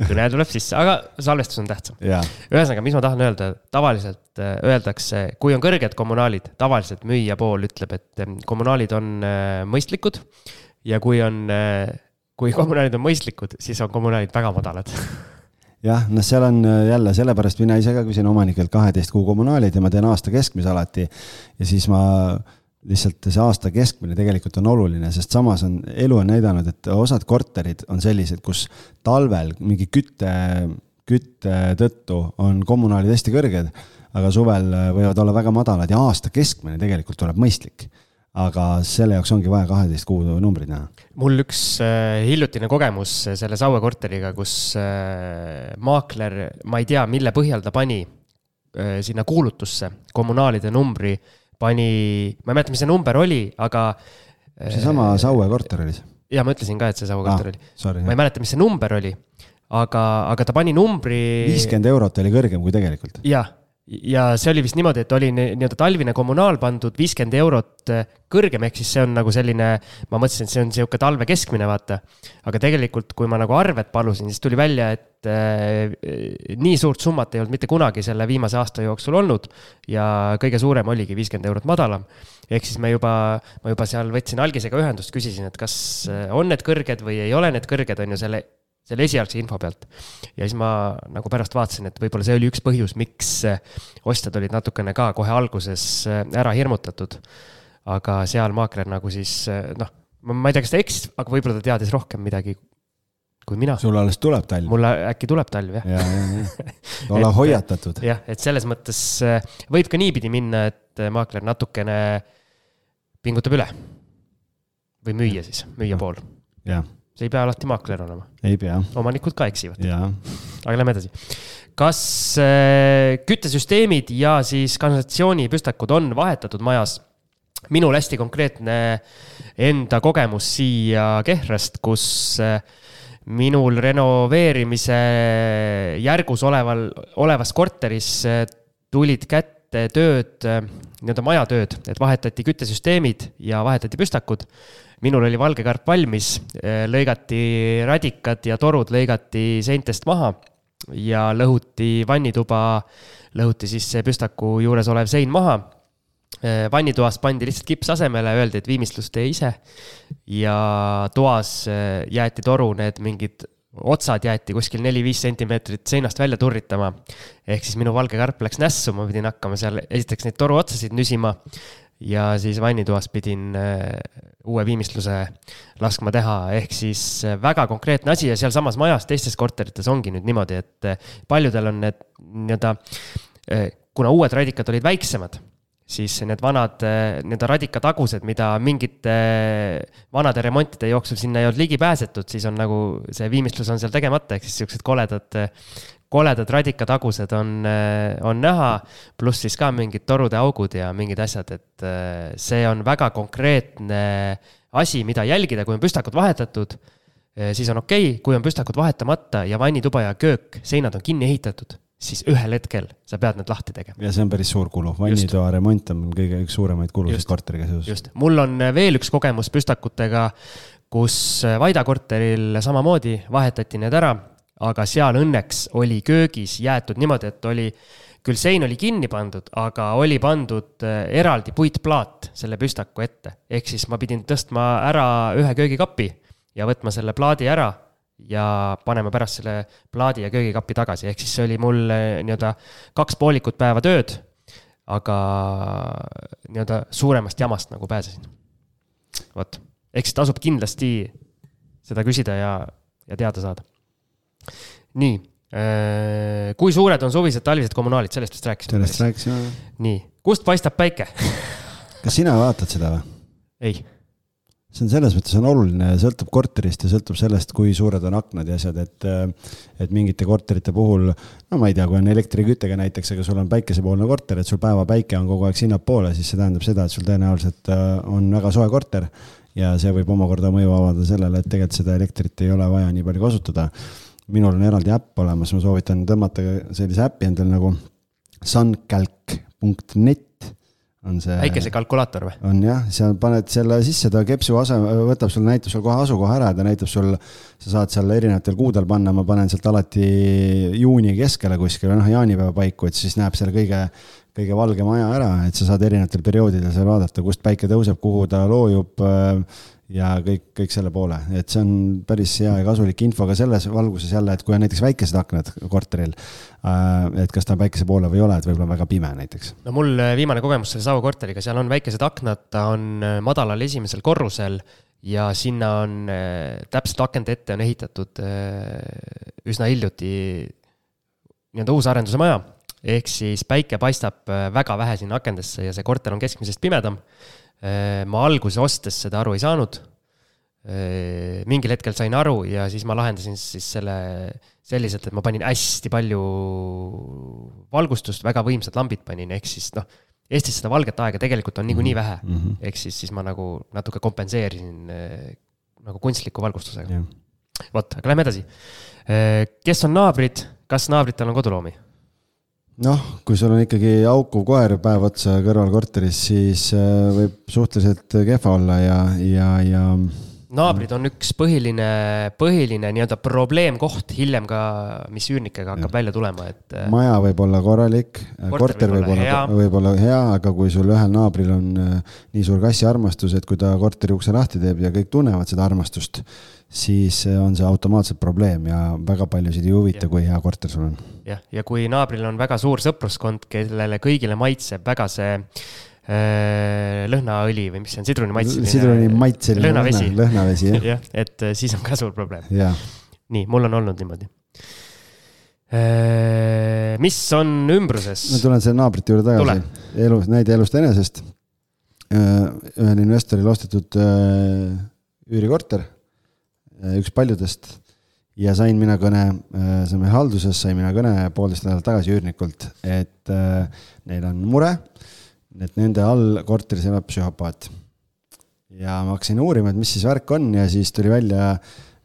kõne tuleb sisse, aga salvestus on tähtsam. ühesõnaga, mis ma tahan öelda, tavaliselt äh, öeldakse, kui on kõrged kommunaalid, tavaliselt müüja pool ütleb, et ähm, kommunaalid on äh, mõistlikud. ja kui on, äh, kui kommunaalid on mõistlikud, siis on kommunaalid väga madalad jah, noh, seal on jälle sellepärast mina ise ka küsin omanikelt kaheteist kuu kommunaalid ja ma teen aasta keskmise alati. ja siis ma lihtsalt see aasta keskmine tegelikult on oluline, sest samas on, elu on näidanud, et osad korterid on sellised, kus talvel mingi kütte, kütte tõttu on kommunaalid hästi kõrged, aga suvel võivad olla väga madalad ja aasta keskmine tegelikult tuleb mõistlik aga selle jaoks ongi vaja kaheteist kuu numbrid näha. mul üks äh, hiljutine kogemus selle Saue korteriga, kus äh, maakler, ma ei tea, mille põhjal ta pani äh, sinna kuulutusse kommunaalide numbri äh, pani, ma ei mäleta, mis see number oli, aga. seesama äh, Saue korter oli see? ja ma ütlesin ka, et see Saue korter ah, oli. ma ei mäleta, mis see number oli, aga, aga ta pani numbri. viiskümmend eurot oli kõrgem kui tegelikult. jah ja see oli vist niimoodi, et oli nii-öelda talvine kommunaal pandud viiskümmend eurot äh, kõrgem, ehk siis see on nagu selline, ma mõtlesin, et see on sihuke talve keskmine, vaata. aga tegelikult, kui ma nagu arvet palusin, siis tuli välja, et äh, nii suurt summat ei olnud mitte kunagi selle viimase aasta jooksul olnud. ja kõige suurem oligi viiskümmend eurot madalam. ehk siis me juba, ma juba seal võtsin algisega ühendust, küsisin, et kas äh, on need kõrged või ei ole need kõrged, on ju selle selle esialgse info pealt. ja siis ma nagu pärast vaatasin, et võib-olla see oli üks põhjus, miks ostjad olid natukene ka kohe alguses äh, ära hirmutatud. aga seal maakler nagu siis äh, noh, ma ei tea, kas ta eksis, aga võib-olla ta teadis rohkem midagi kui mina. sul alles tuleb talv. mul äkki tuleb talv jah. ja, ja, ja, olla hoiatatud. jah, et selles mõttes võib ka niipidi minna, et maakler natukene pingutab üle. või müüja siis, müüja pool. See ei pea alati maakler olema. ei pea. omanikud ka eksivad. aga lähme edasi. kas äh, küttesüsteemid ja siis kanalisatsioonipüstakud on vahetatud majas? minul hästi konkreetne enda kogemus siia Kehrast, kus äh, minul renoveerimise järgus oleval, olevas korteris äh, tulid kätte tööd, äh, nii-öelda majatööd, et vahetati küttesüsteemid ja vahetati püstakud. minul oli valge karp valmis, lõigati radikad ja torud lõigati seintest maha ja lõhuti vannituba, lõhuti siis see püstaku juures olev sein maha vannitoas pandi lihtsalt kips asemele, öeldi, et viimistlus tee ise. ja toas jäeti toru, need mingid otsad jäeti kuskil neli-viis sentimeetrit seinast välja turritama. ehk siis minu valge karp läks nässu, ma pidin hakkama seal esiteks neid toru otsasid nüsima. ja siis vannitoas pidin äh, uue viimistluse laskma teha, ehk siis väga konkreetne asi ja sealsamas majas, teistes korterites ongi nüüd niimoodi, et paljudel on need nii-öelda kuna uued radikad olid väiksemad siis need vanad eh, nii-öelda radikatagused, mida mingite eh, vanade remontide jooksul sinna ei olnud ligi pääsetud, siis on nagu see viimistlus on seal tegemata, ehk siis siuksed koledad, koledad radikatagused on, eh, on näha. pluss siis ka mingid torude augud ja mingid asjad, et see on väga konkreetne asi, mida jälgida, kui on püstakud vahetatud siis on okei okay., kui on püstakud vahetamata ja vannituba ja köök, seinad on kinni ehitatud siis ühel hetkel sa pead need lahti tegema. ja see on päris suur kulu, vannitoa remont on kõige üks suuremaid kulusid korteriga seoses. just, mul on veel üks kogemus püstakutega, kus Vaida korteril samamoodi vahetati need ära, aga seal õnneks oli köögis jäetud niimoodi, et oli küll sein oli kinni pandud, aga oli pandud eh, eraldi puitplaat selle püstaku ette. ehk siis ma pidin tõstma ära ühe köögikapi ja võtma selle plaadi ära ja paneme pärast selle plaadi ja köögikapi tagasi, ehk siis see oli mul eh, nii-öelda kaks poolikut päeva tööd, aga nii-öelda suuremast jamast nagu pääsesin. vot, ehk siis tasub kindlasti seda küsida ja, ja teada saada. nii, eh, kui suured on suvised talvised kommunaalid, sellest vist rääkisime? sellest rääkisime. nii, kust paistab päike kas sina vaatad seda või? ei see on selles mõttes on oluline, sõltub korterist ja sõltub sellest, kui suured on aknad ja asjad, et, et mingite korterite puhul, no ma ei tea, kui on elektriküttega näiteks, aga sul on päikesepoolne korter, et sul päevapäike on kogu aeg sinnapoole, siis see tähendab seda, et sul tõenäoliselt äh, on väga soe korter ja see võib omakorda mõju avaldada sellele, et tegelikult seda elektrit ei ole vaja nii palju kasutada. minul on eraldi äpp olemas, ma soovitan tõmmata sellise äpi endale nagu suncalc.net on see. päikesekalkulaator või? on jah, seal paned selle sisse, ta kepsu aseme, võtab sul, näitab sul kohe asukoha ära ja ta näitab sul, sa saad seal erinevatel kuudel panna, ma panen sealt alati juuni keskele kuskile, noh jaanipäeva paiku, et siis näeb seal kõige, kõige valgem aja ära, et sa saad erinevatel perioodidel seal vaadata, kust päike tõuseb, kuhu ta loojub ja kõik, kõik selle poole, et see on päris hea ja kasulik info ka selles valguses jälle, et kui on näiteks väikesed aknad korteril, äh, et kas ta on päikese poole või ei ole, et võib-olla on väga pime näiteks. no mul äh, viimane kogemus selle Saue korteriga, seal on väikesed aknad, ta on äh, madalal esimesel korrusel ja sinna on täpselt akende ette on ehitatud üsna hiljuti nii-öelda uusarenduse maja. ehk siis päike paistab väga vähe sinna akendesse ja see korter on keskmisest pimedam ma alguses ostes seda aru ei saanud. Äh, mingil hetkel sain aru ja siis ma lahendasin siis selle selliselt, et ma panin hästi palju valgustust, väga võimsad lambid panin, ehk siis noh, Eestis seda valget aega tegelikult on niikuinii mhm. vähe mm -hmm., ehk siis, siis ma nagu natuke kompenseerisin äh, nagu kunstliku valgustusega yeah.. vot, aga lähme edasi. kes on naabrid, kas naabritel on koduloomi? Noh, kui sul on ikkagi haukuv koer päev otsa kõrval korteris, siis äh, võib suhteliselt kehva olla ja, ja, ja. Naabrid on üks põhiline, põhiline nii-öelda probleemkoht hiljem ka, mis üürnikega hakkab ja. välja tulema, et. Äh, maja võib olla korralik, korter võib olla, võib olla hea, aga kui sul ühel naabril on äh, nii suur kassiarmastus, et kui ta korteri ukse lahti teeb ja kõik tunnevad seda armastust siis on see automaatselt probleem ja väga paljusid ei huvita, kui hea korter sul on. jah, ja kui naabril on väga suur sõpruskond, kellele kõigile maitseb väga see äh, lõhnaõli või mis see on, sidruni maitseline. sidruni maitseline lõhnavesi, lõhnavesi, jah jah, et äh, siis on ka suur probleem. nii, mul on olnud niimoodi. mis on ümbruses ma? tulen selle naabrite juurde tagasi. elus, näide elust enesest. ühel investoril ostetud äh, üürikorter, üks paljudest ja sain mina kõne, see on meil halduses, sain mina kõne poolteist nädalat tagasi üürnikult, et äh, neil on mure, et nende all korteris elab psühhopaat. ja ma hakkasin uurima, et mis siis värk on ja siis tuli välja,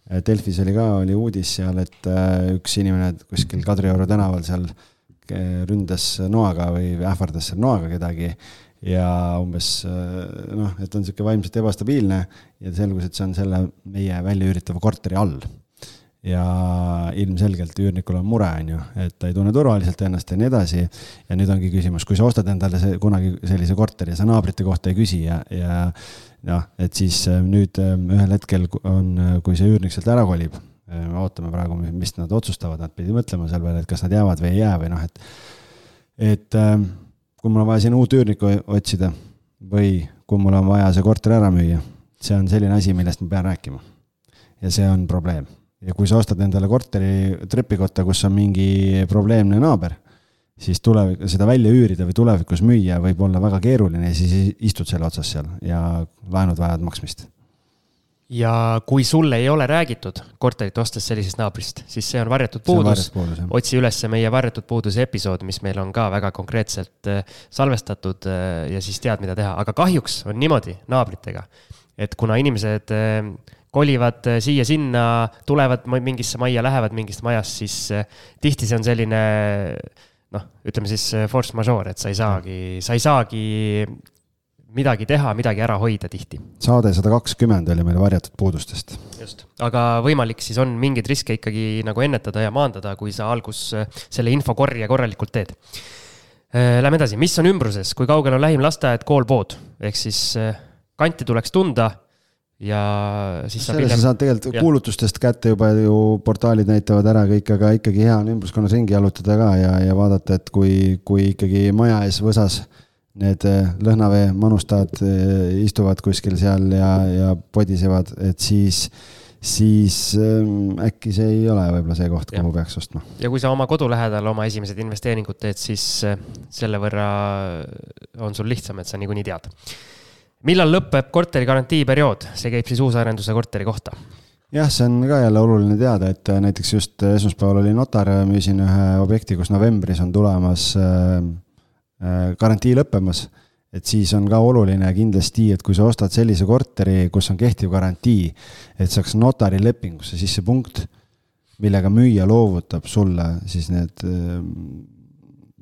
Delfis oli ka, oli uudis seal, et äh, üks inimene kuskil Kadrioru tänaval seal äh, ründas noaga või ähvardas seal noaga kedagi ja umbes äh, noh, et on niisugune vaimselt ebastabiilne ja selgus, et see on selle meie välja üüritava korteri all ja ilmselgelt üürnikul on mure, on ju, et ta ei tunne turvaliselt ennast ja nii edasi. ja nüüd ongi küsimus, kui sa ostad endale see, kunagi sellise korteri ja sa naabrite kohta ei küsi ja, ja noh, et siis äh, nüüd äh, ühel hetkel on, kui see üürnik sealt ära kolib, me ootame praegu, mis nad otsustavad, nad pidid mõtlema selle peale, et kas nad jäävad või ei jää või noh, et et äh, kui mul on vaja sinna uut üürnikku otsida või kui mul on vaja see korter ära müüa, see on selline asi, millest ma pean rääkima. ja see on probleem ja kui sa ostad endale korteri trepikotta, kus on mingi probleemne naaber, siis tulevik, seda välja üürida või tulevikus müüa võib olla väga keeruline ja siis istud selle otsas seal ja laenud vajavad maksmist. ja kui sulle ei ole räägitud korterit ostes sellisest naabrist, siis see on varjatud puudus. otsi üles meie varjatud puuduse episood, mis meil on ka väga konkreetselt äh, salvestatud äh, ja siis tead, mida teha, aga kahjuks on niimoodi naabritega, et kuna inimesed äh, kolivad äh, siia-sinna, tulevad mingisse majja, lähevad mingist majast, siis äh, tihti see on selline noh, ütleme siis äh, force majeure, et sa ei saagi, sa ei saagi midagi teha, midagi ära hoida tihti. saade sada kakskümmend oli meil varjatud puudustest. just, aga võimalik siis on mingeid riske ikkagi nagu ennetada ja maandada, kui sa algus selle infokorje korralikult teed. Lähme edasi, mis on ümbruses, kui kaugel on lähim lasteaed, kool, pood, ehk siis kanti tuleks tunda ja siis saab selle sa hiljem, saad tegelikult jah. kuulutustest kätte juba ju portaalid näitavad ära kõik, aga ikkagi hea on ümbruskonnas ringi jalutada ka ja, ja vaadata, et kui, kui ikkagi maja ees võsas need eh, lõhnavee manustajad eh, istuvad kuskil seal ja, ja podisevad, et siis, siis ähm, äkki see ei ole võib-olla see koht, kuhu peaks ostma. ja kui sa oma kodu lähedal oma esimesed investeeringud teed, siis äh, selle võrra on sul lihtsam, et sa niikuinii tead. Millal lõpeb korteri garantiiperiood, see käib siis uusarenduse korteri kohta jah, see on ka jälle oluline teada, et äh, näiteks just esmaspäeval oli notar, müüsin ühe objekti, kus novembris on tulemas äh, äh, garantii lõppemas. et siis on ka oluline kindlasti, et kui sa ostad sellise korteri, kus on kehtiv garantii, et saaks notari lepingusse sisse punkt, millega müüja loovutab sulle siis need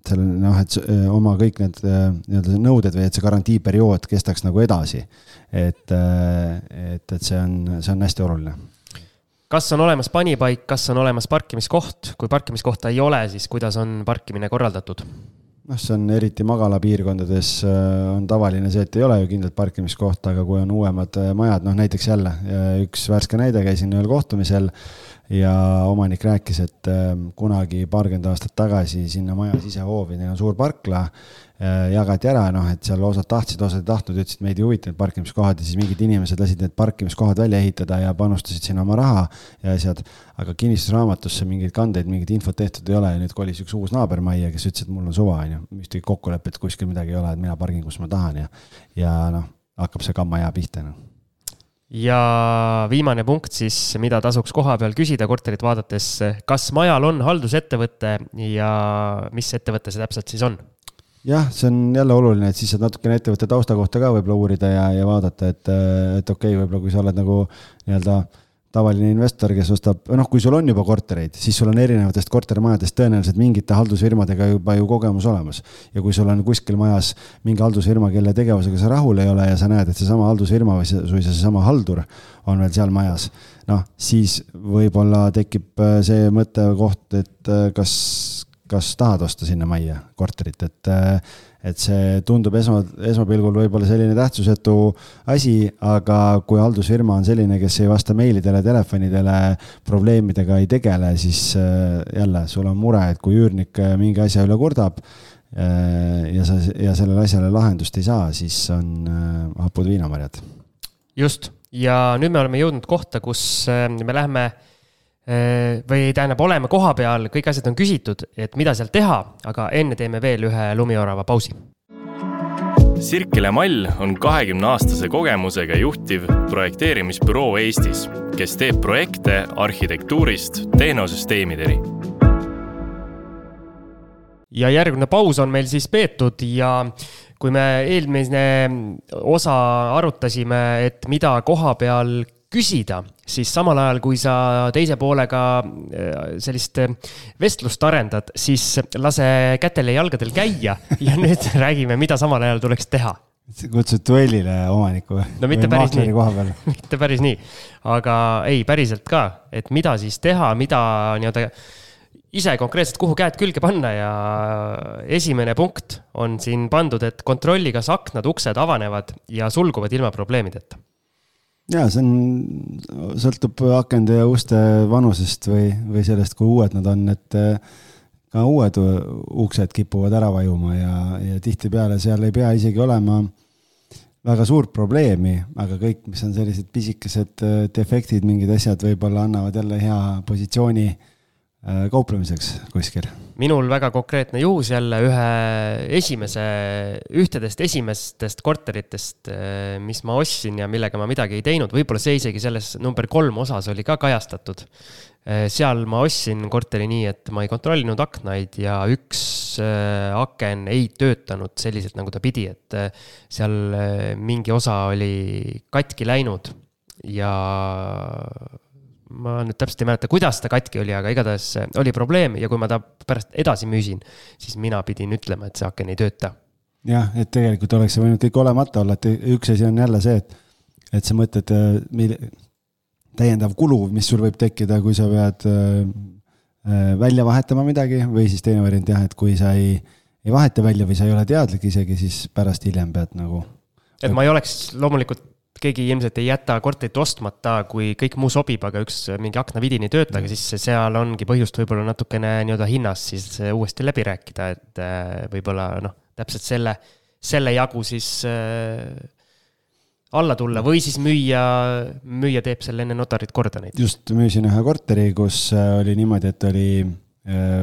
äh, selle noh, et äh, oma kõik need äh, nii-öelda nõuded või et see garantiiperiood kestaks nagu edasi. et, et, et see on, see on hästi oluline kas on olemas panipaik, kas on olemas parkimiskoht, kui parkimiskohta ei ole, siis kuidas on parkimine korraldatud? noh, see on eriti magalapiirkondades äh, on tavaline see, et ei ole ju kindlat parkimiskohta, aga kui on uuemad äh, majad, noh näiteks jälle äh, üks värske näide, käisin ühel kohtumisel ja omanik rääkis, et äh, kunagi paarkümmend aastat tagasi sinna maja sisehoovi, neil on suur parkla, jagati ära, noh et seal osad tahtsid, osad ei tahtnud, ütlesid, meid ei huvita need parkimiskohad ja siis mingid inimesed lasid need parkimiskohad välja ehitada ja panustasid sinna oma raha ja asjad. aga kinnistusraamatusse mingeid kandeid, mingit infot tehtud ei ole ja nüüd kolis üks uus naaber majja, kes ütles, et mul on suva, onju. ühtegi kokkulepet kuskil midagi ei ole, et mina pargin, kus ma tahan ja, ja noh, hakkab see kamma hea pihta noh. Ja viimane punkt siis, mida tasuks koha peal küsida korterit vaadates, kas majal on haldusettevõte ja mis ettevõte see täpselt siis on? jah, see on jälle oluline, et siis saad natukene ettevõtte tausta kohta ka võib-olla uurida ja, ja vaadata, et, et okei okay,, võib-olla kui sa oled nagu nii-öelda tavaline investor, kes ostab, noh, kui sul on juba kortereid, siis sul on erinevatest kortermajadest tõenäoliselt mingite haldusfirmadega juba ju kogemus olemas. ja kui sul on kuskil majas mingi haldusfirma, kelle tegevusega sa rahul ei ole ja sa näed, et seesama haldusfirma või suisa seesama haldur on veel seal majas, noh, siis võib-olla tekib äh, see mõttekoht, et äh, kas kas tahad osta sinna majja korterit, et, et see tundub esma, esmapilgul võib-olla selline tähtsusetu asi, aga kui haldusfirma on selline, kes ei vasta meilidele, telefonidele, probleemidega ei tegele, siis äh, jälle sul on mure, et kui üürnik äh, mingi asja üle kurdab äh, ja sa, ja sellele asjale lahendust ei saa, siis on hapud viinamarjad. just, ja nüüd me oleme jõudnud kohta, kus me läheme või tähendab, oleme kohapeal, kõik asjad on küsitud, et mida seal teha, aga enne teeme veel ühe lumiorava pausi. Sirkele Mall on kahekümne aastase kogemusega juhtiv projekteerimisbüroo Eestis, kes teeb projekte arhitektuurist tehnosüsteemideni. ja järgmine paus on meil siis peetud ja kui me eelmine osa arutasime, et mida koha peal küsida, siis samal ajal, kui sa teise poolega äh, sellist äh, vestlust arendad, siis lase kätel ja jalgadel käia ja nüüd räägime, mida samal ajal tuleks teha. Kutsud duellile omaniku no mitte päris nii, mitte päris nii, aga ei, päriselt ka, et mida siis teha, mida nii-öelda ise konkreetselt, kuhu käed külge panna ja esimene punkt on siin pandud, et kontrolli, kas aknad, uksed avanevad ja sulguvad ilma probleemideta. Ja see on, sõltub akende ja uste vanusest või, või sellest, kui uued nad on, et eh, ka uued uksed kipuvad ära vajuma ja, ja tihtipeale seal ei pea isegi olema väga suurt probleemi, aga kõik, mis on sellised pisikesed eh, defektid, mingid asjad võib-olla annavad jälle hea positsiooni Äh, kauplemiseks kuskil? Minul väga konkreetne juhus jälle ühe esimese, ühtedest esimestest korteritest, äh, mis ma ostsin ja millega ma midagi ei teinud, võib-olla see isegi selles number kolm osas oli ka kajastatud. Äh, seal ma ostsin korteri nii, et ma ei kontrollinud aknaid ja üks aken ei töötanud selliselt, nagu ta pidi, et seal mingi osa oli katki läinud ja ma nüüd täpselt ei mäleta, kuidas ta katki oli, aga igatahes oli probleem ja kui ma ta pärast edasi müüsin, siis mina pidin ütlema, et see aken ei tööta. jah, et tegelikult oleks see võinud kõik olemata olla, et üks asi on jälle see, et, et sa mõtled, äh, mille, täiendav kulu, mis sul võib tekkida, kui sa pead äh, äh, välja vahetama midagi või siis teine variant jah, et kui sa ei, ei vaheta välja või sa ei ole teadlik isegi, siis pärast hiljem pead nagu. et ma ei oleks loomulikult keegi ilmselt ei jäta korterit ostmata, kui kõik muu sobib, aga üks mingi aknavidin ei tööta, aga siis seal ongi põhjust võib-olla natukene nii-öelda hinnas siis uuesti läbi rääkida, et äh, võib-olla noh, täpselt selle, selle jagu siis äh, alla tulla või siis müüa, müüja teeb selle enne notarit korda neid. just, müüsin ühe korteri, kus äh, oli niimoodi, et oli äh,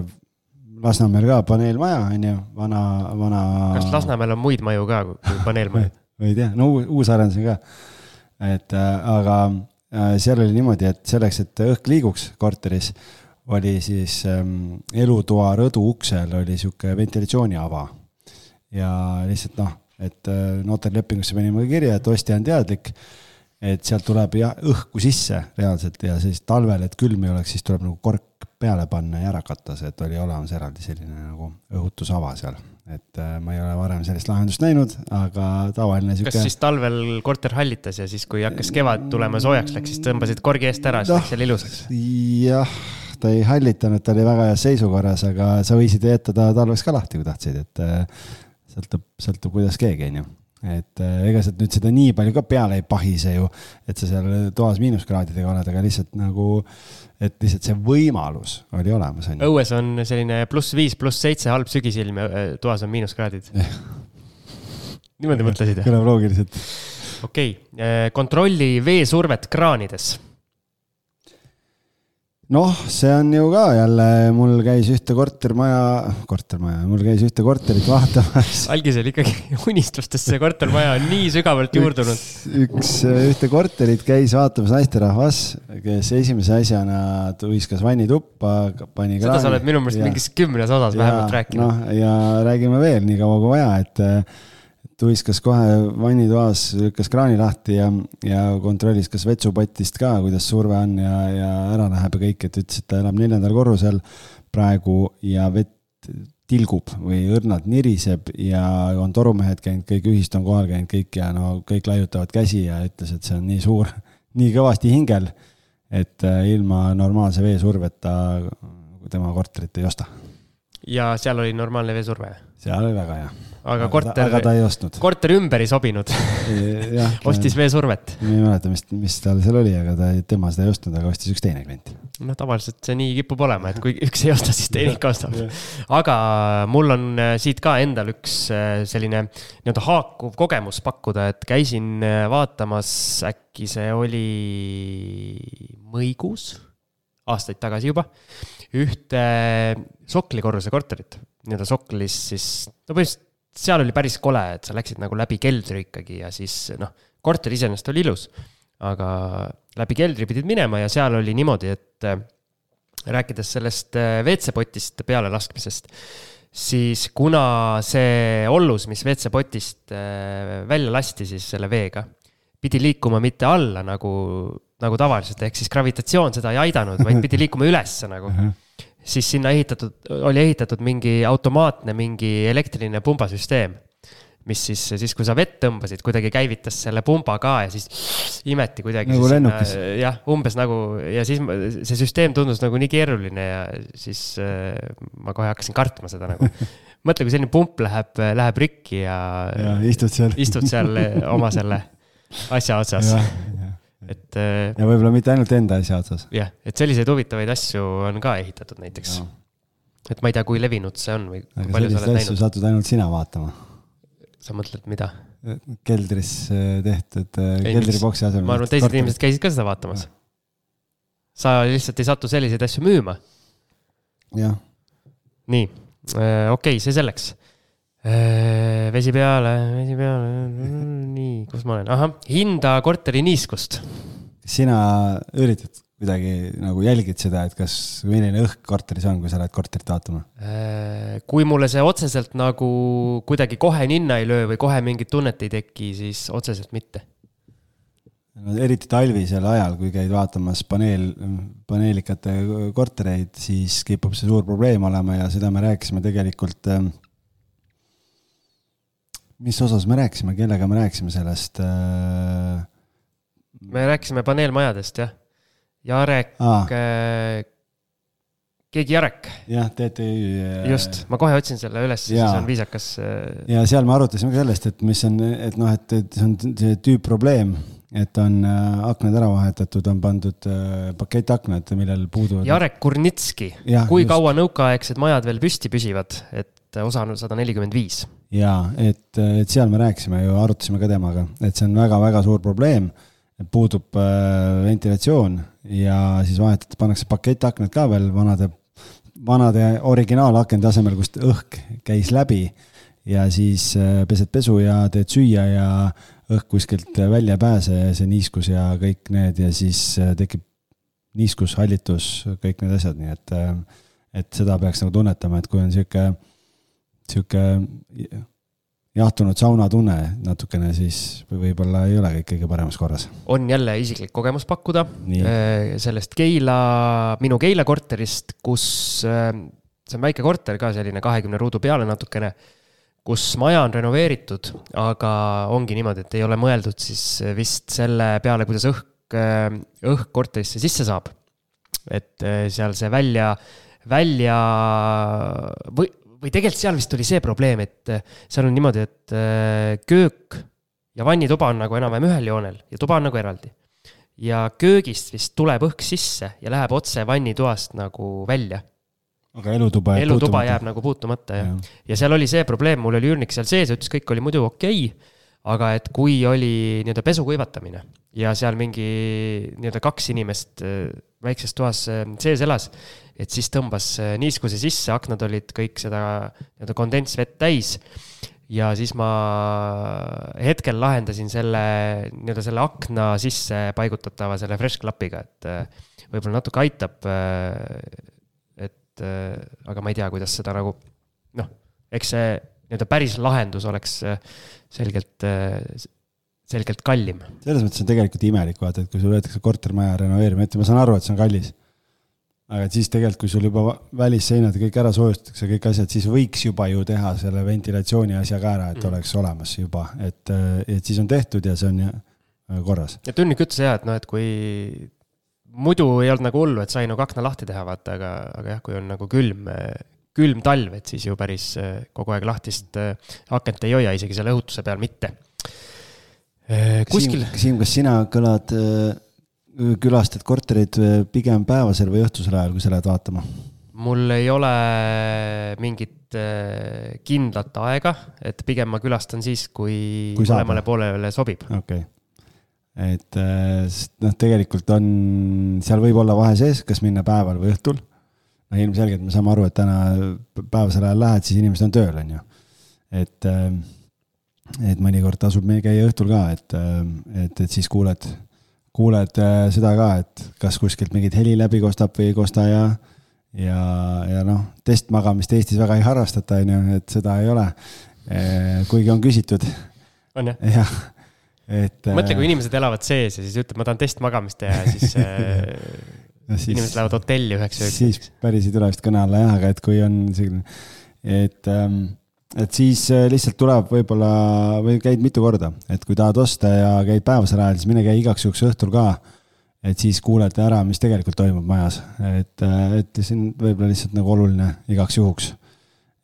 Lasnamäel ka paneelmaja, on ju, vana, vana. kas Lasnamäel on muid maju ka kui paneelmajad ei tea, no uus arendus on ka. et äh, aga äh, seal oli niimoodi, et selleks, et õhk liiguks korteris, oli siis ähm, elutoa rõdu uksel oli sihuke ventilatsiooniava. ja lihtsalt noh, et äh, notarlepingusse panime kirja, et ostja on teadlik, et sealt tuleb jah, õhku sisse reaalselt ja siis talvel, et külm ei oleks, siis tuleb nagu kork peale panna ja ära katta see, et oli olemas eraldi selline nagu õhutusava seal et äh, ma ei ole varem sellist lahendust näinud, aga tavaline sihuke. kas siis talvel korter hallitas ja siis, kui hakkas kevad tulema soojaks läks, siis tõmbasid korgi eest ära, siis no, läks jälle ilusaks? jah, ta ei hallitanud, ta oli väga heas seisukorras, aga sa võisid jätta ta talveks ka lahti, kui tahtsid, et äh, sõltub, sõltub, kuidas keegi, on ju et äh, ega sealt nüüd seda nii palju ka peale ei pahise ju, et sa seal toas miinuskraadidega oled, aga lihtsalt nagu, et lihtsalt see võimalus oli olemas, on ju. õues on selline pluss viis, pluss seitse halb sügisilm ja äh, toas on miinuskraadid. niimoodi mõtlesid? kõlab loogiliselt. okei okay., äh, kontrolli veesurvet kraanides noh, see on ju ka jälle, mul käis ühte kortermaja, kortermaja, mul käis ühte korterit vaatamas. algisel ikkagi unistustest see kortermaja on nii sügavalt juurdunud. üks, ühte korterit käis vaatamas naisterahvas, kes esimese asjana tuiskas vannituppa, pani kraani. seda sa oled minu meelest mingis kümnes osas vähemalt rääkinud. noh, ja räägime veel nii kaua kui vaja, et tuiskas kohe vannitoas, lükkas kraani lahti ja, ja kontrollis, kas vetsupotist ka, kuidas surve on ja, ja ära läheb ja kõik, et ütles, et ta elab neljandal korrusel praegu ja vett tilgub või õrnalt niriseb ja on torumehed käinud, kõik ühist on kohal käinud kõik ja no kõik laiutavad käsi ja ütles, et see on nii suur, nii kõvasti hingel, et äh, ilma normaalse veesurveta tema korterit ei osta. ja seal oli normaalne veesurve? seal oli väga hea aga korter, korter ümber ei sobinud ostis veesurvet. ma ei mäleta, mis, mis tal seal oli, aga ta, tema seda ei ostnud, aga ostis üks teine klient. noh, tavaliselt see nii kipub olema, et kui üks ei osta, siis teine ikka ostab. aga mul on äh, siit ka endal üks äh, selline nii-öelda haakuv kogemus pakkuda, et käisin äh, vaatamas, äkki see oli Mõigus aastaid tagasi juba, ühte Sokli korruse korterit, nii-öelda Soklis siis, no põhimõtteliselt seal oli päris kole, et sa läksid nagu läbi keldri ikkagi ja siis noh, korter iseenesest oli ilus, aga läbi keldri pidid minema ja seal oli niimoodi, et äh, rääkides sellest äh, WC-potist pealelaskmisest, siis kuna see ollus, mis WC-potist äh, välja lasti siis selle veega, pidi liikuma mitte alla nagu, nagu tavaliselt, ehk siis gravitatsioon seda ei aidanud, vaid pidi liikuma ülesse nagu siis sinna ehitatud, oli ehitatud mingi automaatne, mingi elektriline pumbasüsteem. mis siis, siis kui sa vett tõmbasid, kuidagi käivitas selle pumba ka ja siis imeti kuidagi. nagu lennukis. jah, umbes nagu ja siis see süsteem tundus nagu nii keeruline ja siis äh, ma kohe hakkasin kartma seda nagu. mõtle, kui selline pump läheb, läheb rikki ja. ja istud seal. istud seal oma selle asja otsas et. Äh, ja võib-olla mitte ainult enda asja otsas. jah, et selliseid huvitavaid asju on ka ehitatud näiteks. et ma ei tea, kui levinud see on või. aga selliseid asju näinud. satud ainult sina vaatama. sa mõtled, mida? keldris äh, tehtud, äh, keldriboksi asemel. ma arvan, et teised inimesed käisid ka seda vaatamas. sa lihtsalt ei satu selliseid asju müüma. jah. nii, okei okay,, see selleks vesi peale, vesi peale, nii, kus ma olen, ahah, hinda korteri niiskust. sina üritad kuidagi nagu jälgid seda, et kas, milline õhk korteris on, kui sa lähed korterit vaatama? kui mulle see otseselt nagu kuidagi kohe ninna ei löö või kohe mingit tunnet ei teki, siis otseselt mitte. no eriti talvisel ajal, kui käid vaatamas paneel, paneelikate kortereid, siis kipub see suur probleem olema ja seda me rääkisime tegelikult äh, mis osas me rääkisime, kellega me rääkisime sellest äh...? me rääkisime paneelmajadest, jah. Jarek ah., keegi Jarek. jah, TTÜ. Äh, just, ma kohe otsin selle üles, siis on viisakas. Äh, ja seal me arutasime ka sellest, et mis on, et noh, et, et see on see tüüpprobleem, et on aknad ära vahetatud, on pandud pakettaknad, millel puuduvad. Jarek Kurnitski, kui just. kaua nõukaaegsed majad veel püsti püsivad, et osa on sada nelikümmend viis jaa, et, et seal me rääkisime ju, arutasime ka temaga, et see on väga-väga suur probleem. puudub äh, ventilatsioon ja siis vahetati, pannakse pakettaknad ka veel vanade, vanade originaalakende asemel, kust õhk käis läbi. ja siis äh, pesed pesu ja teed süüa ja õhk kuskilt välja ei pääse ja see niiskus ja kõik need ja siis äh, tekib niiskus, hallitus, kõik need asjad, nii et, äh, et seda peaks nagu tunnetama, et kui on sihuke sihuke jahtunud saunatunne natukene, siis võib-olla ei ole kõik kõige paremas korras. on jälle isiklik kogemus pakkuda Nii. sellest Keila, minu Keila korterist, kus see on väike korter ka selline kahekümne ruudu peale natukene, kus maja on renoveeritud, aga ongi niimoodi, et ei ole mõeldud siis vist selle peale, kuidas õhk, õhk korterisse sisse saab. et seal see välja, välja või või tegelikult seal vist oli see probleem, et äh, seal on niimoodi, et äh, köök ja vannituba on nagu enam-vähem ühel joonel ja tuba on nagu eraldi. ja köögist vist tuleb õhk sisse ja läheb otse vannitoast nagu välja. aga elutuba jääb elutuba puutumata. jääb nagu puutumata, jah ja. ja seal oli see probleem, mul oli üürnik seal sees ütles, kõik oli muidu okei okay, aga et kui oli nii-öelda pesu kuivatamine ja seal mingi nii-öelda kaks inimest äh, väikses toas sees elas, et siis tõmbas äh, niiskuse sisse, aknad olid kõik seda nii-öelda kondensvett täis. ja siis ma hetkel lahendasin selle nii-öelda selle akna sisse paigutatava selle fresh klapiga, et äh, võib-olla natuke aitab. Äh, et aga ma ei tea, kuidas seda nagu noh, eks see nii-öelda päris lahendus oleks selgelt selgelt kallim. selles mõttes on tegelikult imelik vaata, et kui sul võetakse kortermaja renoveerima ette, ma saan aru, et see on kallis aga et siis tegelikult, kui sul juba välisseinad kõik ära soojustatakse, kõik asjad, siis võiks juba ju teha selle ventilatsiooni asja ka ära, et mm. oleks olemas juba, et, et siis on tehtud ja see on äh, korras. ja Tunnik ütles jah, et noh, et kui muidu ei olnud nagu hullu, et sai nagu akna lahti teha, vaata, aga, aga jah, kui on nagu külm, külm talv, et siis ju päris äh, kogu aeg lahtist äh, akent ei hoia, isegi selle õhutuse peal mitte. kuskil. Siim, kas sina kõlad äh külastad korterit äh, pigem päevasel või õhtusel ajal, kui sa lähed vaatama? mul ei ole mingit äh, kindlat aega, et pigem ma külastan siis, kui, kui mõlemale poolele sobib. okei okay., et äh, noh, tegelikult on, seal võib olla vahe sees, kas minna päeval või õhtul. no ilmselgelt me saame aru, et täna päevasel ajal lähed, siis inimesed on tööl, on ju. et, äh, et mõnikord tasub meil käia õhtul ka, et, äh, et, et siis kuuled, kuuled seda ka, et kas kuskilt mingit heli läbi kostab või ei kosta ja ja, ja noh, testmagamist Eestis väga ei harrastata, on ju, et seda ei ole. kuigi on küsitud. on jah? jah et. mõtle, kui äh, inimesed elavad sees ja siis ütleb, ma tahan testmagamist teha ja siis siis, inimesed lähevad hotelli üheks ööks. siis päris ei tule vist kõne alla jah, aga et kui on selline, et, ähm, et siis äh, lihtsalt tuleb võib-olla või käid mitu korda, et kui tahad osta ja käid päevasel ajal, siis mine käi igaks juhuks õhtul ka. et siis kuuled ära, mis tegelikult toimub majas, et, äh, et siin võib-olla lihtsalt nagu oluline igaks juhuks.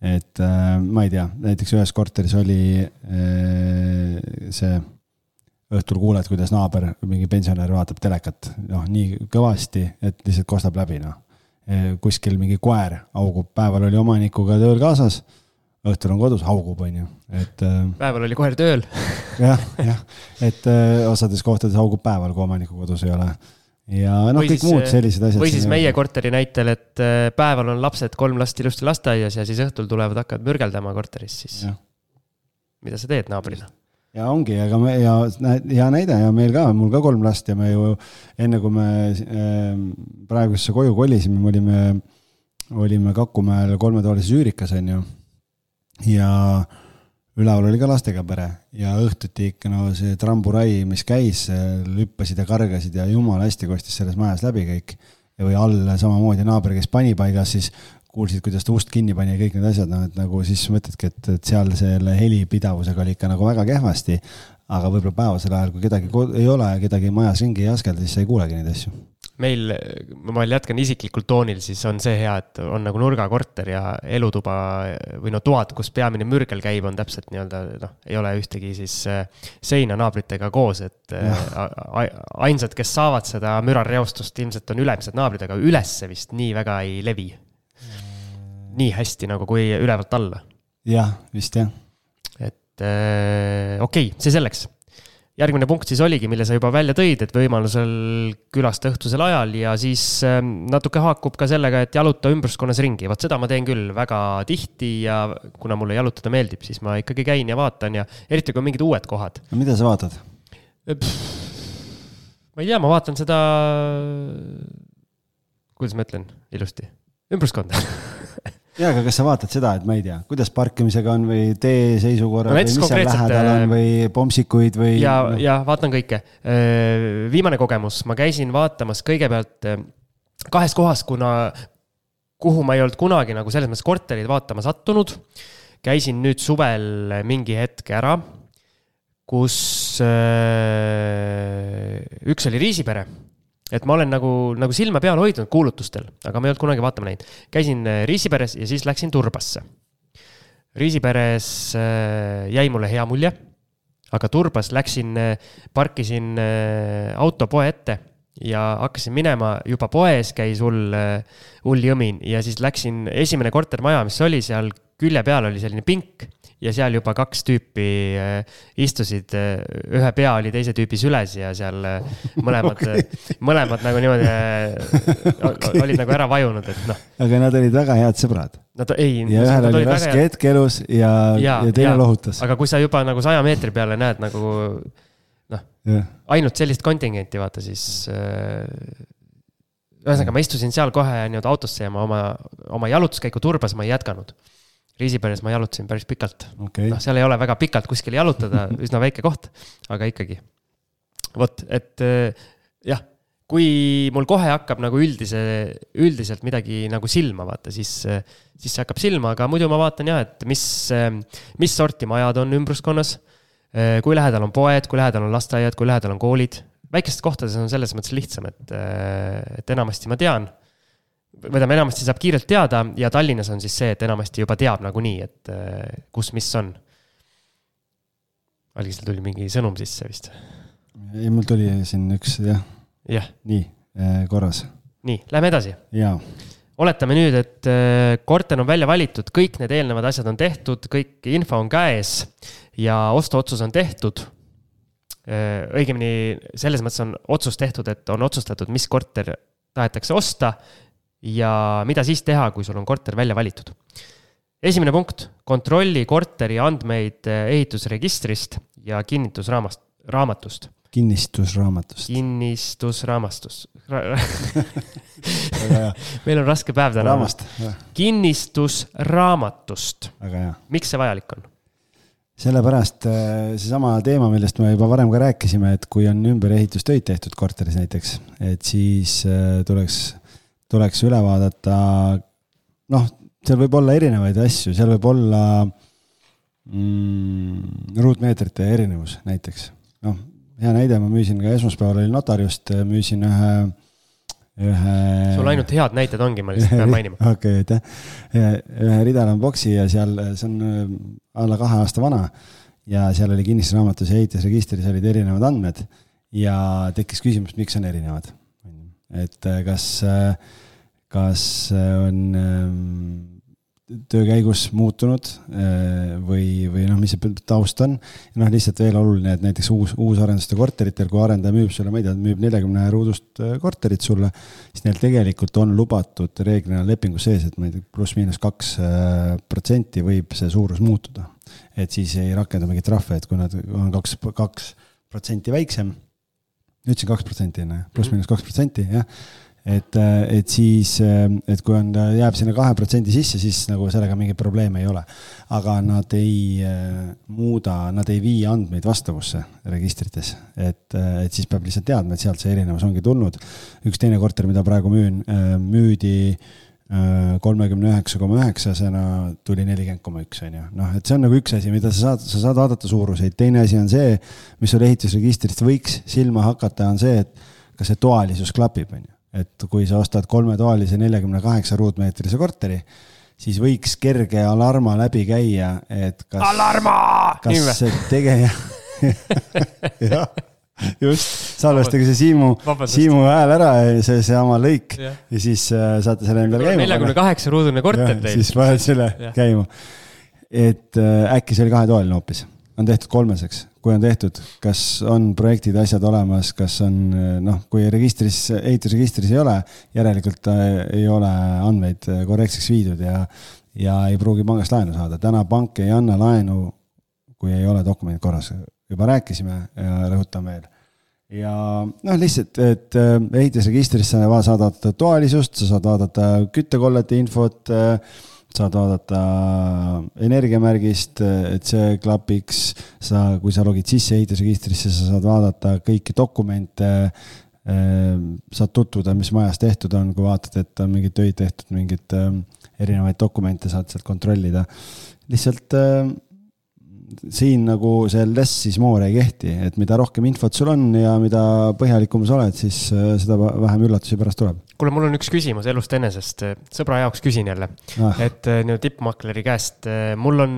Et ma ei tea, näiteks ühes korteris oli see õhtul kuuled, kuidas naaber, mingi pensionär vaatab telekat, noh, nii kõvasti, et lihtsalt kostab läbi, noh. kuskil mingi koer haugub, päeval oli omanikuga tööl kaasas, õhtul on kodus, haugub, on ju, et. Äh, päeval oli koer tööl jah, jah, et äh, osades kohtades haugub päeval, kui omaniku kodus ei ole ja noh, kõik siis, muud sellised asjad. või siis meie korteri näitel, et äh, päeval on lapsed, kolm last ilusti lasteaias ja siis õhtul tulevad, hakkavad mürgeldama korteris, siis. mida sa teed naabrina? ja ongi, aga me ja hea näide ja meil ka, mul ka kolm last ja me ju enne kui me äh, praegusesse koju kolisime, me olime, olime Kakumäel kolmetoalises üürikas, on ju. Ja üleval oli ka lastega pere ja õhtuti ikka no see tramburai, mis käis, lüppasid ja kargasid ja jumala hästi kostis selles majas läbi kõik. või all samamoodi naaber, kes panipaigas, siis kuulsid, kuidas ta ust kinni pani ja kõik need asjad, noh, et nagu siis mõtledki, et, et seal selle helipidavusega oli ikka nagu väga kehvasti. aga võib-olla päevasel ajal, kui kedagi ei ole, kedagi majas ringi ei askelda, siis sa ei kuulegi neid asju. Meil, ma jätkan isiklikul toonil, siis on see hea, et on nagu nurgakorter ja elutuba või no toad, kus peamine mürgel käib, on täpselt nii-öelda noh, ei ole ühtegi siis äh, seina naabritega koos, et äh, ainsad, kes saavad seda mürareostust ilmselt on ülemised naabrid, aga ülesse vist nii väga ei levi nii hästi nagu kui ülevalt alla. jah, vist jah. et äh, okei okay,, see selleks. Järgmine punkt siis oligi, mille sa juba välja tõid, et võimalusel külasta õhtusel ajal ja siis äh, natuke haakub ka sellega, et jaluta ümbruskonnas ringi, vot seda ma teen küll väga tihti ja kuna mulle jalutada meeldib, siis ma ikkagi käin ja vaatan ja eriti kui on mingid uued kohad. no mida sa vaatad? ma ei tea, ma vaatan seda, kuidas ma ütlen ilusti, ümbruskonda ja, aga kas sa vaatad seda, et ma ei tea, kuidas parkimisega on või tee seisukorra no, või mis seal lähedal on äh, või pomsikuid või? ja no., ja vaatan kõike. Äh, viimane kogemus, ma käisin vaatamas kõigepealt äh, kahes kohas, kuna, kuhu ma ei olnud kunagi nagu selles mõttes korterid vaatama sattunud. käisin nüüd suvel mingi hetk ära, kus üks oli Riisipere et ma olen nagu, nagu silma peal hoidnud kuulutustel, aga ma ei olnud kunagi vaatama läinud. käisin äh, Riisiperes ja siis läksin Turbasse. Riisiperes äh, jäi mulle hea mulje, aga Turbas läksin, äh, parkisin auto poe ette ja hakkasin minema, juba poes käis hull, hull jõmin ja siis läksin, esimene kortermaja, mis oli seal külje peal oli selline pink ja seal juba kaks tüüpi äh, istusid, äh, ühe pea oli teise tüübi süles ja seal äh, mõlemad okay., mõlemad nagu niimoodi okay. olid nagu ära vajunud, et noh. aga nad olid väga head sõbrad. Nad ei. ja ühel oli raske väga... hetk elus ja, ja, ja teine ja. lohutas. aga kui sa juba nagu saja meetri peale näed nagu noh, ainult sellist kontingenti vaata, siis ühesõnaga, ma istusin seal kohe nii-öelda autosse ja ma oma, oma jalutuskäiku turbas ma ei jätkanud Riisiperes ma jalutasin päris pikalt okay.. noh, seal ei ole väga pikalt kuskil jalutada, üsna väike koht, aga ikkagi. vot, et eh, jah, kui mul kohe hakkab nagu üldise, üldiselt midagi nagu silma vaata, siis, siis see hakkab silma, aga muidu ma vaatan jah, et mis, mis sorti majad on ümbruskonnas. Eh, kui lähedal on poed, kui lähedal on lasteaiad, kui lähedal on koolid. väikestes kohtades on selles mõttes lihtsam, et, eh, et enamasti ma tean tähendab, enamasti saab kiirelt teada ja Tallinnas on siis see, et enamasti juba teab nagunii, et äh, kus, mis on. algisel tuli mingi sõnum sisse vist. ei, mul tuli siin üks jah. jah. nii, äh, korras. nii, lähme edasi. jaa. oletame nüüd, et äh, korter on välja valitud, kõik need eelnevad asjad on tehtud, kõik info on käes ja ostuotsus on tehtud. õigemini selles mõttes on otsus tehtud, et on otsustatud, mis korter tahetakse osta ja mida siis teha, kui sul on korter välja valitud. esimene punkt, kontrolli korteri andmeid ehitusregistrist ja kinnitusraamast, raamatust. kinnistusraamatust. kinnistusraamastus meil on raske päev täna. raamast. kinnistusraamatust. miks see vajalik on? sellepärast äh, seesama teema, millest me juba varem ka rääkisime, et kui on ümberehitustöid tehtud korteris näiteks, et siis äh, tuleks, tuleks üle vaadata, noh, seal võib olla erinevaid asju, seal võib olla mm, ruutmeetrite erinevus näiteks. noh, hea näide, ma müüsin ka esmaspäeval oli notariust, müüsin ühe ühe. sul ainult head näited ongi, ma lihtsalt pean mainima. okei aitäh. ühe Ridalam boksi ja seal, see on äh, alla kahe aasta vana ja seal oli kinnistusraamatus ja ehitusregistris olid erinevad andmed ja tekkis küsimus, miks on erinevad. Et äh, kas, äh, kas on ähm, töö käigus muutunud äh, või, või noh, mis see taust on. noh, lihtsalt veel oluline, et näiteks uus, uusarenduste korteritel, kui arendaja müüb sulle, ma ei tea, müüb neljakümne ruudust äh, korterit sulle, siis neil tegelikult on lubatud reeglina lepingus sees, et ma ei tea, pluss-miinus kaks äh, protsenti võib see suurus muutuda. et siis ei rakendu mingit trahve, et kui nad on kaks, kaks protsenti väiksem, ütlesin kaks protsenti enne, pluss-miinus kaks protsenti, jah et, et siis, et kui on, jääb sinna kahe protsendi sisse, siis nagu sellega mingeid probleeme ei ole. aga nad ei muuda, nad ei vii andmeid vastavusse registrites, et, et siis peab lihtsalt teadma, et sealt see erinevus ongi tulnud. üks teine korter, mida praegu müün, müüdi kolmekümne üheksa koma üheksasena tuli nelikümmend koma üks, on ju. noh, et see on nagu üks asi, mida sa saad, sa saad vaadata suuruseid, teine asi on see, mis sul ehitusregistrist võiks silma hakata, on see, et kas see toalisus klapib, on ju et kui sa ostad kolmetoalise neljakümne kaheksa ruutmeetrise korteri, siis võiks kerge alarma läbi käia, et kas. alarma! kas see tegeja jah, just, salvestage see Siimu, Siimu hääl ära ja see, seesama lõik ja. ja siis äh, saate selle endale käima. neljakümne kaheksa ruudune korter teil. siis paned selle ja. käima. et äh, äkki see oli kahetoaline hoopis on tehtud kolmeseks, kui on tehtud, kas on projektid, asjad olemas, kas on noh, kui registris, ehitusregistris ei ole, järelikult äh, ei ole andmeid äh, korrektseks viidud ja, ja ei pruugi pangast laenu saada. täna pank ei anna laenu, kui ei ole dokumendid korras. Juba rääkisime ja rõhutan veel ja noh, lihtsalt, et äh, ehitusregistris sa saad vaadata toalisust, sa saad vaadata küttekollete infot äh, saad vaadata energiamärgist, et see klapiks, sa, kui sa logid sisse ehitusregistrisse, sa saad vaadata kõiki dokumente, saad tutvuda, mis majas tehtud on, kui vaatad, et on mingeid töid tehtud, mingeid erinevaid dokumente saad sealt kontrollida. lihtsalt siin nagu see less is more ei kehti, et mida rohkem infot sul on ja mida põhjalikum sa oled, siis äh, seda vähem üllatusi pärast tuleb. kuule, mul on üks küsimus elust enesest, sõbra jaoks küsin jälle ah., et äh, nii-öelda tippmakleri käest, äh, mul on,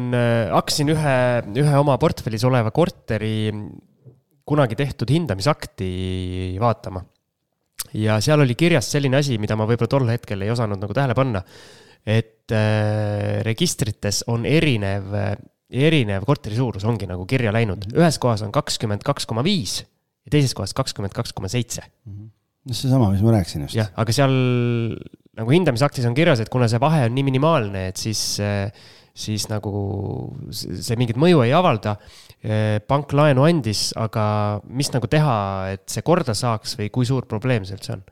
hakkasin ühe, ühe oma portfellis oleva korteri kunagi tehtud hindamisakti vaatama. ja seal oli kirjas selline asi, mida ma võib-olla tol hetkel ei osanud nagu tähele panna, et äh, registrites on erinev erinev korteri suurus ongi nagu kirja läinud, ühes kohas on kakskümmend kaks koma viis ja teises kohas kakskümmend kaks koma seitse. no seesama, mis ma rääkisin just. jah, aga seal nagu hindamisaktis on kirjas, et kuna see vahe on nii minimaalne, et siis, siis nagu see mingit mõju ei avalda. pank laenu andis, aga mis nagu teha, et see korda saaks või kui suur probleem see üldse on?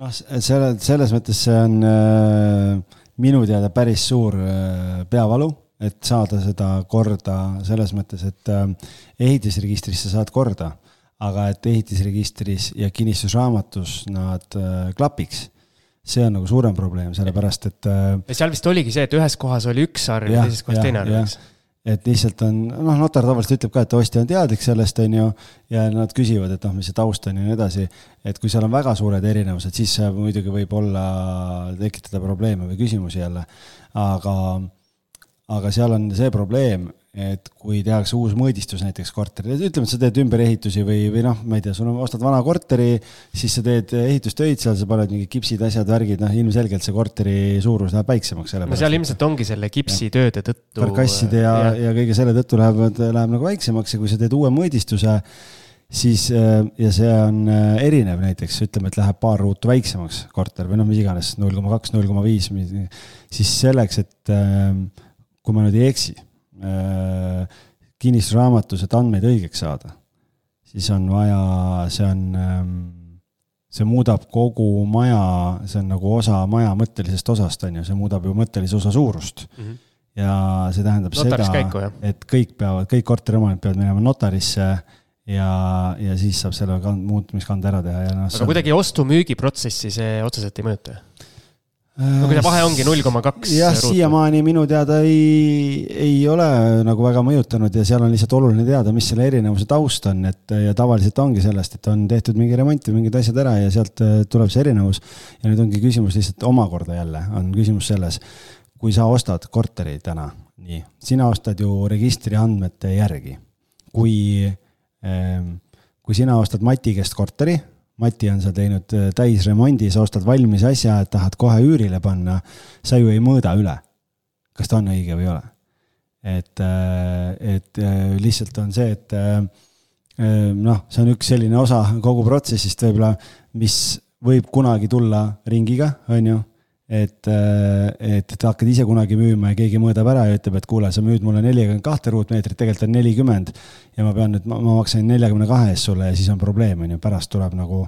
noh, selle, selles mõttes see on äh, minu teada päris suur äh, peavalu et saada seda korda selles mõttes, et äh, ehitisregistris sa saad korda, aga et ehitisregistris ja kinnistusraamatus nad äh, klapiks see on nagu suurem probleem, sellepärast et. Äh, seal vist oligi see, et ühes kohas oli üks arv ja teises kohas teine arv, eks et lihtsalt on, noh, notar tavaliselt ütleb ka, et ostja on teadlik sellest, on ju, ja nad küsivad, et noh, mis see taust on ja nii edasi. et kui seal on väga suured erinevused, siis muidugi võib olla, tekitada probleeme või küsimusi jälle. aga aga seal on see probleem, et kui tehakse uus mõõdistus näiteks korteril, ütleme, et sa teed ümberehitusi või, või noh, ma ei tea, sul on, ostad vana korteri, siis sa teed ehitustöid seal, sa paned mingid kipsid, asjad, värgid, noh, ilmselgelt see korteri suurus läheb väiksemaks. no seal ilmselt ongi selle kipsitööde tõttu. karkasside ja, ja., ja kõige selle tõttu lähevad, läheb nagu väiksemaks ja kui sa teed uue mõõdistuse, siis ja see on erinev näiteks, ütleme, et läheb paar ruutu väiksemaks korter või noh, mis iganes, null koma kaks, null koma viis, siis selleks, et kui ma nüüd ei eksi Äh, kinnistusraamatus, et andmeid õigeks saada, siis on vaja, see on, ähm, see muudab kogu maja, see on nagu osa maja mõttelisest osast, on ju, see muudab ju mõttelise osa suurust mm. -hmm. ja see tähendab Notaris seda, käiku, et kõik peavad, kõik korteriomanikud peavad minema notarisse ja, ja siis saab selle kand-, muutmiskande ära teha ja noh. aga kuidagi ostu-müügi protsessi see otseselt ei mõjuta? No kui see vahe ongi null koma kaks. jah, siiamaani minu teada ei, ei ole nagu väga mõjutanud ja seal on lihtsalt oluline teada, mis selle erinevuse taust on, et ja tavaliselt ongi sellest, et on tehtud mingi remont või mingid asjad ära ja sealt äh, tuleb see erinevus. ja nüüd ongi küsimus lihtsalt omakorda jälle on küsimus selles, kui sa ostad korteri täna, nii, sina ostad ju registriandmete järgi. kui, ähm, kui sina ostad Mati käest korteri Mati on seal teinud äh, täisremondi, sa ostad valmis asja, tahad kohe üürile panna, sa ju ei mõõda üle, kas ta on õige või ei ole. et, äh, et äh, lihtsalt on see, et noh, see on üks selline osa kogu protsessist võib-olla, mis võib kunagi tulla ringiga, on ju et, et, et hakkad ise kunagi müüma ja keegi mõõdab ära ja ütleb, et kuule, sa müüd mulle nelikümmend kahte ruutmeetrit, tegelikult on nelikümmend. ja ma pean nüüd, ma maksan neljakümne kahe eest sulle ja siis on probleem, on ju, pärast tuleb nagu,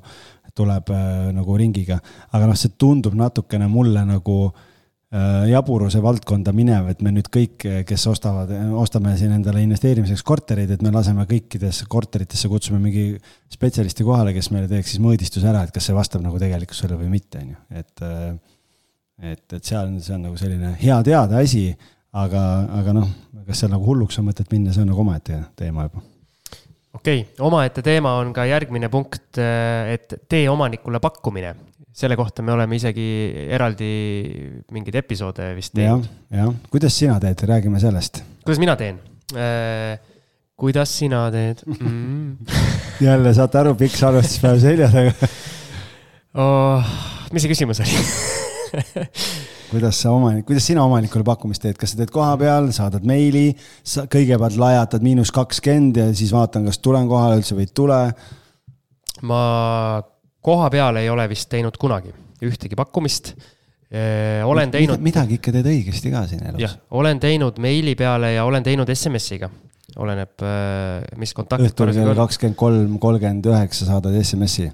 tuleb äh, nagu ringiga. aga noh, see tundub natukene mulle nagu äh, jaburuse valdkonda minev, et me nüüd kõik, kes ostavad, ostame siin endale investeerimiseks korterid, et me laseme kõikidesse korteritesse, kutsume mingi spetsialisti kohale, kes meile teeks siis mõõdistuse ära, et kas see vastab nagu tegelikkusele või mitte, on ju, et äh, et, et seal, see on nagu selline hea teada asi, aga, aga noh, kas seal nagu hulluks on mõtet minna, see on nagu omaette teema juba. okei okay., omaette teema on ka järgmine punkt, et tee omanikule pakkumine. selle kohta me oleme isegi eraldi mingeid episoode vist teinud. jah, jah, kuidas sina teed, räägime sellest. kuidas mina teen? Äh, kuidas sina teed mm. jälle saate aru, pikk salvestuspäev selja taga oh,. mis see küsimus oli kuidas sa omanik, kuidas sina omanikule pakkumist teed, kas sa teed koha peal, saadad meili, sa kõigepealt lajatad miinus kakskümmend ja siis vaatan, kas tulen kohale üldse või ei tule? ma koha peal ei ole vist teinud kunagi ühtegi pakkumist. olen teinud. midagi ikka teed õigesti ka siin elus. jah, olen teinud meili peale ja olen teinud SMS-iga oleneb, mis kontakt. õhtul kell kakskümmend kolm, kolmkümmend üheksa saadad SMS-i?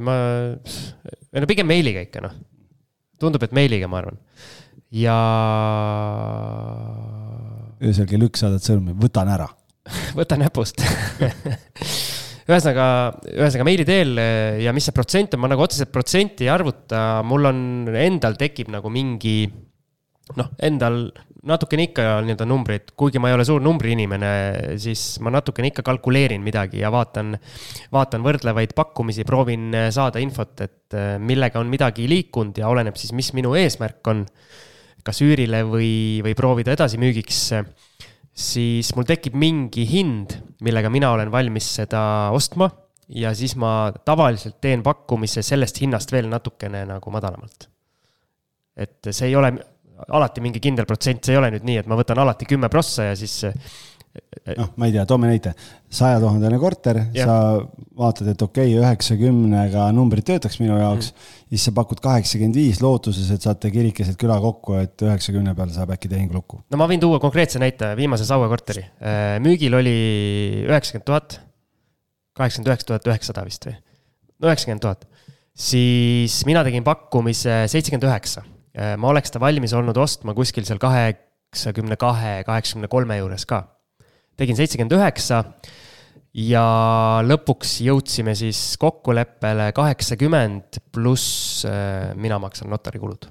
ma, no pigem meiliga ikka noh tundub, et meiliga, ma arvan. ja. öösel kell üks saadad sõnumi, võtan ära võta näpust ühesõnaga, ühesõnaga meili teel ja mis see protsent on, ma nagu otseselt protsenti ei arvuta, mul on, endal tekib nagu mingi noh, endal natukene ikka nii-öelda numbreid, kuigi ma ei ole suur numbriinimene, siis ma natukene ikka kalkuleerin midagi ja vaatan, vaatan võrdlevaid pakkumisi, proovin saada infot, et äh, millega on midagi liikunud ja oleneb siis, mis minu eesmärk on. kas üürile või, või proovida edasimüügiks, siis mul tekib mingi hind, millega mina olen valmis seda ostma ja siis ma tavaliselt teen pakkumise sellest hinnast veel natukene nagu madalamalt. et see ei ole alati mingi kindel protsent, see ei ole nüüd nii, et ma võtan alati kümme prossa ja siis. Noh, ma ei tea, toome näite, sajatuhandene korter, sa vaatad, et okei okay,, üheksakümnega numbrid töötaks minu jaoks mm., siis sa pakud kaheksakümmend viis lootuses, et saate kirikeselt küla kokku, et üheksakümne peal saab äkki tehing lukku. no ma võin tuua konkreetse näite, viimase Saue korteri. Eh, müügil oli üheksakümmend tuhat, kaheksakümmend üheksa tuhat üheksasada vist või? no üheksakümmend tuhat. siis mina tegin pakkumise seitsekümmend üheksa Äh, ma oleks ta valmis olnud ostma kuskil seal kaheksakümne kahe, kaheksakümne kolme juures ka. tegin seitsekümmend üheksa ja lõpuks jõudsime siis kokkuleppele kaheksakümmend pluss äh, mina maksan notarikulud.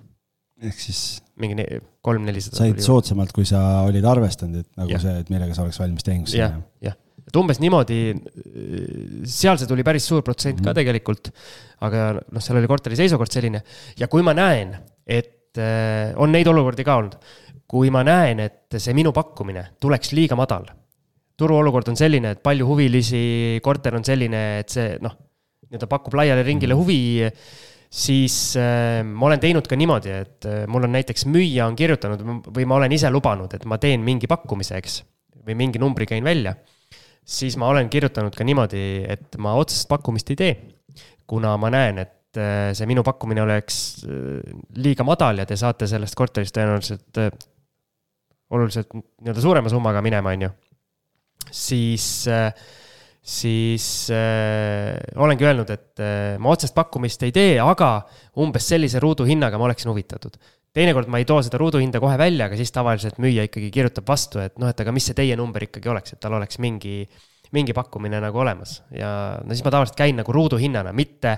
ehk siis. mingi kolm-nelisada. said soodsamalt, kui sa olid arvestanud, et nagu ja. see, et millega sa oleks valmis tehingusse minema. jah, et umbes niimoodi, seal see tuli päris suur protsent mm -hmm. ka mhm. tegelikult. aga noh, seal oli korteri seisukord selline ja kui ma näen, et äh, on neid olukordi ka olnud, kui ma näen, et see minu pakkumine tuleks liiga madal. turuolukord on selline, et palju huvilisi, korter on selline, et see noh, nii-öelda pakub laiale ringile mm. huvi siis äh, ma olen teinud ka niimoodi, et äh, mul on näiteks müüja on kirjutanud või ma olen ise lubanud, et ma teen mingi pakkumise, eks. või mingi numbri käin välja. siis ma olen kirjutanud ka niimoodi, et ma otsest pakkumist ei tee. kuna ma näen, et äh, see minu pakkumine oleks äh, liiga madal ja te saate sellest korterist tõenäoliselt äh, oluliselt nii-öelda suurema summaga minema, on ju. siis äh, siis äh, olengi öelnud, et äh, ma otsest pakkumist ei tee, aga umbes sellise ruuduhinnaga ma oleksin huvitatud. teinekord ma ei too seda ruuduhinda kohe välja, aga siis tavaliselt müüja ikkagi kirjutab vastu, et noh, et aga mis see teie number ikkagi oleks, et tal oleks mingi, mingi pakkumine nagu olemas ja no siis ma tavaliselt käin nagu ruuduhinnana, mitte,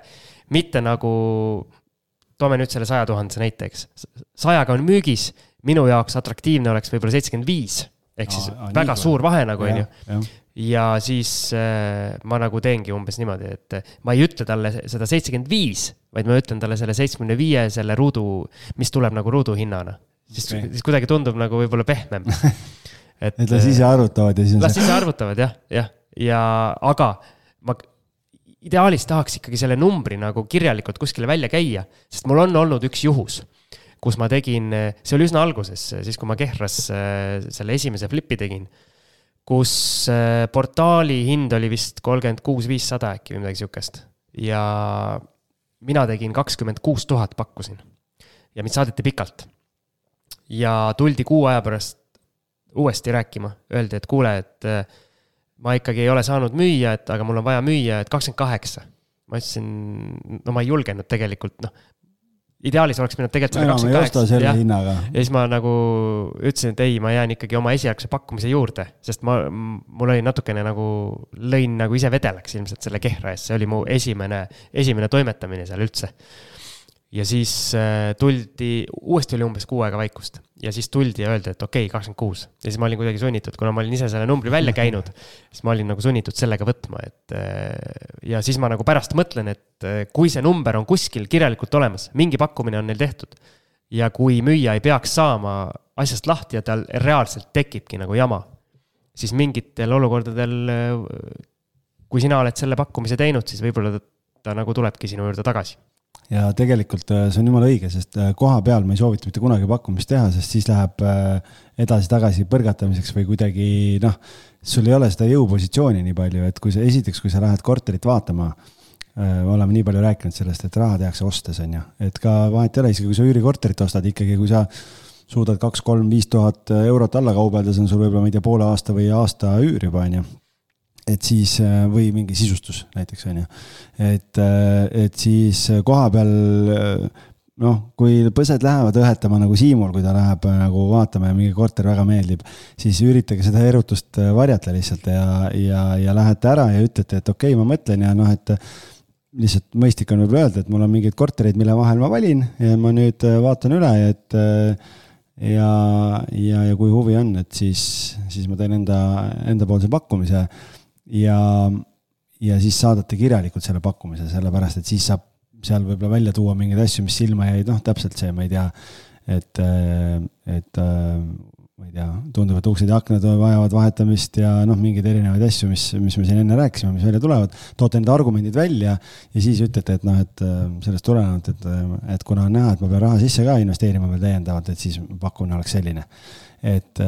mitte nagu toome nüüd selle saja tuhandese näite, eks. sajaga on müügis, minu jaoks atraktiivne oleks võib-olla seitsekümmend viis ehk siis aa, aa, väga suur vahe nagu, on ju ja siis äh, ma nagu teengi umbes niimoodi, et äh, ma ei ütle talle seda seitsekümmend viis, vaid ma ütlen talle selle seitsmekümne viie, selle ruudu, mis tuleb nagu ruuduhinnana. siis okay., siis kuidagi tundub nagu võib-olla pehmem et, et las ise arvutavad ja siis on las ise arvutavad jah, jah, ja aga ma ideaalis tahaks ikkagi selle numbri nagu kirjalikult kuskile välja käia, sest mul on olnud üks juhus kus ma tegin, see oli üsna alguses, siis kui ma Kehras äh, selle esimese flipi tegin kus äh, portaali hind oli vist kolmkümmend kuus viissada äkki või midagi sihukest. ja mina tegin kakskümmend kuus tuhat, pakkusin. ja mind saadeti pikalt. ja tuldi kuu aja pärast uuesti rääkima, öeldi, et kuule, et äh, ma ikkagi ei ole saanud müüa, et aga mul on vaja müüa, et kakskümmend kaheksa. ma ütlesin, no ma ei julgenud tegelikult, noh, ideaalis oleks pidanud tegelikult sada kakskümmend kaheksa. ja, ja siis ma nagu ütlesin, et ei, ma jään ikkagi oma esialgse pakkumise juurde, sest ma, mul oli natukene nagu, lõin nagu ise vedelaks ilmselt selle Kehra ees, see oli mu esimene, esimene toimetamine seal üldse ja siis äh, tuldi, uuesti oli umbes kuu aega vaikust ja siis tuldi ja öeldi, et okei okay,, kakskümmend kuus. ja siis ma olin kuidagi sunnitud, kuna ma olin ise selle numbri välja käinud, siis ma olin nagu sunnitud sellega võtma, et. Äh, ja siis ma nagu pärast mõtlen, et äh, kui see number on kuskil kirjalikult olemas, mingi pakkumine on neil tehtud. ja kui müüja ei peaks saama asjast lahti ja tal reaalselt tekibki nagu jama, siis mingitel olukordadel. kui sina oled selle pakkumise teinud, siis võib-olla ta, ta nagu tulebki sinu juurde tagasi ja tegelikult äh, see on jumala õige, sest äh, koha peal ma ei soovita mitte kunagi pakkumist teha, sest siis läheb äh, edasi-tagasi põrgatamiseks või kuidagi noh, sul ei ole seda jõupositsiooni nii palju, et kui sa esiteks, kui sa lähed korterit vaatama me oleme nii palju rääkinud sellest, et raha tehakse ostes, on ju, et ka vahet ei ole, isegi kui sa üürikorterit ostad ikkagi, kui sa suudad kaks, kolm, viis tuhat eurot alla kaubelda, see on sul võib-olla, ma ei tea, poole aasta või aasta üür juba, on ju et siis äh, või mingi sisustus näiteks on ju, et, äh, et siis koha peal noh, kui põsed lähevad õhetama nagu Siimul, kui ta läheb nagu vaatama ja mingi korter väga meeldib, siis üritage seda erutust varjata lihtsalt ja, ja, ja lähete ära ja ütlete, et okei okay,, ma mõtlen ja noh, et lihtsalt mõistlik on võib-olla öelda, et mul on mingeid kortereid, mille vahel ma valin ja ma nüüd vaatan üle, et ja, ja, ja kui huvi on, et siis, siis ma teen enda, endapoolse pakkumise ja, ja siis saadate kirjalikult selle pakkumise, sellepärast et siis saab seal võib-olla välja tuua mingeid asju, mis silma jäid, noh, täpselt see, ma ei tea, et, et ma ei tea, tundub, et uksed ja aknad vajavad vahetamist ja noh, mingeid erinevaid asju, mis, mis me siin enne rääkisime, mis välja tulevad. toote need argumendid välja ja siis ütlete, et noh, et sellest tulenevalt, et, et kuna on näha, et ma pean raha sisse ka investeerima veel täiendavalt, et siis pakkumine oleks selline. et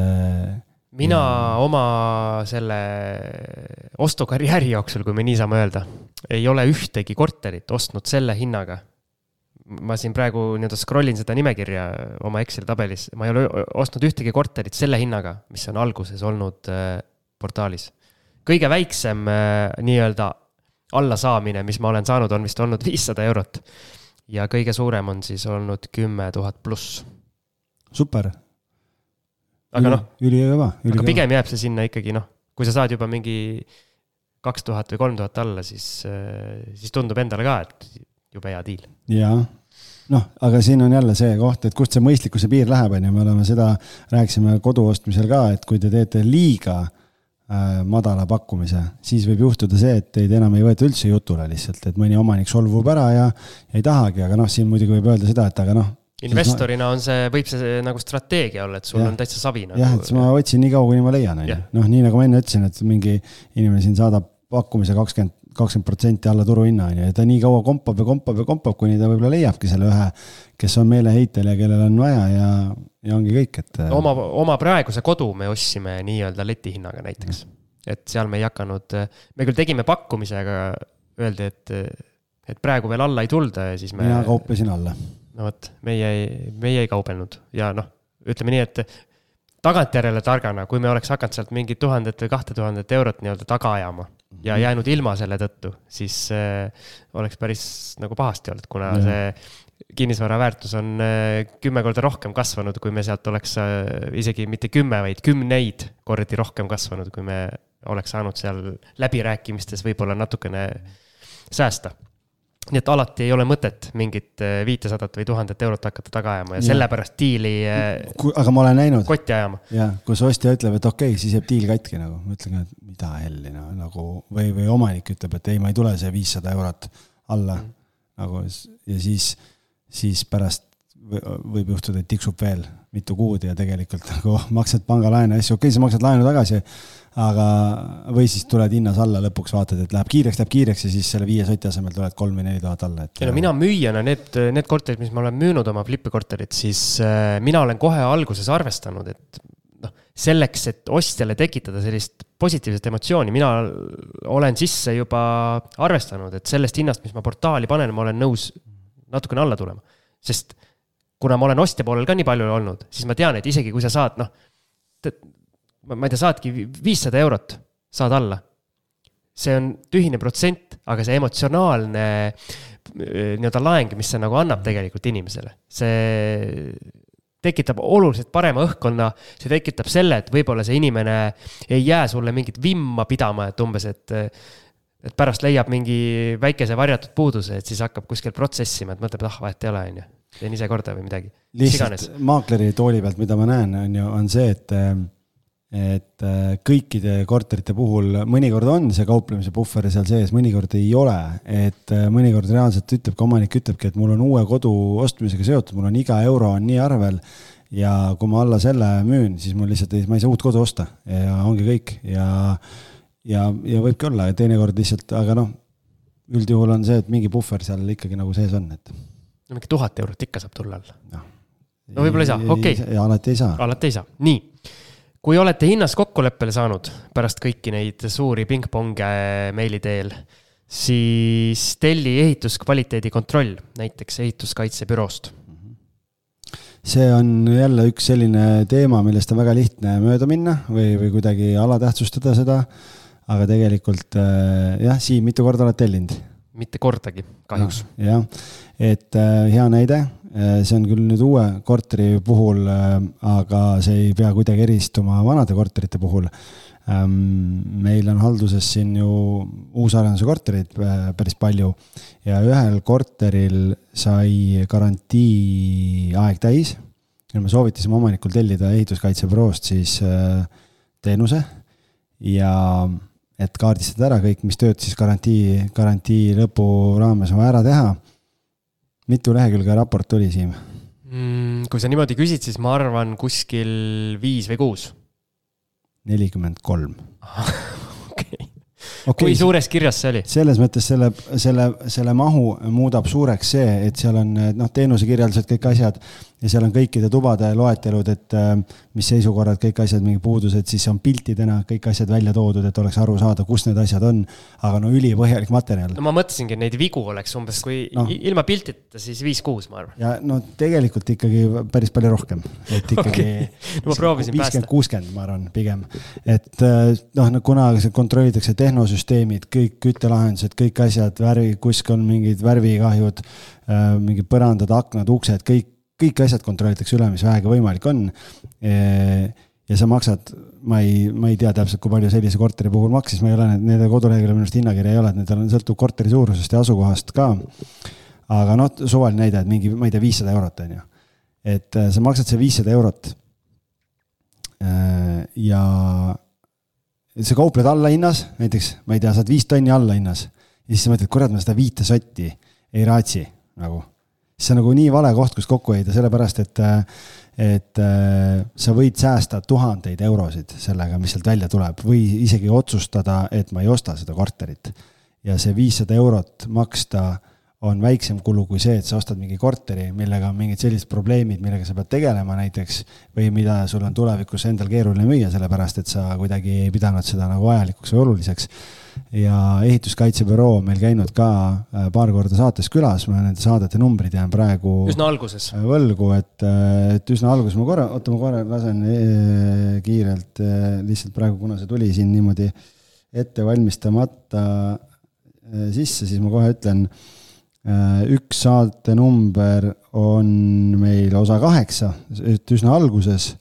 mina oma selle ostukarjääri jooksul, kui me nii saame öelda, ei ole ühtegi korterit ostnud selle hinnaga. ma siin praegu nii-öelda scroll in seda nimekirja oma Exceli tabelis, ma ei ole ostnud ühtegi korterit selle hinnaga, mis on alguses olnud äh, portaalis. kõige väiksem äh, nii-öelda allasaamine, mis ma olen saanud, on vist olnud viissada eurot. ja kõige suurem on siis olnud kümme tuhat pluss. super aga noh. ülikõva. aga pigem jääb see sinna ikkagi noh, kui sa saad juba mingi kaks tuhat või kolm tuhat alla, siis, äh, siis tundub endale ka, et jube hea diil. jaa, noh, aga siin on jälle see koht, et kust see mõistlikkuse piir läheb, on ju, me oleme seda, rääkisime kodu ostmisel ka, et kui te teete liiga äh, madala pakkumise, siis võib juhtuda see, et teid enam ei võeta üldse jutule lihtsalt, et mõni omanik solvub ära ja ei tahagi, aga noh, siin muidugi võib öelda seda, et aga noh investorina on see, võib see nagu strateegia olla, et sul Jah. on täitsa savi nagu. jah, et siis ma otsin nii kaua, kuni ma leian, on ju noh, nii nagu ma enne ütlesin, et mingi inimene siin saadab pakkumise kakskümmend, kakskümmend protsenti alla turuhinna, on ju, ja ta nii kaua kompab ja kompab ja kompab, kuni ta võib-olla leiabki selle ühe, kes on meeleheitel ja kellel on vaja ja, ja ongi kõik, et. oma, oma praeguse kodu me ostsime nii-öelda letihinnaga näiteks. et seal me ei hakanud, me küll tegime pakkumise, aga öeldi, et, et praegu veel alla ei tulda ja siis me. mina kauplesin alla. No vot, meie ei, meie ei kaubelnud ja noh, ütleme nii, et tagantjärele targana, kui me oleks hakanud sealt mingit tuhandet või kahte tuhandet eurot nii-öelda taga ajama ja Mhm. jäänud ilma selle tõttu, siis äh, oleks päris nagu pahasti olnud, kuna Jah. see kinnisvara väärtus on äh, kümme korda rohkem kasvanud, kui me sealt oleks äh, isegi mitte kümme, vaid kümneid kordi rohkem kasvanud, kui me oleks saanud seal läbirääkimistes võib-olla natukene säästa nii et alati ei ole mõtet mingit äh, viitesadat või tuhandet eurot hakata taga ajama ja Jah. sellepärast diili äh, aga ma olen näinud, kotti ajama. jah, kus ostja ütleb, et okei okay,, siis jääb diil katki nagu, ma ütlen et mida helli no, nagu või, või omanik ütleb, et ei, ma ei tule see viissada eurot alla mm. nagu ja siis, siis pärast võ- võib juhtuda, et tiksub veel mitu kuud ja tegelikult nagu maksad pangalaene ja asju, okei okay,, sa maksad laenu tagasi, aga, või siis tuled hinnas alla lõpuks vaatad, et läheb kiireks, läheb kiireks ja siis selle viie soti asemel tuled kolm või neli tuhat alla, et. ei no mina müüjana need, need korterid, mis ma olen müünud oma flipikorterit, siis äh, mina olen kohe alguses arvestanud, et noh, selleks, et ostjale tekitada sellist positiivset emotsiooni, mina olen sisse juba arvestanud, et sellest hinnast, mis ma portaali panen, ma olen nõus natukene alla tulema. sest kuna ma olen ostja poolel ka nii palju olnud, siis ma tean, et isegi kui sa saad, noh, ma ei tea, saadki viissada eurot, saad alla see on tühine protsent, aga see emotsionaalne eh, nii-öelda laeng, mis see nagu annab tegelikult inimesele, see tekitab oluliselt parema õhkkonna, see tekitab selle, et võib-olla see inimene ei jää sulle mingit vimma pidama, et umbes, et et pärast leiab mingi väikese varjatud puuduse, et siis hakkab kuskil protsessima, et mõtleb, et ah, vahet ei ole, on ju. teen ise korda või midagi. lihtsalt maakleri tooli pealt, mida ma näen, on ju, on see, et et äh, kõikide korterite puhul mõnikord on see kauplemise puhver seal sees, mõnikord ei ole, et äh, mõnikord reaalselt ütlebki, omanik ütlebki, et mul on uue kodu ostmisega seotud, mul on iga euro on nii arvel ja kui ma alla selle müün, siis mul lihtsalt ei, ma ei saa uut kodu osta ja ongi kõik ja ja, ja võibki olla, teinekord lihtsalt, aga noh, üldjuhul on see, et mingi puhver seal ikkagi nagu sees on, et no mingi tuhat eurot ikka saab tulla alla. noh. No võib-olla ei saa, okei. ja alati ei saa. alati ei saa, nii. Kui olete hinnas kokkuleppele saanud pärast kõiki neid suuri pingponge meili teel, siis telli ehituskvaliteedi kontroll näiteks ehituskaitsebüroost. see on jälle üks selline teema, millest on väga lihtne mööda minna või, või kuidagi alatähtsustada seda. aga tegelikult äh, jah, Siim, mitu korda oled tellinud? mitte kordagi, kahjuks. jah, et äh, hea näide, see on küll nüüd uue korteri puhul, aga see ei pea kuidagi eristuma vanade korterite puhul. meil on halduses siin ju uusarenduse korterid äh, päris palju ja ühel korteril sai garantii aeg täis ja me soovitasime omanikul tellida ehituskaitsebüroost siis äh, teenuse ja et kaardistada ära kõik, mis tööd siis garantii, garantii lõpu raames on vaja ära teha. Mitu lehekülge raport tuli, Siim? Mm, kui sa niimoodi küsid, siis ma arvan kuskil viis või kuus. nelikümmend kolm. okei, okei kui, suures kirjas see oli? selles mõttes selle, selle, selle mahu muudab suureks see, et seal on noh, teenusekirjeldused, kõik asjad ja seal on kõikide tubade loetelud, et äh, mis seisukorrad, kõik asjad, mingi puudused, siis on piltidena kõik asjad välja toodud, et oleks aru saada, kus need asjad on. aga no ülipõhjalik materjal no ma mõtlesingi, et neid vigu oleks umbes, kui no. ilma piltita, siis viis-kuus, ma arvan. ja no tegelikult ikkagi päris palju rohkem, et ikkagi Okei. No ma proovisin päästa. viiskümmend, kuuskümmend, ma arvan, pigem. et äh, noh, no kuna kontrollitakse tehnosüsteemid, kõik küttelahendused, kõik asjad, värvi, kuskil on mingid värvikahjud, mingid põrandad, aknad, uksed, kõik, kõik asjad kontrollitakse üle, mis vähegi võimalik on. ja sa maksad, ma ei, ma ei tea täpselt, kui palju sellise korteri puhul maksis, ma ei ole, nende koduleheküljel minu arust hinnakirja ei ole, et nendel on, sõltub korteri suurusest ja asukohast ka. aga noh, suvaline näide, et mingi, ma ei tea, viissada eurot on ju. et äh, sa maksad see viissada eurot. ja sa kaupled allahinnas, näiteks ma ei tea, saad viis tonni allahinnas ja siis sa mõtled, kurat, ma seda viite sotti ei raatsi nagu. Siis see on nagu nii vale koht, kus kokku hoida, sellepärast et et äh, sa võid säästa tuhandeid eurosid sellega, mis sealt välja tuleb või isegi otsustada, et ma ei osta seda korterit. ja see viissada eurot maksta on väiksem kulu kui see, et sa ostad mingi korteri, millega on mingid sellised probleemid, millega sa pead tegelema näiteks. või mida sul on tulevikus endal keeruline müüa, sellepärast et sa kuidagi ei pidanud seda nagu vajalikuks või oluliseks. Ja ehituskaitsebüroo on meil käinud ka äh, paar korda saates külas, ma nende saadete numbrid jään praegu. üsna alguses. võlgu, et, äh, et üsna alguses ma korra, oota, ma korra lasen äh, kiirelt lihtsalt praegu, kuna see tuli siin niimoodi ette valmistamata sisse, siis ma kohe ütlen Äh, üks saatenumber on meil osa kaheksa, üsna alguses.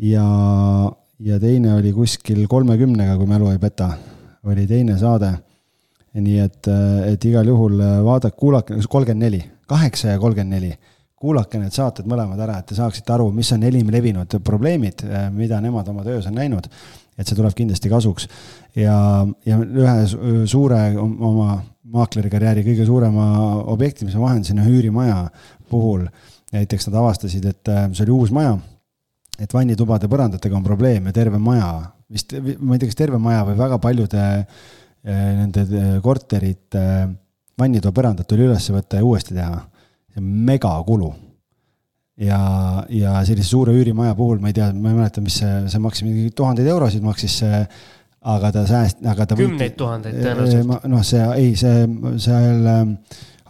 ja, ja teine oli kuskil kolmekümnega, kui mälu ei peta, oli teine saade. nii et, et igal juhul vaadake, kuulake, kolmkümmend neli, kaheksa ja kolmkümmend neli kuulake need saated mõlemad ära, et te saaksite aru, mis on enim levinud probleemid, mida nemad oma töös on näinud. et see tuleb kindlasti kasuks. ja, ja ühe suure oma maakleri karjääri kõige suurema objekti, mis ma vahendasin, üürimaja puhul. näiteks nad avastasid, et äh, see oli uus maja, et vannitubade põrandatega on probleem ja terve maja, vist, ma ei tea, kas terve maja või väga paljude äh, nende äh, korterite vannitoa põrandat tuli üles võtta ja uuesti teha. see on megakulu ja, ja sellise suure üürimaja puhul ma ei tea, ma ei mäleta, mis see, see maksis mingi tuhandeid eurosid, maksis see aga ta sääst-, aga ta kümneid tuhandeid tõenäoliselt. noh, see ei, see, seal ähm,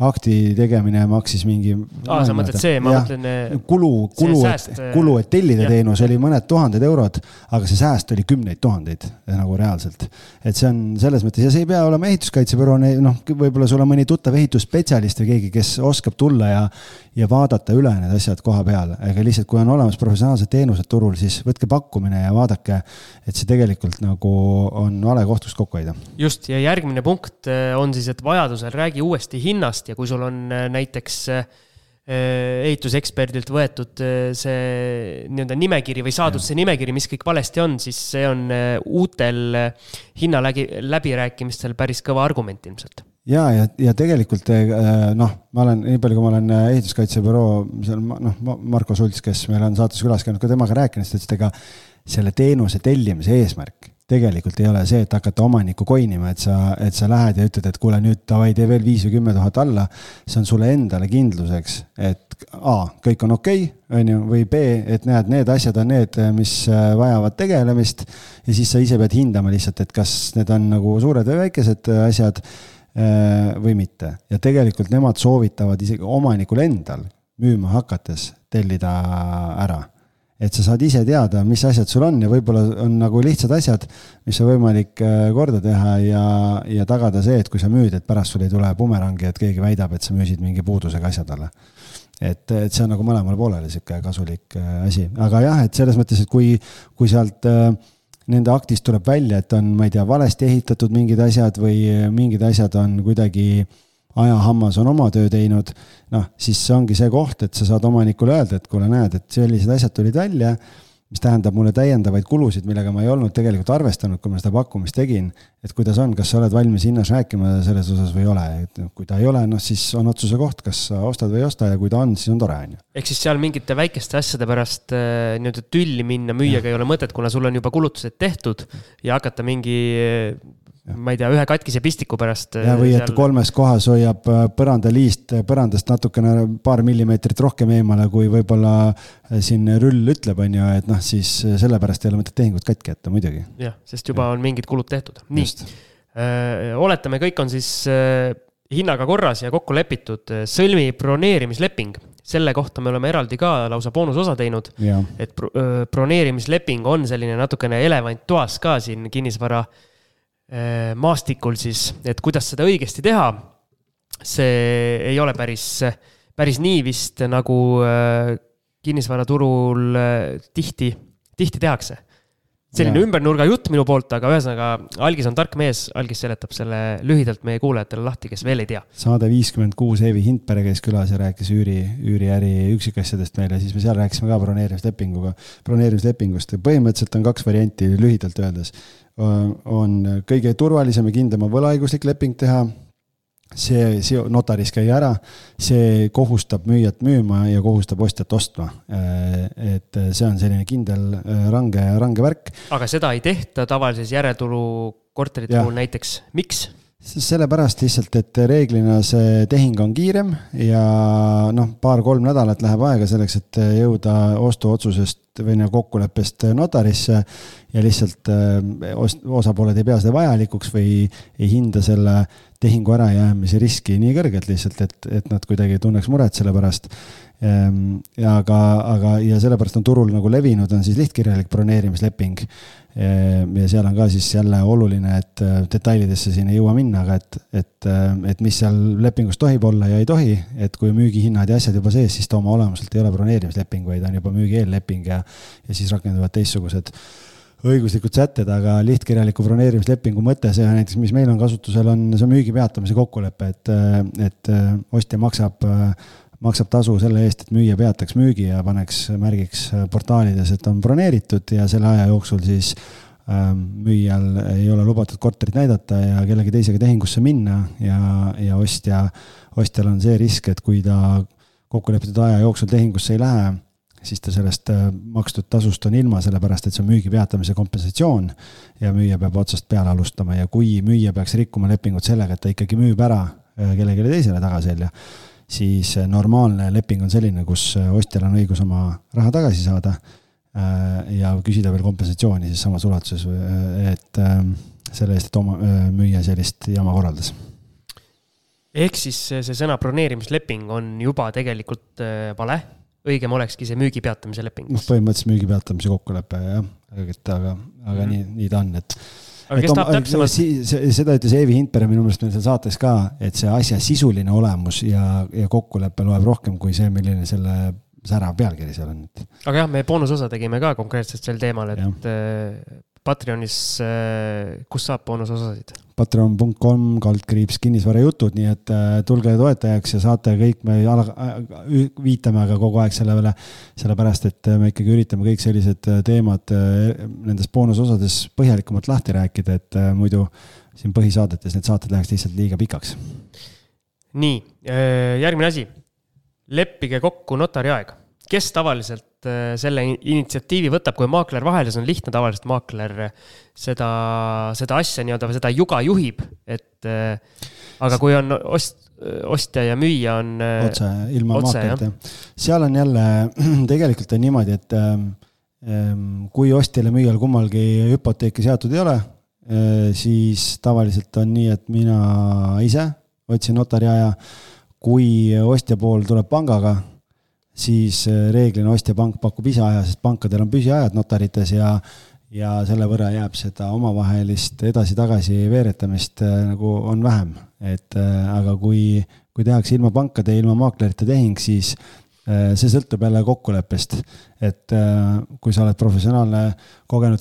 akti tegemine maksis mingi. aa, sa mõtled see, ma mõtlen. Äh, kulu, kulu, et, kulu, et tellida teenus oli mõned tuhanded eurod, aga see sääst oli kümneid tuhandeid nagu reaalselt. et see on selles mõttes ja see ei pea olema ehituskaitsebüroo, noh, võib-olla sul on mõni tuttav ehitusspetsialist või keegi, kes oskab tulla ja, ja vaadata üle need asjad koha peal, aga lihtsalt, kui on olemas professionaalsed teenused turul, siis võtke pakkumine ja vaadake, et see tegelikult nagu on vale koht, kust kokku hoida. just, ja järgmine punkt äh, on siis, et vajadusel räägi uuesti hinnast ja kui sul on äh, näiteks äh, ehituseksperdilt võetud see nii-öelda nimekiri või saadud ja. see nimekiri, mis kõik valesti on, siis see on uutel hinnalägi, läbirääkimistel päris kõva argument ilmselt ja, ja, ja tegelikult noh, ma olen, nii palju, kui ma olen ehituskaitsebüroo seal noh, Marko Sults, kes meil on saates külas käinud, ka temaga rääkinud, siis ta ütles, et ega selle teenuse tellimise eesmärk tegelikult ei ole see, et hakata omanikku koinima, et sa, et sa lähed ja ütled, et kuule nüüd davai, tee veel viis või kümme tuhat alla. see on sulle endale kindluseks, et A, kõik on okei okay,, on ju, või B, et näed, need asjad on need, mis äh, vajavad tegelemist. ja siis sa ise pead hindama lihtsalt, et kas need on nagu suured või väikesed asjad või mitte. ja tegelikult nemad soovitavad isegi omanikul endal müüma hakates tellida ära et sa saad ise teada, mis asjad sul on ja võib-olla on nagu lihtsad asjad, mis on võimalik äh, korda teha ja, ja tagada see, et kui sa müüd, et pärast sul ei tule bumerangi, et keegi väidab, et sa müüsid mingi puudusega asja talle. et, et see on nagu mõlemale poolele sihuke kasulik äh, asi, aga jah, et selles mõttes, et kui, kui sealt äh, nende aktist tuleb välja, et on, ma ei tea, valesti ehitatud mingid asjad või mingid asjad on kuidagi ajahammas on oma töö teinud, noh, siis see ongi see koht, et sa saad omanikule öelda, et kuule, näed, et sellised asjad tulid välja, mis tähendab mulle täiendavaid kulusid, millega ma ei olnud tegelikult arvestanud, kui ma seda pakkumist tegin. et kuidas on, kas sa oled valmis hinnas rääkima selles osas või ei ole, et noh, kui ta ei ole, noh siis on otsuse koht, kas sa ostad või ei osta ja kui ta on, siis on tore, on ju. ehk siis seal mingite väikeste asjade pärast äh, nii-öelda tülli minna müüjaga ei ole mõtet, kuna sul on juba kulutused tehtud ja hakata mingi ma ei tea, ühe katkise pistiku pärast. ja, või et seal... kolmes kohas hoiab äh, põrandaliist äh, põrandast natukene paar millimeetrit rohkem eemale, kui võib-olla äh, siin rüll ütleb, on ju, et noh, siis sellepärast ei ole mõtet tehingut katki jätta muidugi. jah, sest juba ja. on mingid kulud tehtud. nii, oletame, kõik on siis hinnaga korras ja kokku lepitud, sõlmi broneerimisleping selle kohta me oleme eraldi ka lausa boonusosa teinud. et broneerimisleping on selline natukene elevant toas ka siin kinnisvara Äh, maastikul siis, et kuidas seda õigesti teha. see ei ole päris, päris nii vist, nagu äh, kinnisvaraturul äh, tihti, tihti tehakse. Selline ja. ümbernurga jutt minu poolt, aga ühesõnaga, Algis on tark mees, Algis seletab selle lühidalt meie kuulajatele lahti, kes veel ei tea. saade viiskümmend kuus, Eevi Hindpere käis külas ja rääkis üüri, üüriäri üksikasjadest meile, siis me seal rääkisime ka broneerimislepinguga, broneerimislepingust. põhimõtteliselt on kaks varianti lühidalt öeldes on kõige turvalisem ja kindlam on võlaõiguslik leping teha. See, see notaris käia ära, see kohustab müüjat müüma ja kohustab ostjat ostma. et see on selline kindel range, range värk. aga seda ei tehta tavalises järeltulu korterite puhul näiteks, miks? Sellepärast lihtsalt, et reeglina see tehing on kiirem ja noh, paar-kolm nädalat läheb aega selleks, et jõuda ostuotsusest või nagu kokkuleppest notarisse ja lihtsalt eh, osapooled ei pea seda vajalikuks või ei hinda selle tehingu ärajäämise riski nii kõrgelt lihtsalt, et, et nad kuidagi tunneks muret selle pärast. Ehm, aga, aga, ja sellepärast on turul nagu levinud, on siis lihtkirjalik broneerimisleping ja seal on ka siis jälle oluline, et äh, detailidesse siin ei jõua minna, aga et, et, äh, et mis seal lepingus tohib olla ja ei tohi, et kui müügihinnad ja asjad juba sees, siis ta oma olemuselt ei ole broneerimisleping, vaid on juba müügi eelleping ja, ja siis rakenduvad teistsugused õiguslikud sätted, aga lihtkirjaliku broneerimislepingu mõte, see näiteks, mis meil on kasutusel, on, see müügi peatamise kokkulepe, et, äh, et ostja maksab maksab tasu selle eest, et müüja peataks müügi ja paneks märgiks portaalides, et on broneeritud ja selle aja jooksul siis ähm, müüjal ei ole lubatud korterit näidata ja kellegi teisega tehingusse minna ja, ja ostja, ostjal on see risk, et kui ta kokkulepitud aja jooksul tehingusse ei lähe, siis ta sellest äh, makstud tasust on ilma, sellepärast et see on müügi peatamise kompensatsioon ja müüja peab otsast peale alustama. Ja kui müüja peaks rikkuma lepingut sellega, et ta ikkagi müüb ära äh, kellelegi teisele tagaselja siis äh, normaalne leping on selline, kus äh, ostjal on õigus oma raha tagasi saada äh, ja küsida veel kompensatsiooni siis samas ulatuses, et selle eest, et oma müüja sellist jama korraldas. ehk siis see sõna broneerimisleping on juba tegelikult vale, õigem olekski see müügi peatamise leping? noh, põhimõtteliselt müügi peatamise kokkulepe jah, aga, aga mm -hmm. nii, nii ta on, et aga kes tahab täpsemalt? seda ütles Eevi Hindberg minu meelest meil seal saates ka, et see asja sisuline olemus ja, ja kokkulepe loeb rohkem kui see, milline selle särav pealkiri seal on. aga jah, me boonusosa tegime ka konkreetselt sel teemal, et ja. Patreonis, äh, kus saab boonusosasid? Patreon.com kaldkriips kinnisvarajutud, nii et äh, tulge toetajaks ja saate kõik, me äh, viitame aga kogu aeg selle peale, sellepärast et me ikkagi üritame kõik sellised teemad nendes boonusosades põhjalikumalt lahti rääkida, et muidu siin põhisaadetes need saated läheks lihtsalt liiga pikaks. nii, järgmine asi. leppige kokku notari aeg. kes tavaliselt Äh, selle initsiatiivi võtab, kui maakler vahele, see on lihtne, tavaliselt maakler seda, seda asja nii-öelda või seda juga juhib, et äh, aga kui on ost-, ostja ja müüja on. Äh, otse, ilma maaklerita. seal on jälle, tegelikult on niimoodi, et ähm, ähm, kui ostjal ja müüjal kummalgi hüpoteeki seatud ei ole, siis tavaliselt on nii, et mina ise otsin notari aja. kui ostja pool tuleb pangaga siis äh, reeglina ostjapank pakub ise aja, sest pankadel on püsiajad notarites ja ja selle võrra jääb seda omavahelist edasi-tagasi veeretamist äh, nagu on vähem. et äh, aga kui, kui tehakse ilma pankade ja ilma maaklerite tehing, siis see sõltub jälle kokkuleppest. et kui sa oled professionaalne kogenud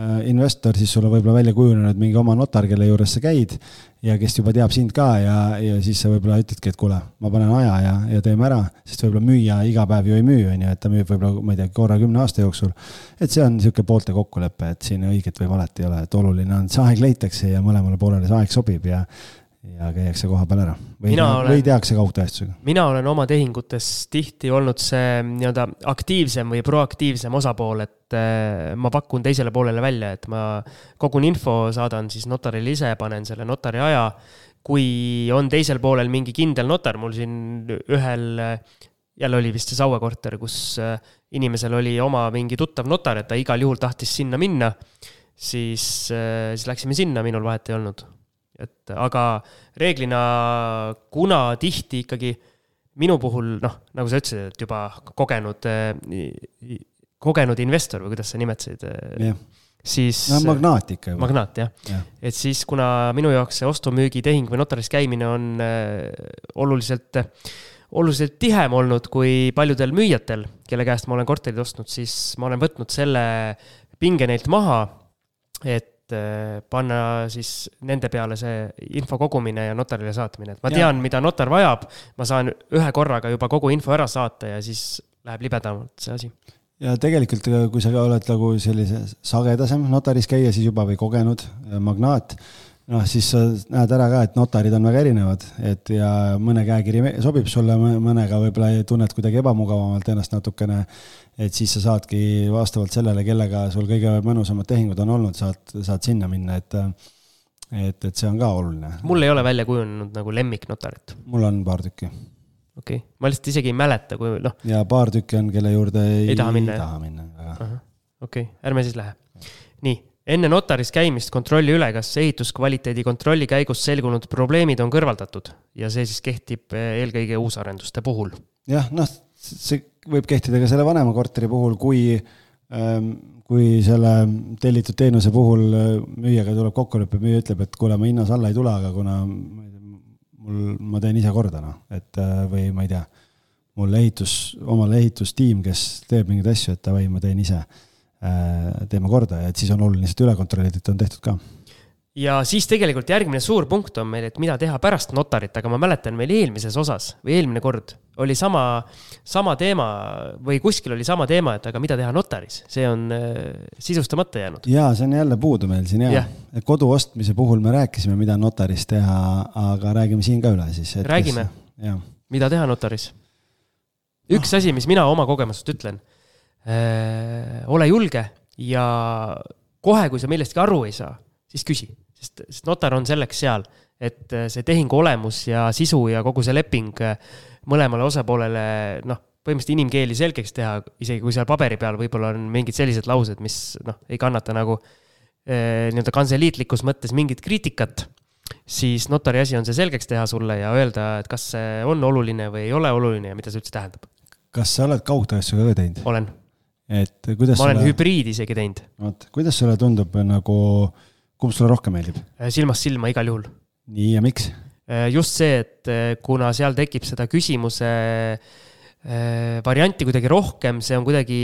kinnisvarainvestor, siis sul on võib-olla välja kujunenud mingi oma notar, kelle juures sa käid ja kes juba teab sind ka ja, ja siis sa võib-olla ütledki, et kuule, ma panen aja ja, ja teeme ära, sest võib-olla müüja iga päev ju ei müü, on ju, et ta müüb võib-olla, ma ei tea, korra kümne aasta jooksul. et see on niisugune poolte kokkulepe, et siin õiget või valet ei ole, et oluline on, et see aeg leitakse ja mõlemale poolele see aeg sobib ja ja käiakse koha peal ära või, olen, või tehakse kaugtõestusega? mina olen oma tehingutes tihti olnud see nii-öelda aktiivsem või proaktiivsem osapool, et äh, ma pakun teisele poolele välja, et ma kogun info, saadan siis notarile ise, panen selle notari aja. kui on teisel poolel mingi kindel notar, mul siin ühel, jälle oli vist see Saue korter, kus äh, inimesel oli oma mingi tuttav notar, et ta igal juhul tahtis sinna minna, siis, äh, siis läksime sinna, minul vahet ei olnud et aga reeglina, kuna tihti ikkagi minu puhul noh, nagu sa ütlesid, et juba kogenud, kogenud investor või kuidas sa nimetasid yeah., siis. no magnaat ikka juba. magnaat jah yeah., et siis kuna minu jaoks see ostu-müügitehing või notaris käimine on äh, oluliselt oluliselt tihem olnud kui paljudel müüjatel, kelle käest ma olen korterid ostnud, siis ma olen võtnud selle pinge neilt maha. et et panna siis nende peale see info kogumine ja notarile saatmine, et ma tean, mida notar vajab, ma saan ühe korraga juba kogu info ära saata ja siis läheb libedamalt see asi. ja tegelikult, kui sa oled nagu sellise sagedasem notaris käia, siis juba või kogenud magnaat, noh, siis sa näed ära ka, et notarid on väga erinevad, et ja mõne käekiri sobib sulle, mõnega võib-olla tunned kuidagi ebamugavamalt ennast natukene. et siis sa saadki vastavalt sellele, kellega sul kõige mõnusamad tehingud on olnud, saad, saad sinna minna, et et, et see on ka oluline. mul ei ole välja kujunenud nagu lemmiknotarit. mul on paar tükki. okei okay., ma lihtsalt isegi ei mäleta, kui noh. ja paar tükki on, kelle juurde ei, ei taha minna, taha minna, väga. okei okay., ärme siis lähe. nii, enne notaris käimist kontrolli üle, kas ehituskvaliteedi kontrolli käigus selgunud probleemid on kõrvaldatud ja see siis kehtib eh, eelkõige uusarenduste puhul. jah, noh, see võib kehtida ka selle vanema korteri puhul, kui ähm, kui selle tellitud teenuse puhul äh, müüjaga tuleb kokkulepe, müüja ütleb, et kuule, ma hinnas alla ei tule, aga kuna mul, ma teen ise korda, noh, et äh, või ma ei tea, mul ehitus, omal ehitustiim, kes teeb mingeid asju, et davai, ma teen ise, teeme korda ja et siis on oluline lihtsalt üle kontrollida, et on tehtud ka ja siis tegelikult järgmine suur punkt on meil, et mida teha pärast notarit, aga ma mäletan meil eelmises osas või eelmine kord oli sama, sama teema või kuskil oli sama teema, et aga mida teha notaris, see on äh, sisustamata jäänud. ja see on jälle puudu meil siin ja, ja., kodu ostmise puhul me rääkisime, mida notaris teha, aga räägime siin ka üle siis. räägime, mida teha notaris? üks asi, mis mina oma kogemusest ütlen äh,, ole julge ja kohe, kui sa millestki aru ei saa siis küsi, sest, sest notar on selleks seal, et äh, see tehingu olemus ja sisu ja kogu see leping äh, mõlemale osapoolele, noh, põhimõtteliselt inimkeeli selgeks teha, isegi kui seal paberi peal võib-olla on mingid sellised laused, mis noh, ei kannata nagu eh, nii-öelda kantseliitlikus mõttes mingit kriitikat, siis notari asi on see selgeks teha sulle ja öelda, et kas see on oluline või ei ole oluline ja mida see üldse tähendab. kas sa oled kaugtööstusega ka teinud? olen. Et kuidas ma olen sulle... hübriidi isegi teinud. vot, kuidas sulle tundub nagu äh, kumb sulle rohkem meeldib? Äh, silmast silma igal juhul. nii, ja miks? Äh, just see, et äh, kuna seal tekib seda küsimuse varianti kuidagi rohkem, see on kuidagi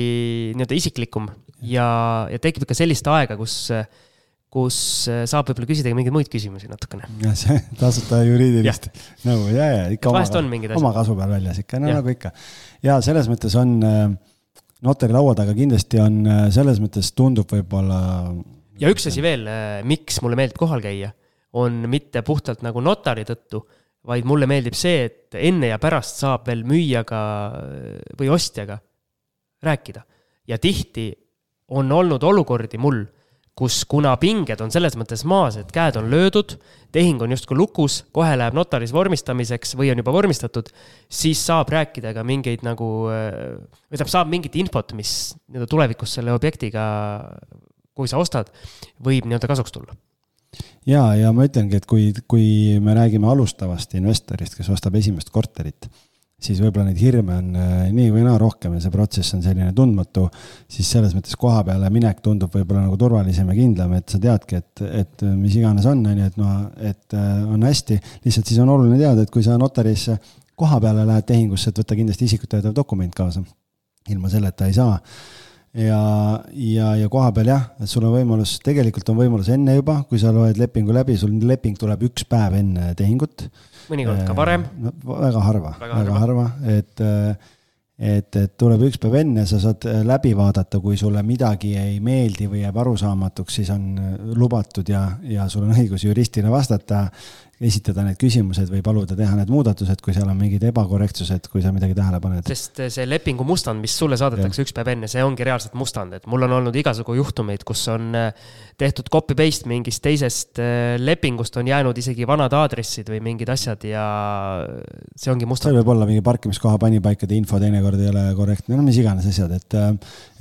nii-öelda isiklikum ja, ja tekib ikka sellist aega, kus kus saab võib-olla küsida ka mingeid muid küsimusi natukene. see tasuta juriidilist nõu ja, ja ikka oma, oma kasu peal väljas ikka, no ja. nagu ikka. ja selles mõttes on notari laua taga kindlasti on, selles mõttes tundub võib-olla ja üks asi veel, äh, miks mulle meeldib kohal käia, on mitte puhtalt nagu notari tõttu, vaid mulle meeldib see, et enne ja pärast saab veel müüjaga äh, või ostjaga rääkida. ja tihti on olnud olukordi mul, kus kuna pinged on selles mõttes maas, et käed on löödud, tehing on justkui lukus, kohe läheb notaris vormistamiseks või on juba vormistatud, siis saab rääkida ka mingeid nagu, äh, või tähendab, saab mingit infot, mis nii-öelda tulevikus selle objektiga kui sa ostad, võib nii-öelda kasuks tulla. Ja, ja ma ütlengi, et kui, kui me räägime alustavast investorist, kes ostab esimest korterit, siis võib-olla neid hirme on äh, nii või naa rohkem ja see protsess on selline tundmatu, siis selles mõttes koha peale minek tundub võib-olla nagu turvalisem ja kindlam, et sa teadki, et, et mis iganes on, on ju, et noh, et äh, on hästi, lihtsalt siis on oluline teada, et kui sa notarisse koha peale lähed tehingusse, et võtta kindlasti isikut tõendav dokument kaasa. ilma selleta ei saa ja, ja, ja koha peal jah, et sul on võimalus, tegelikult on võimalus enne juba, kui sa loed lepingu läbi, sul leping tuleb üks päev enne tehingut. Mõnikord ka varem no,. väga harva, väga, väga harva, et, et, et tuleb üks päev enne, sa saad läbi vaadata, kui sulle midagi ei meeldi või jääb arusaamatuks, siis on lubatud ja, ja sul on õigus juristina vastata esitada need küsimused või paluda teha need muudatused, kui seal on mingid ebakorrektsused, kui sa midagi tähele paned. sest see lepingu mustand, mis sulle saadetakse ja. üks päev enne, see ongi reaalselt mustand, et mul on olnud igasugu juhtumeid, kus on äh, tehtud copy-paste mingist teisest äh, lepingust, on jäänud isegi vanad aadressid või mingid asjad ja see ongi mustand. seal võib olla mingi parkimiskoha panipaikade info teinekord ei ole korrektne, no mis iganes asjad, et,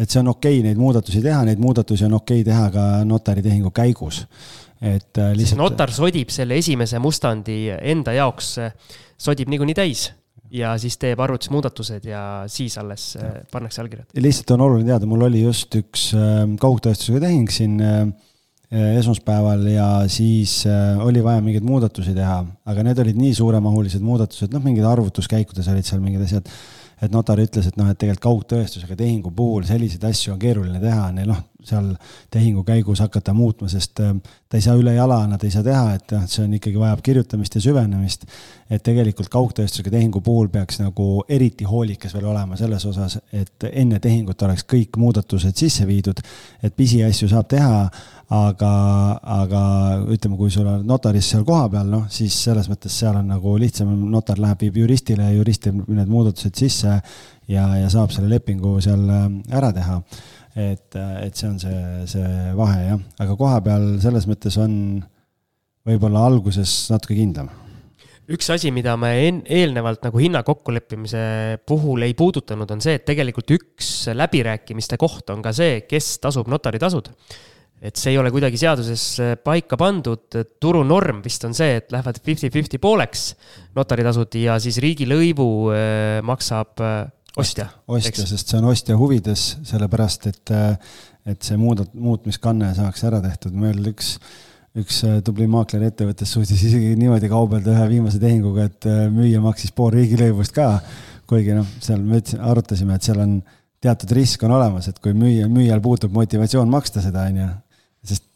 et see on okei okay, neid muudatusi teha, neid muudatusi on okei okay teha ka notaritehingu käigus et äh, lihtsalt. notar sodib selle esimese mustandi enda jaoks, äh, sodib niikuinii täis ja siis teeb arvutusmuudatused ja siis alles äh, ja. pannakse allkirjad. lihtsalt on oluline teada, mul oli just üks kaugtõestusega tehing siin esmaspäeval ja siis oli vaja mingeid muudatusi teha, aga need olid nii suuremahulised muudatused, noh, mingid arvutuskäikudes olid seal mingid asjad et notar ütles, et noh, et tegelikult kaugtõestusega tehingu puhul selliseid asju on keeruline teha, neil noh, seal tehingu käigus hakata muutma, sest äh, ta ei saa ülejala, nad ei saa teha, et noh, see on ikkagi vajab kirjutamist ja süvenemist. et tegelikult kaugtööstusega tehingu puhul peaks nagu eriti hoolikas veel olema selles osas, et enne tehingut oleks kõik muudatused sisse viidud. et pisiasju saab teha, aga, aga ütleme, kui sul on notaris seal kohapeal, noh, siis selles mõttes seal on nagu lihtsam, notar läheb, viib juristile, jurist teeb need muudatused sisse ja, ja saab selle lepingu seal äh, ära teha et, et see on see, see vahe jah, aga kohapeal selles mõttes on võib-olla alguses natuke kindlam. Üks asi, mida me en-, eelnevalt nagu hinna kokkuleppimise puhul ei puudutanud, on see, et tegelikult üks läbirääkimiste koht on ka see, kes tasub notaritasud. et see ei ole kuidagi seaduses paika pandud, turunorm vist on see, et lähevad fifty-fifty pooleks notaritasud ja siis riigilõivu eh, maksab eh, ostja. ostja, sest see on ostja huvides, sellepärast et, et see muudat-, muutmiskanne saaks ära tehtud, meil üks, üks tubli maakler ettevõttes suutis isegi niimoodi kaubelda ühe viimase tehinguga, et müüja maksis pool riigilõivust ka. kuigi noh, seal me ütlesin, arutasime, et seal on teatud risk on olemas, et kui müüja, müüjal puudub motivatsioon maksta seda, on ju,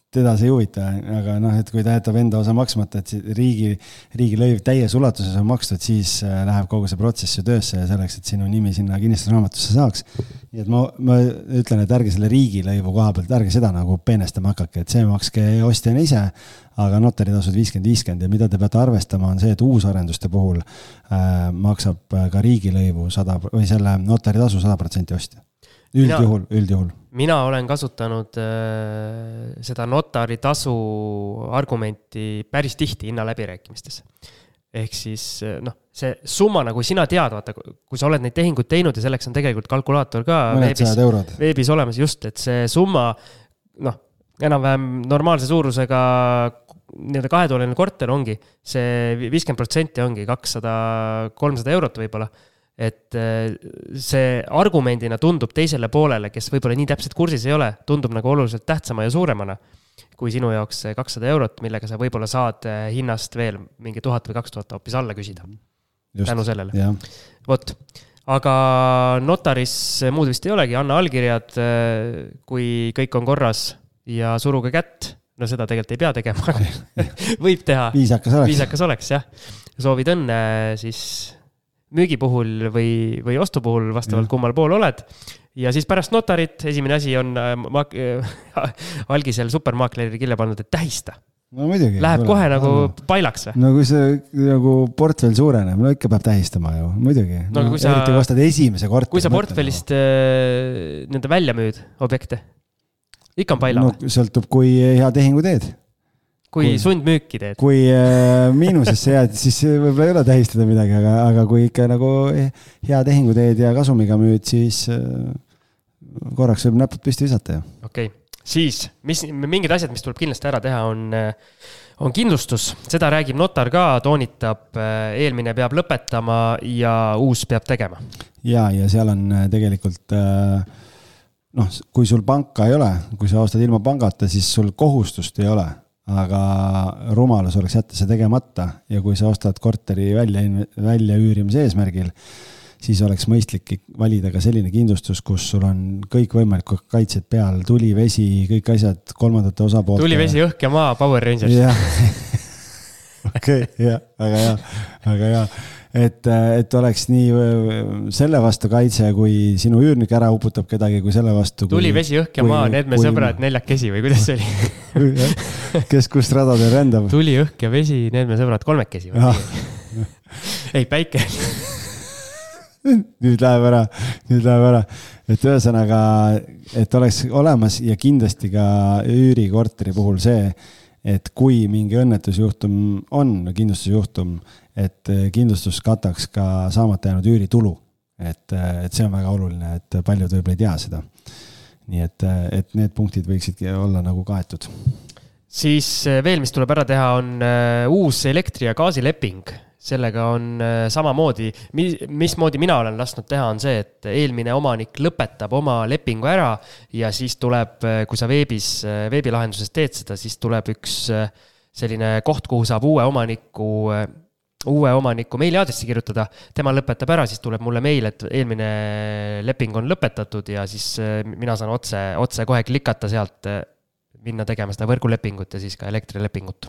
teda see ei huvita, aga noh, et kui ta jätab enda osa maksmata, et riigi, riigilõiv täies ulatuses on makstud, siis äh, läheb kogu see protsess ju töösse ja selleks, et sinu nimi sinna kinnistusraamatusse saaks. nii et ma, ma ütlen, et ärge selle riigilõivu koha pealt, ärge seda nagu peenestama hakake, et see makske ostjana ise, aga notaritasud viiskümmend, viiskümmend ja mida te peate arvestama, on see, et uusarenduste puhul äh, maksab ka riigilõivu sada või selle notaritasu sada protsenti ostja üldjuhul, üldjuhul. mina olen kasutanud äh, seda notaritasu argumenti päris tihti hinnaläbirääkimistes. ehk siis äh, noh, see summa, nagu sina tead, vaata, kui sa oled neid tehinguid teinud ja selleks on tegelikult kalkulaator ka veebis, veebis olemas, just, et see summa noh, enam-vähem normaalse suurusega nii-öelda kahetoaline korter ongi see viiskümmend protsenti ongi kakssada, kolmsada eurot võib-olla et äh, see argumendina tundub teisele poolele, kes võib-olla nii täpselt kursis ei ole, tundub nagu oluliselt tähtsama ja suuremana kui sinu jaoks see kakssada eurot, millega sa võib-olla saad äh, hinnast veel mingi tuhat või kaks tuhat hoopis alla küsida. tänu sellele. vot, aga notaris muud vist ei olegi, anna allkirjad, äh, kui kõik on korras ja suruge kätt. no seda tegelikult ei pea tegema, võib teha. viisakas oleks. viisakas oleks jah. soovid õnne siis müügi puhul või, või ostu puhul, vastavalt mm. kummal pool oled. ja siis pärast notarit, esimene asi on äh, äh,, algisel supermaaklerile kirja pandud, et tähista. no muidugi. Läheb kohe nagu no. pailaks või? no kui see nagu portfell suureneb, no ikka peab tähistama ju, muidugi. no, no sa, eriti kui ostad esimese korteri. kui sa portfellist äh, nii-öelda välja müüd objekte, ikka on paila no, või? sõltub, kui hea tehingu teed kui, sundmüüki teed. kui äh, miinusesse jääd, siis võib-olla ei ole tähistada midagi, aga, aga kui ikka nagu hea tehingu teed ja kasumiga müüd, siis äh, korraks võib näpud püsti visata ju. okei okay., siis, mis, mingid asjad, mis tuleb kindlasti ära teha, on, äh, on kindlustus, seda räägib notar ka, toonitab, äh, eelmine peab lõpetama ja uus peab tegema. ja, ja seal on äh, tegelikult noh, kui sul panka ei ole, kui sa ostad ilma pangata, siis sul kohustust ei ole aga rumalus oleks jätta see tegemata ja kui sa ostad korteri välja, väljaüürimise eesmärgil, siis oleks mõistlik valida ka selline kindlustus, kus sul on kõikvõimalikud kaitsed peal, tuli, vesi, kõik asjad kolmandate osapoolte. tuli, vesi, õhk ja maa, Power Rangers. okei, jah, väga hea, väga hea et, et oleks nii selle vastu kaitse, kui sinu üürnik ära uputab kedagi, kui selle vastu. tuli, vesi, õhk ja maa, need me kui... sõbrad neljakesi või kuidas see oli kes kust radadel rändab? tuli, õhk ja vesi, need me sõbrad kolmekesi või? ei, päike nüüd läheb ära, nüüd läheb ära, et ühesõnaga, et oleks olemas ja kindlasti ka üürikorteri puhul see, et kui mingi õnnetusjuhtum on, kindlustusjuhtum, et eh, kindlustus kataks ka saamata jäänud üüritulu. et, eh, et see on väga oluline, et paljud võib-olla ei tea seda. nii et, eh, et need punktid võiksidki olla nagu kaetud. siis veel, mis tuleb ära teha, on uus elektri- ja gaasileping sellega on samamoodi, mismoodi mina olen lasknud teha, on see, et eelmine omanik lõpetab oma lepingu ära ja siis tuleb, kui sa veebis, veebilahenduses teed seda, siis tuleb üks selline koht, kuhu saab uue omaniku uue omaniku meiliaadressi kirjutada, tema lõpetab ära, siis tuleb mulle meil, et eelmine leping on lõpetatud ja siis äh, mina saan otse, otse kohe klikata sealt, äh, minna tegema seda võrgulepingut ja siis ka elektrilepingut.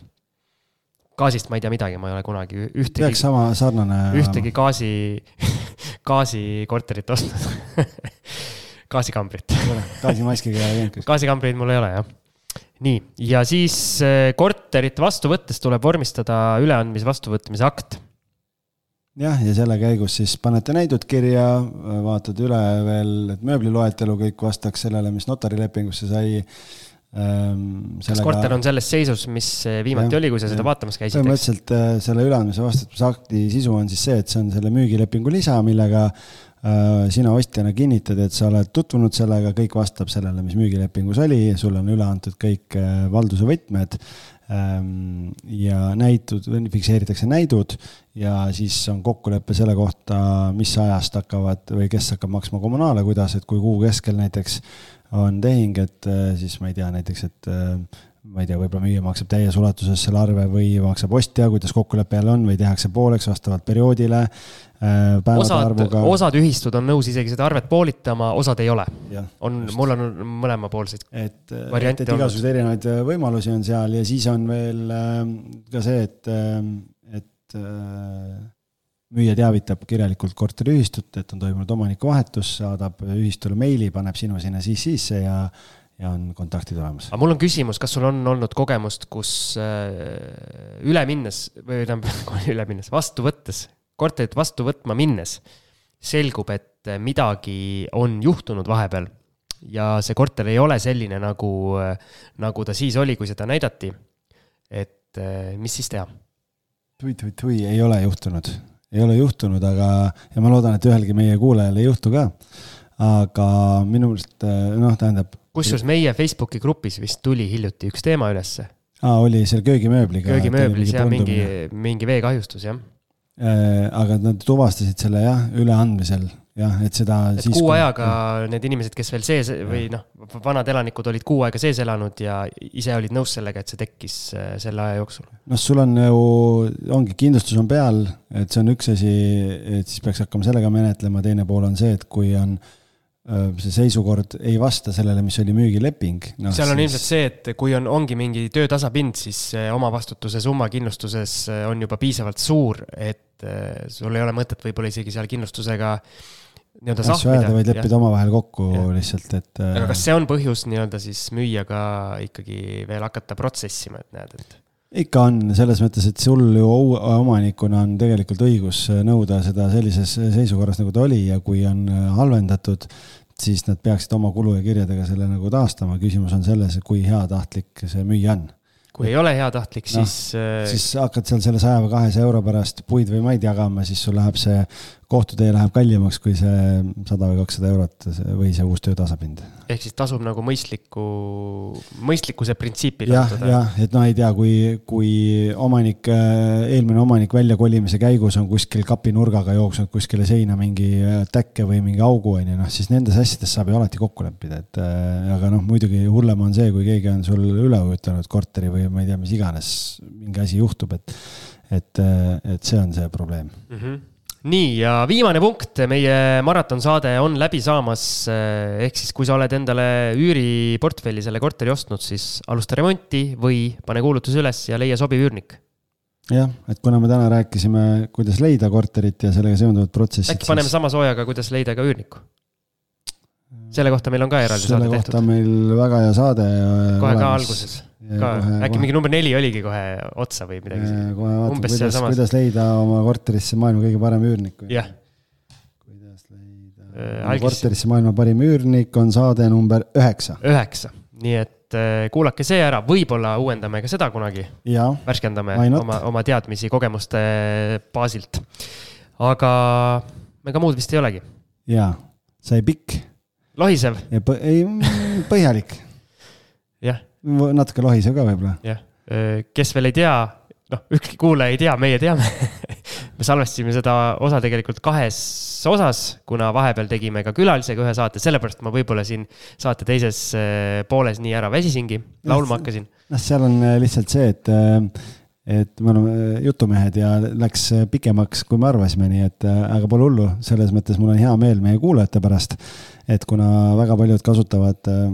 Gaasist ma ei tea midagi, ma ei ole kunagi ühtegi. peaks sama sarnane. ühtegi gaasi, gaasikorterit ostnud gaasikambrit gaasimaskiga ei käinud. gaasikambreid mul ei ole, jah nii, ja siis äh, korterit vastu võttes tuleb vormistada üleandmise vastuvõtmise akt. jah, ja selle käigus siis panete näidud kirja, vaatad üle veel, et mööbliloetelu kõik vastaks sellele, mis notarilepingusse sai. Sellega... kas korter on selles seisus, mis äh, viimati ja, oli, kui sa seda vaatamas käisid? põhimõtteliselt äh, selle üleandmise vastutamise akti sisu on siis see, et see on selle müügilepingu lisa, millega Äh, sina ostjana kinnitad, et sa oled tutvunud sellega, kõik vastab sellele, mis müügilepingus oli, sulle on üle antud kõik valduse võtmed ähm, ja näitud, fikseeritakse näidud ja siis on kokkulepe selle kohta, mis ajast hakkavad või kes hakkab maksma kommunaale, kuidas, et kui kuu keskel näiteks on tehing, et äh, siis ma ei tea, näiteks, et ma ei tea, võib-olla müüja maksab täies ulatuses selle arve või maksab ostja, kuidas kokkulepe jälle on või tehakse pooleks vastavalt perioodile Äh, osad, osad ühistud on nõus isegi seda arvet poolitama, osad ei ole. on, mul on mõlemapoolseid et, variante et, et igasuguseid erinevaid äh, võimalusi on seal ja siis on veel äh, ka see, et, et müüja teavitab kirjalikult korteriühistut, et on toimunud omanikuvahetus, saadab ühistule meili, paneb sinu sinna siis sisse ja ja on kontaktid olemas. aga mul on küsimus, kas sul on olnud kogemust, kus üle minnes või tähendab, üle minnes, vastu võttes korterit vastu võtma minnes selgub, et midagi on juhtunud vahepeal ja see korter ei ole selline, nagu, nagu ta siis oli, kui seda näidati. et mis siis teha? tui-tui-tui, ei ole juhtunud, ei ole juhtunud, aga, ja ma loodan, et ühelgi meie kuulajal ei juhtu ka. aga minu meelest noh, tähendab. kusjuures meie Facebooki grupis vist tuli hiljuti üks teema ülesse. aa, oli seal köögimööbliga. köögimööblis ja mingi, mingi veekahjustus, jah Äh, aga nad tuvastasid selle jah, üleandmisel jah, et seda. et siis, kuu ajaga kui... need inimesed, kes veel sees või noh, vanad elanikud olid kuu aega sees elanud ja ise olid nõus sellega, et see tekkis äh, selle aja jooksul. noh, sul on ju, ongi kindlustus on peal, et see on üks asi, et siis peaks hakkama sellega menetlema, teine pool on see, et kui on äh, Äh, see seisukord ei vasta sellele, mis oli müügileping no,. seal on siis... ilmselt see, et kui on, ongi mingi töötasapind, siis omavastutuse summa kindlustuses äh, on juba piisavalt suur, et äh, sul ei ole mõtet võib-olla isegi seal kindlustusega nii-öelda sahmida. vaid leppida omavahel kokku ja. lihtsalt, et. aga kas see on põhjus nii-öelda siis müüjaga ikkagi veel hakata protsessima, et näed, et ikka on, selles mõttes, et sul ju omanikuna on tegelikult õigus nõuda seda sellises seisukorras, nagu ta oli ja kui on halvendatud, siis nad peaksid oma kulu ja kirjadega selle nagu taastama. küsimus on selles, kui heatahtlik see müüja on kui ei ole heatahtlik no,, siis. Äh, siis hakkad seal selle saja või kahesaja euro pärast puid või maid jagama, siis sul läheb see kohtutee läheb kallimaks kui see sada või kakssada eurot või see uus töötasapind. ehk siis tasub nagu mõistliku, mõistlikkuse printsiipi jah, jah, et noh, ei tea, kui, kui omanik, eelmine omanik väljakolimise käigus on kuskil kapinurgaga jooksnud kuskile seina mingi täkke või mingi augu, on ju, noh, siis nendes asjades saab ju alati kokku leppida, et aga noh, muidugi hullem on see, kui keegi on sul üle ujutanud korteri või ma ei tea, mis iganes, mingi asi juhtub, et et, et see on see probleem mm. -hmm nii ja viimane punkt, meie maratonsaade on läbi saamas. Eh, ehk siis, kui sa oled endale üüriportfelli selle korteri ostnud, siis alusta remonti või pane kuulutus üles ja leia sobiv üürnik. jah, et kuna me täna rääkisime, kuidas leida korterit ja sellega seonduvat protsessi. äkki paneme siis... sama soojaga, kuidas leida ka üürnikku? selle kohta meil on ka eraldi saade tehtud. selle kohta meil väga hea saade. kohe ka alguses ka, äkki kohe... mingi number neli oligi kohe otsa või midagi. kohe vaatame, kuidas, kuidas leida oma korterisse maailma kõige parem üürnik. jah. kuidas leida äh,. Algis... korterisse maailma parim üürnik on saade number üheksa. üheksa, nii et äh, kuulake see ära, võib-olla uuendame ka seda kunagi. värskendame oma, oma teadmisi, kogemuste baasilt. aga ega muud vist ei olegi. jaa, sai pikk. lohisev. ei, põhjalik jah natuke lohisev ka võib-olla. jah, kes veel ei tea, noh, ükski kuulaja ei tea, meie teame me salvestasime seda osa tegelikult kahes osas, kuna vahepeal tegime ka külalisega ühe saate, sellepärast ma võib-olla siin saate teises pooles nii ära väsisingi, laulma hakkasin. noh, seal on lihtsalt see, et et me oleme jutumehed ja läks pikemaks, kui me arvasime, nii et aga pole hullu, selles mõttes mul on hea meel meie kuulajate pärast. et kuna väga paljud kasutavad äh,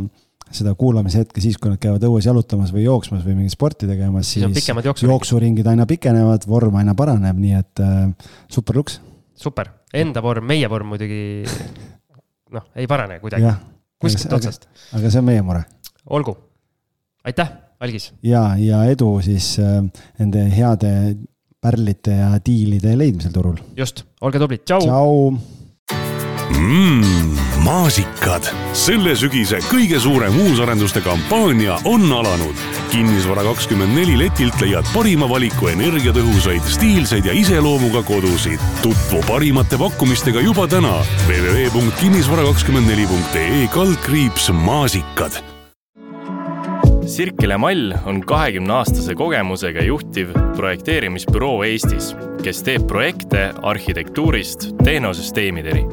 seda kuulamise hetke siis, kui nad käivad õues jalutamas või jooksmas või mingit sporti tegemas, siis, jooksuringid aina pikenevad, vorm aina paraneb, nii et äh, super luks. super, enda vorm, meie vorm muidugi noh, ei parane kuidagi, kuskilt otsast. aga see on meie mure. olgu, aitäh algis. ja, ja edu siis äh, nende heade pärlite ja diilide leidmisel turul. just, olge tublid, tšau. tšau mm,. maasikad, selle sügise kõige suurem uusarenduste kampaania on alanud. kinnisvara kakskümmend neli letilt leiad parima valiku energiatõhusaid, stiilseid ja iseloomuga kodusid. tutvu parimate pakkumistega juba täna www.kinnisvara24.ee kaldkriips maasikad Sirkele Mall on kahekümne aastase kogemusega juhtiv projekteerimisbüroo Eestis, kes teeb projekte arhitektuurist tehnosüsteemideni